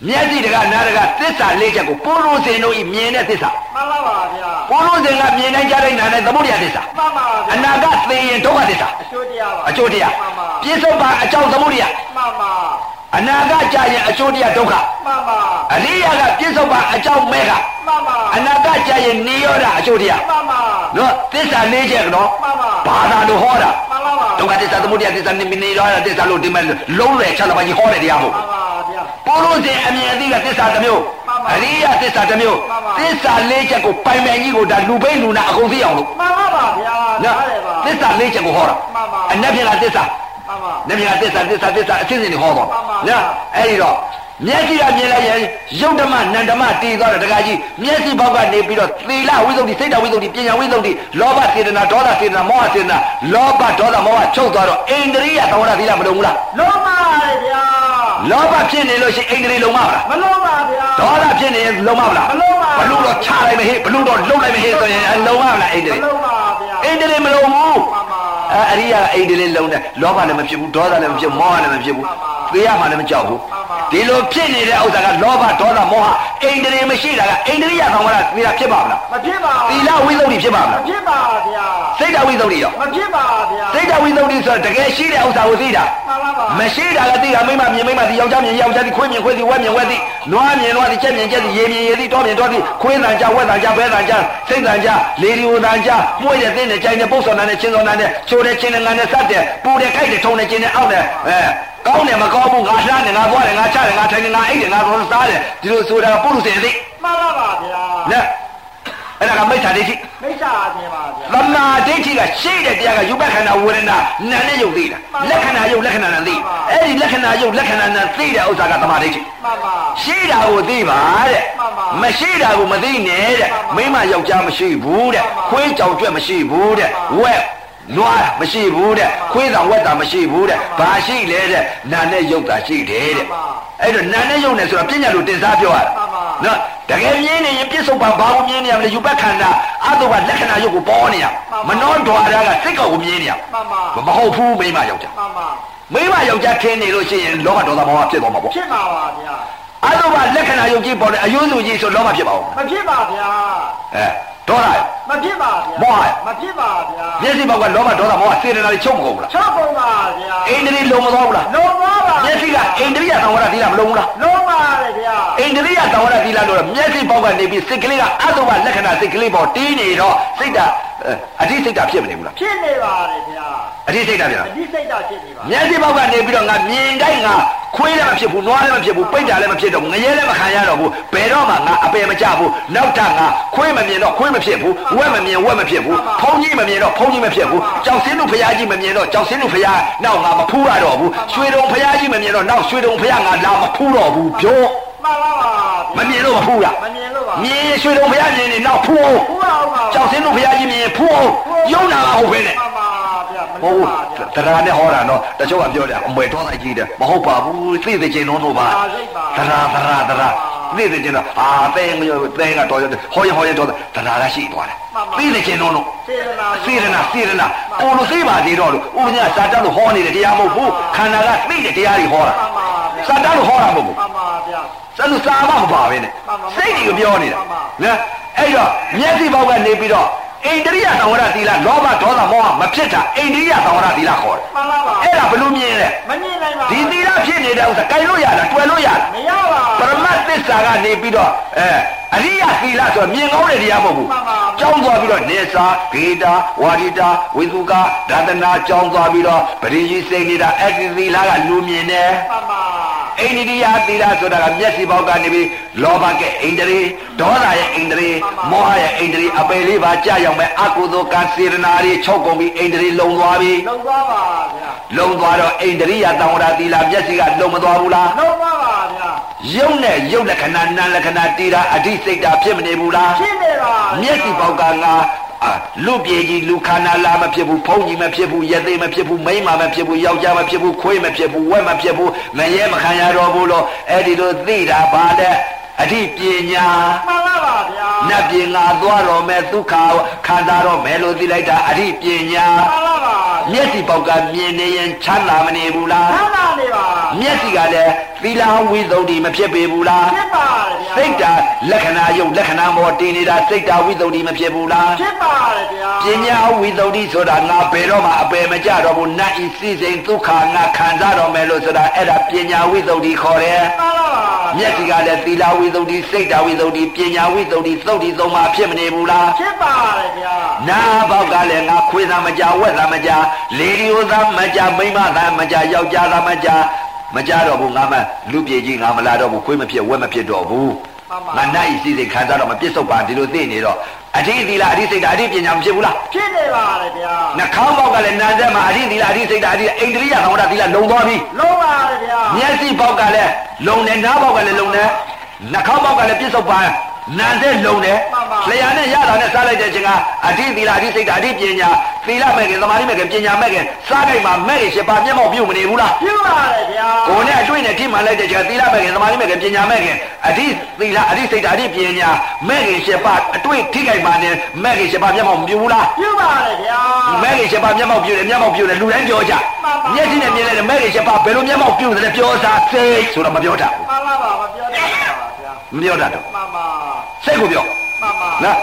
မျက်စိတကနားတကသစ္စာလေးချက်ကိုပိုးလို့စင်တို့ဤမြင်တဲ့သစ္စာမှန်ပါပါဗျာပိုးလို့စင်ကမြင်တိုင်းကြားတိုင်းနားတိုင်းသမုဒ္ဒရာသစ္စာမှန်ပါဗျာအနာဂတ်သိရင်ဒုက္ခသစ္စာအကျိုးတရားပါအကျိုးတရားမှန်ပါပြစ္ဆုတ်ပါအကြောင်းသမုဒ္ဒရာမှန်ပါ အနာဂတ်ကြရင်အကျိုးတရားဒုက္ခမှန်ပါအရိယာကပြစ္ဆုတ်ပါအကြောင်းမဲကမှန်ပါအနာဂတ်ကြရင်နိရောဓအကျိုးတရားမှန်ပါနော်သစ္စာလေးချက်ကတော့မှန်ပါဘာသာလို့ဟောတာမှန်ပါပါဒုက္ခသစ္စာသမုဒယသစ္စာနိမိနိရောဓသစ္စာလို့ဒီမဲ့လုံးလေချက်လာပါကြီးဟောတဲ့တရားမဟုတ်မှန်ပါဗျာပိုးလို့စဉ်အမြင်အသိကသစ္စာတစ်မျိုးမှန်အရိယသစ္စာတစ်မျိုးသစ္စာလေးချက်ကိုပိုင်ပိုင်ကြီးကိုဒါလူပိလူနာအကုန်သိအောင်လို့မှန်ပါပါဗျာနော်နားတယ်ပါသစ္စာလေးချက်ကိုဟောတာမှန်ပါအနက်ဖြင့်ကသစ္စာမှ န်ပါနမြသစ္စာသစ္စာသစ္စာအချင်းချင်းတွေဟောသွားမှန်ပါနော်အဲ့ဒီတော့မျက်စိကမြင်လိုက်ရင်ယုတ်ဓမ္မနန္ဓမ္မတည်သွားတယ်တခါကြီးမျက်စိဘောက်ကနေပြီးတော့သီလဝိသုဒ္ဓိစိတ်တဝိသုဒ္ဓိပညာဝိသုဒ္ဓိလောဘစေတနာဒေါသစေတနာမောဟစေတနာလောဘဒေါသမောဟချုပ်သွားတော့အိန္ဒြိယသဝရသီလမလုံးဘူးလားလုံးပါလေဗျာလောဘဖြစ်နေလို့ရှိရင်အိန္ဒြိလုံးမလားမလုံးပါဗျာဒေါသဖြစ်နေရင်လုံးမလားမလုံးပါဘလူတော့ချလိုက်မဟေ့ဘလူတော့လုံးလိုက်မဟေ့ဆိုရင်အလုံးမလားအိန္ဒြိမလုံးပါဗျာအိန္ဒြိမလုံးဘူးမှန်ပါ အဲအရိယာအိန္ဒြိလုံးတယ်လောဘလည်းမဖြစ်ဘူးဒေါသလည်းမဖြစ်ဘူးမောဟလည်းမဖြစ်ဘူး သေရမှလည်းမကြောက်ဘူးမှန်ပါဒီလိုဖြစ်နေတဲ့ဥစ္စာကလောဘဒေါသမောဟအိန္ဒြေမရှိတာကအိန္ဒြိယဆောင်ရတာသီလဖြစ်ပါမလားမဖြစ်ပါသီလဝိသုဒ္ဓိဖြစ်ပါမမလားဖြစ်ပါဗျာစိတ်တဝိသုဒ္ဓိရောမဖြစ်ပါဗျာစိတ်တဝိသုဒ္ဓိဆိုတာတကယ်ရှိတဲ့ဥစ္စာကိုသိတာမှန်ပါပါမရှိတာကသိတာမိမမြင်မိမသိယောက်ျားမြင်ယောက်ျားသိခွေးမြင်ခွေးသိဝက်မြင်ဝက်သိနွားမြင်နွားသိကြက်မြင်ကြက်သိရေမြင်ရေသိတောမြင်တောသိခွေးတန်ကြဝက်တန်ကြဘဲတန်ကြစိတ်တန်ကြလေဒီဝတန်ကြမှုရတဲ့သိနဲ့ကြိုင်တဲ့ပုတ်စော်တန်နဲ့ချင်းစော်တန်နဲ့ချိုးတဲ့ချင်းနဲ့ငန်းနဲ့စက်တဲ့ပူတဲ့ခိုက်တဲ့ထုံတဲ့ချင်းနဲ့အောက်တဲ့အဲ ကောင်းတယ်မကောင်းဘူးငါလှမ်းတယ်ငါသွားတယ်ငါချတယ်ငါထိုင်တယ်ငါအိတ်တယ်ငါသွားစားတယ်ဒီလိုဆိုတာပုရုษေသိမှန်ပါပါဗျာနဲ့အဲ့ဒါကမိစ္ဆာဒိဋ္ဌိမိစ္ဆာမြင်ပါဗျာသမာဓိဋ္ဌိကရှိတဲ့တရားကယူပခန္ဓာဝေဒနာနာနဲ့ယုတ်သိတာလက္ခဏာယုတ်လက္ခဏာနာသိအဲ့ဒီလက္ခဏာယုတ်လက္ခဏာနာသိတဲ့ဥစ္စာကသမာဓိဋ္ဌိမှန်ပါရှိတာကိုသိပါတဲ့မှန်ပါမရှိတာကိုမသိနဲ့တဲ့မှမိန်ပါမယောက်ျားမရှိဘူးတဲ့မှန်ပါခွေးကြောင်ကြွက်မရှိဘူးတဲ့မှန်ပါဝက် နွားမရှိဘူးတဲ့ခွေးဆောင်ဝက်တာမရှိဘူးတဲ့မှန်ပါဘာရှိလဲတဲ့နာနဲ့ယုတ်တာရှိတယ်တဲ့မှန်ပါအဲ့တော့နာနဲ့ယုတ်နေဆိုတာပညာလို့တင်စားပြောရတာမှန်ပါနော်တကယ်မြင်နေရင်ပြစ္ဆုတ်ပါဘာကိုမြင်နေရမလဲယူပခန္ဓာအတုပလက္ခဏာယုတ်ကိုပေါ်နေရမှန်ပါမနောဒွါရကစိတ်ကောက်ကိုမြင်နေရမှန်ပါမဟုတ်ဘူးမိမယောက်ျားမှန်ပါမိမယောက်ျားခင်းနေလို့ရှိရင်လောဘဒေါသမောဟဖြစ်သွားမှာပေါ့ဖြစ်ပါပါဗျာအတုပလက္ခဏာယုတ်ကြီးပေါ်တယ်အယုစုကြီးဆိုလောဘဖြစ်ပါဦးမဖြစ်ပါဗျာအဲ ဒေါသရမဖြစ်ပါဗျာမောဟမဖြစ်ပါဗျာမျက်စိဘောက်ကလောဘဒေါသမောဟစေတနာတွေချုပ်မကုန်ဘူးလားချောက်ပုံပါဗျာအိန္ဒြေလုံမသွားဘူးလားလုံးပါပါမျက်စိကအိန္ဒြိယသံဝရသီလမလုံဘူးလားလုံးပါလေဗျာအိန္ဒြိယသံဝရသီလလို့မျက်စိဘောက်ကနေပြီးစိတ်ကလေးကအတုပလက္ခဏာစိတ်ကလေးပေါ်တီးနေတော့စိတ်ဓာတ် အဋ္ဌိစိတ်ဓာတ်ဖြစ်မနေဘူးလားဖြစ်နေပါလေဗျာအဋ္ဌိစိတ်ဓာတ်ပြန်အဒီစိတ်ဓာတ်ဖြစ်နေပါမျက်စိဘောက်ကနေပြီးတော့ငါမြင်တိုင်းငါခွေးလည်းမဖြစ်ဘူးနွားလည်းမဖြစ်ဘူးပိတ်တာလည်းမဖြစ်တော့ဘူးငရဲလည်းမခံရတော့ဘူးဘယ်တော့မှငါအပယ်မကြဘူးနောက်ထပ်ငါခွေးမမြင်တော့ခွေးမဖြစ်ဘူးဝက်မမြင်ဝက်မဖြစ်ဘူးဖုံးကြီးမမြင်တော့ဖုံးကြီးမဖြစ်ဘူးကြောက်စင်းတို့ဖရာကြီးမမြင်တော့ကြောက်စင်းတို့ဖရာနောက်ငါမဖူးရတော့ဘူးရွှေတုံဖရာကြီးမမြင်တော့နောက်ရွှေတုံဖရာငါလာမဖူးတော့ဘူးပြော မှန်ပါပါမမြင်လို့မဖူးလားမမြင်လို့ပါမြင်ရင်ရွှေတုံဖရာမြင်နေနောက်ဖူးအောင်ဘုရားအောင်ပါကြောက်စင်းတို့ဖရာကြီးမြင်ရင်ဖူးအောင်ယုံနာမဟုတ်ပဲနဲ့မှန်ပါဗျာမဟုတ်လို့ဘူးပါဗျာတရားနဲ့ဟောတာနော်တချို့ကပြောတယ်အမွေတော်လိုက်ကြီးတယ်မဟုတ်ပါဘူးသိသိချင်းတော့တော့ပါပါစိတ်ပါတရားတရားတရားသိသိချင်းတော့အာတဲငရောတဲကတော်ရတယ်ဟောရဟောရတော့တရားကရှိသွားတယ်သိသိချင်းတော့တော့စေရနာစေရနာစေရနာကိုလိုသိပါသေးတော့လို့ဥပညာစာတတ်လို့ဟောနေတဲ့တရားမဟုတ်ဘူးခန္ဓာကသိတဲ့တရားတွေဟောတာမှန်ပါဗျာစာတတ်လို့ဟောတာမဟုတ်ဘူးမှန်ပါဗျာ စလို့စာမမပါပဲနဲ့မှန်ပါစိတ်တွေကိုပြောနေတာမှန်ပါနော်အဲ့တော့မျက်စိဘောက်ကနေပြီးတော့ အိန္ဒြိယသံဝရသီလလောဘဒေါသမောဟမဖြစ်တာအိန္ဒြိယသံဝရသီလခေါ်တယ်မှန်ပါပါအဲ့ဒါဘယ်လိုမြင်လဲမမြင်နိုင်ပါဒီသီလဖြစ်နေတဲ့ဥစ္စာကြိုင်လို့ရလားတွယ်လို့ရလားမရပါပရမတ်သစ္စာကနေပြီးတော့အဲအရိယသီလဆိုမြင်ကောင်းတဲ့တရားမဟုတ်ဘူးမှန်ပါကြောင်းသွားပြီးတော့နေစာဂေတာဝါရိတာဝိသုကဒါသနာကြောင်းသွားပြီးတော့ပရိကြီးစိတ်နေတာအဲ့ဒီသီလကလူမြင်တယ်မှန်ပါအိန္ဒိယသီလဆိုတာကမျက်စိပေါက်ကနေပြီးလောဘကဲအိန္ဒြေဒေါသရဲ့အိန္ဒြေမောဟရဲ့အိန္ဒြေအပယ်လေးပါကြာရောက်မဲ့အကုသိုလ်ကံစေရနာတွေချုပ်ကုန်ပြီးအိန္ဒြေလုံသွားပြီလုံးသွားပါဗျာလုံသွားတော့အိန္ဒြိယတံဝရသီလမျက်စိကလုံမသွားဘူးလားလုံးသွားပါဗျာယုံနဲ့ယုတ်လက္ခဏာနာလက္ခဏာတည်တာအဓိစိတ်တာဖြစ်မနေဘူးလားဖြစ်နေပါမျက်စိပေါက်ကငါအာလူပြေကြီးလူခန္ဓာလာမဖြစ်ဘူးဖုံးကြီးမဖြစ်ဘူးရသေးမဖြစ်ဘူးမိန်းမမဖြစ်ဘူးယောက်ျားမဖြစ်ဘူးခွေးမဖြစ်ဘူးဝက်မဖြစ်ဘူးမရဲမခံရတော့ဘူးလို့အဲ့ဒီလိုသိတာဗာတဲ့ အဓိပညာမှန်ပါပါဗျာနတ်ပြင်ငါသွားတော့မယ်ဒုက္ခခံစားတော့မယ်လို့သိလိုက်တာအဓိပညာမှန်ပါပါမျက်စိပေါက်ကမြင်နေရင်ချမ်းသာမနေဘူးလားသမ်းသာနေပါမျက်စိကလည်းသီလဝိသုဒ္ဓိမဖြစ်ပေဘူးလားဖြစ်ပါတယ်ဗျာ စိတ်ဓာတ်လက္ခဏာယုတ်လက္ခဏာမောတည်နေတာစိတ်ဓာတ်ဝိသုဒ္ဓိမဖြစ်ဘူးလားဖြစ်ပါတယ်ဗျာပညာဝိသုဒ္ဓိဆိုတာငါဘယ်တော့မှအပယ်မကြတော့ဘူးနတ်ဤစိစိမ်ဒုက္ခငါခံစားတော့မယ်လို့ဆိုတာအဲ့ဒါပညာဝိသုဒ္ဓိခေါ်တယ်မှန်ပါပါမျက်စိကလည်းသီလဝိသုဒ္ဓိစိတ်ဓာတ်ဝိသုဒ္ဓိပညာဝိသုဒ္ဓိသုဒ္ဓိသုံးပါဖြစ်မနေဘူးလားဖြစ်ပါတယ်ဗျာနာဘောက်ကလည်းငါခွေးသားမကြဝက်သားမကြလေဒီယိုသားမကြမိန်းမသားမကြယောက်ျားသားမကြမကြတော့ဘူးငါမလူပြေကြီးငါမလာတော့ဘူးခွေးမဖြစ်ဝက်မဖြစ်တော့ဘူး ငါနိုင်စီစိတ်ခံစားတော့မပြစ္ဆုတ်ပါဒီလိုသိနေတော့အဋိသီလအဋိစိတ်တာအဋိပညာမဖြစ်ဘူးလားဖြစ်နေပါတယ်ဗျာနှာခေါင်းပေါက်ကလည်းနာသက်မှာအဋိသီလအဋိစိတ်တာအဋိအိန္ဒြိယသံဝရသီလလုံသွားပြီလုံးပါတယ်ဗျာမျက်စိပေါက်ကလည်းလုံတယ်နားပေါက်ကလည်းလုံတယ်နှာခေါင်းပေါက်ကလည်းပြစ္ဆုတ်ပါ နာသက်လုံတယ်လျာနဲ့ရတာနဲ့စားလိုက်တဲ့အချိန်ကအဋိသီလအဋိစိတ်တာအဋိပညာသီလမဲ့ခင်သမာဓိမဲ့ခင်ပညာမဲ့ခင်စားကြိုက်မှာမဲ့ခင်ရှစ်ပါးမျက်မှောက်ပြုမနေဘူးလားပြုပါတယ်ဗျာကိုယ်နဲ့အတွေ့နဲ့ထိမှန်လိုက်တဲ့ချိန်ကသီလမဲ့ခင်သမာဓိမဲ့ခင်ပညာမဲ့ခင်အဋိသီလအဋိစိတ်တာအဋိပညာမဲ့ခင်ရှစ်ပါးအတွေ့ထိကြိုက်မှာနဲ့မဲ့ခင်ရှစ်ပါးမျက်မှောက်မပြုဘူးလားပြုပါတယ်ဗျာမဲခင်ချက်ပါမျက်မှောက်ပြုတယ်မျက်မှောက်ပြုတယ်လူတိုင်းပြောကြမျက်စိနဲ့မြင်လိုက်တယ်မဲခင်ချက်ပါဘယ်လိုမျက်မှောက်ပြုတယ်ပြောစားစိတ်ဆိုတော့မပြောတတ်မှန်လားပါမပြောတတ်ပါဗျာဘူးမပြောတတ်တော့မှန်ပါ စိတ်ကိုပြောမှန်ပါနော်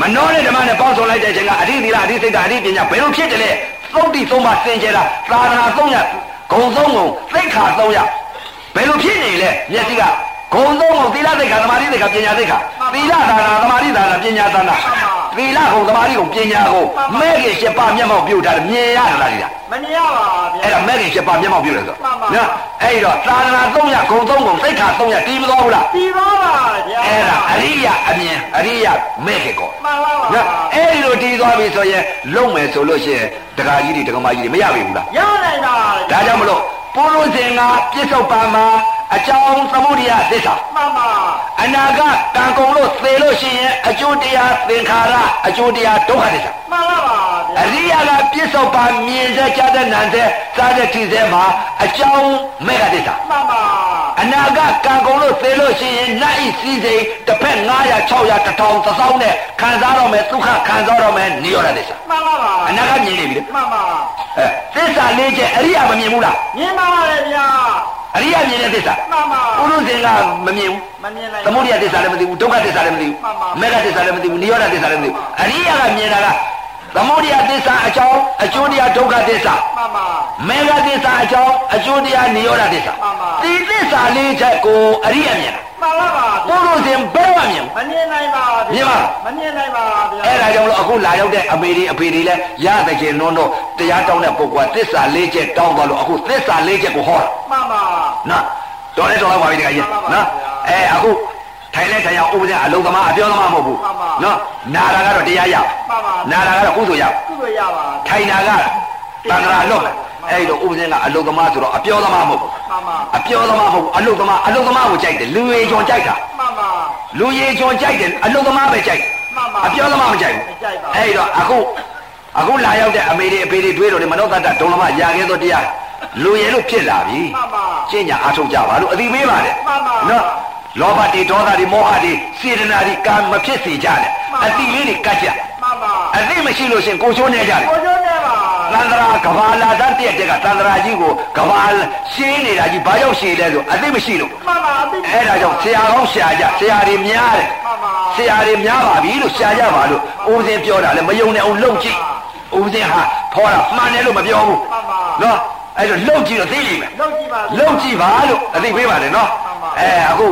မနှောတဲ့ဓမ္မနဲ့ပေါင်းစုံလိုက်တဲ့အချိန်ကအဋိသီလအဋိစိတ်ကအဋိပညာဘယ်လိုဖြစ်တယ်လဲသုံးတိသုံးပါစင်ကြယ်တာသာသနာသုံးရဂုံသုံးကုန်သိက္ခာသုံးရဘယ်လိုဖြစ်နေလဲမျက်စိကဂုံသုံးကုန်သီလသိက္ခာသမာဓိသိက္ခာပညာသိက္ခာသီလသာနာသမာဓိသာနာပညာသာနာ သီလကုန်သမာဓိကုန်ပညာကုန်မဲခင်ရှစ်ပါးမျက်မှောက်ပြုတာမြင်ရတာလားဒီလားမမြင်ရပါဗျာအဲ့ဒါမဲ့ခင်ချက်ပါမျက်မှောက်ပြုတယ်ဆိုမှန်ပါနော်အဲ့တော့သာသနာ300ဂုံ3ဂုံသိက္ခာ300တီးမသွားဘူးလားပြီးသွားပါဗျာအဲ့ဒါအရိယအမြင်အရိယမဲ့ခင်ကောမှန်ပါပါနော်အဲ့ဒီလိုတီးသွားပြီဆိုရင်လုံမယ်ဆိုလို့ရှိရင်ဒကာကြီးတွေဒကာမကြီးတွေမရပြီဘူးလားရနိုင်ပါဒါကြောင့်မလို့ပုရုဇင်ကပြစ္ဆုတ်ပံမှာ အကြောင်းသမုဒိယသစ္စာမှန်ပါအနာကကံကုန်လို့သေလို့ရှိရင်အကျိုးတရားသင်္ခါရအကျိုးတရားဒုက္ခသစ္စာမှန်လားပါဗျာအရိယာကပြစ္ဆုတ်ပါမြင်စေကြားတဲ့နံတဲ့စားတဲ့ထိစေမှာအကြောင်းမဲ့ကတစ္ဆာမှန်ပါအနာကကံကုန်လို့သေလို့ရှိရင်နတ်ဤစည်းစိမ်တစ်ဖက်900 600 1000 1000နဲ့ခံစားတော့မယ်ဒုက္ခခံစားတော့မယ်နိရောဓတစ္ဆာမှန်လားပါအနာကမြင်နေပြီလေမှန်ပါအဲသစ္စာလေးချက်အရိယာမမြင်ဘူးလားမြင်ပါလေဗျာ အရိယာမြင်တဲ့သစ္စာမှန်ပါပုရုဇင်ကမမြင်ဘူးမမြင်နိုင်သမုဒိယသစ္စာလည်းမသိဘူးဒုက္ခသစ္စာလည်းမသိဘူးမှန်ပါမေဃသစ္စာလည်းမသိဘူးနိရောဓသစ္စာလည်းမသိဘူးအရိယာကမြင်တာကသမုဒိယသစ္စာအကြောင်းအကျိုးတရားဒုက္ခသစ္စာမှန်ပါမေဃသစ္စာအကြောင်းအကျိုးတရားနိရောဓသစ္စာမှန်ပါဒီသစ္စာလေးချက်ကိုအရိယာမြင်တာမှန်လားပါပုရုဇဉ်ဘယ်မှမြင်ဘူးမမြင်နိုင်ပါမြင်ပါမမြင်နိုင်ပါဗျာအဲ့ဒါကြောင့်လို့အခုလာရောက်တဲ့အမေတွေအဖေတွေလည်းရတဲ့ကျင်နုံတော့တရားတောင်းတဲ့ပုဂ္ဂိုလ်ကသစ္စာလေးချက်တောင်းသွားလို့အခုသစ္စာလေးချက်ကိုဟောတာမှန်ပါ နော်တော်လဲတော်တော့ပါပြီတခါကြီးမှန်ပါပါနော်အဲအခုထိုင်လဲထိုင်ရဥပဒေအလုံးသမားအပြောသမားမဟုတ်ဘူးမှန်ပါနော်နာတာကတော့တရားရမှန်ပါနာတာကတော့ကုသိုလ်ရကုသိုလ်ရပါထိုင်တာကတန်ခါလွတ်အဲ့တော့ဥပဒေကအလုံးသမားဆိုတော့အပြောသမားမဟုတ်ဘူးမှန်ပါအပြောသမားမဟုတ်ဘူးအလုံးသမားအလုံးသမားကိုကြိုက်တယ်လူရေချွန်ကြိုက်တာမှန်ပါလူရေချွန်ကြိုက်တယ်အလုံးသမားပဲကြိုက်တယ်မှန်ပါအပြောသမားမကြိုက်မကြိုက်ပါဘူးအဲ့တော့အခုအခုလာရောက်တဲ့အမေတွေအဖေတွေတွေးတော့ဒီမနောတတ္တဒုံလမရာခဲ့သောတရား လူရဲလို့ဖြစ်လာပြီမှန်ပါကျင့်ကြအားထုတ်ကြပါလို့အတိပေးပါတယ်မှန်ပါနော်လောဘတွေဒေါသတွေမောဟတွေစေတနာတွေကံမဖြစ်စေကြနဲ့မှန်ပါအတိလေးတွေကတ်ကြမှန်ပါအတိမရှိလို့ရှရင်ကိုချိုးနေကြတယ်ကိုကျိုးနေပါသန္တရာကဘာလာတတ်တဲ့တက်ကသန္တရာကြီးကိုကဘာရှင်းနေတာကြီးဘာရောက်ရှင်းလဲဆိုအသိမရှိလို့မှန်ပါအသိအဲ့ဒါကြောင့်ဆရာကောင်းဆရာကြဆရာတွေများတယ်မှန်ပါဆရာတွေများပါပြီလို့ဆရာကြပါလို့ဦးစင်းပြောတာလည်းမယုံနဲ့အောင်လှုပ်ကြည့်ဦးစင်းဟာဖောတာမှန်တယ်လို့မပြောဘူးမှန်ပါနော် အဲ့တော့လှုပ်ကြည့်တော့သိလိမ့်မယ်လောက်ကြည့်ပါလှုပ်ကြည့်ပါလို့အသိပေးပါတယ်နော်မှန်ပါအဲအခု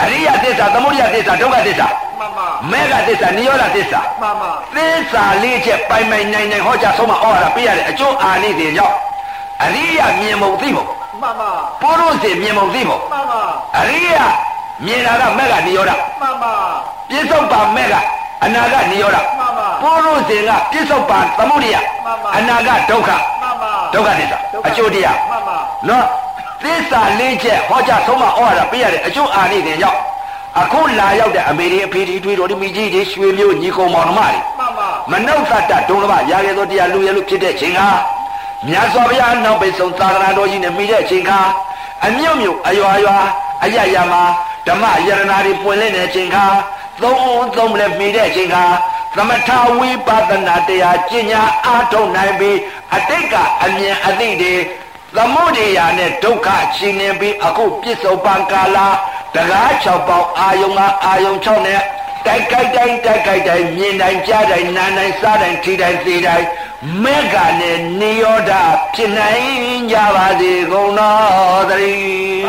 အရိယသစ္စာသမုဒိယသစ္စာဒုက္ခသစ္စာမှန်ပါမေဃသစ္စာနိရောဓသစ္စာမှန်ပါသစ္စာလေးချက်ပိုင်ပိုင်နိုင်နိုင်ဟောကြားဆုံးမဩဝါဒပေးရတဲ့အကျိုးအာနိသင်ကြောင့်အရိယမြင်မုံသိမုံမှန်ပါပုရုဇဉ်မြင်မုံသိမုံမှန်ပါအရိယမြင်တာကမေဃနိရောဓမှန်ပါပြစ္ဆုတ်ပါမေဃ အနာဂနိရောဓမှန်ပါပုရုဇဉ်ကပြစ္ဆုတ်ပါသမုဒိယမှန်ပါအနာဂဒုက္ခမှန်ပါဒုက္ခသစ္စာအကျိုးတရားမှန်ပါနော်သစ္စာလေးချက်ဟောကြားဆုံးမဩဝါဒပေးရတဲ့အကျိုးအာနိသင်ကြောင့်အခုလာရောက်တဲ့အမေတွေအဖေတွေတွေးတော်ဒီမိကြီးတွေရွှေမျိုးညီကုံမောင်နှမတွေမှန်ပါမနှုတ်သတ္တဒုံလဘရာခဲ့သောတရားလူရလို့ဖြစ်တဲ့ချိန်ဟာမြတ်စွာဘုရားနောက်ပိတ်ဆုံးသာသနာတော်ကြီးနဲ့မိတဲ့ချိန်ခါအမြုံမြုံအရွာရွာအယယမှာဓမ္မယရနာတွေပွင့်လင်းတဲ့ချိန်ခါ သုံးဦးသုံးလည်းမိတဲ့ချိန်ခါသမထဝိပဿနာတရားကျင့်ညာအားထုတ်နိုင်ပြီးအတိတ်ကအမြင်အသိတွေသမုဒိယာနဲ့ဒုက္ခချင်းနေပြီးအခုပြစ္ဆုတ်ပံကာလာတကား6ပေါက်အာယုံကအာယုံ6နဲ့တိုက်ကြိုက်တိုင်းတိုက်ကြိုက်တိုင်းမြင်တိုင်းကြားတိုင်းနားတိုင်းစားတိုင်းထိတိုင်းသိတိုင်းမေဃနဲ့နိရောဓဖြစ်နိုင်ကြပါစေကုန်တော်သတည်း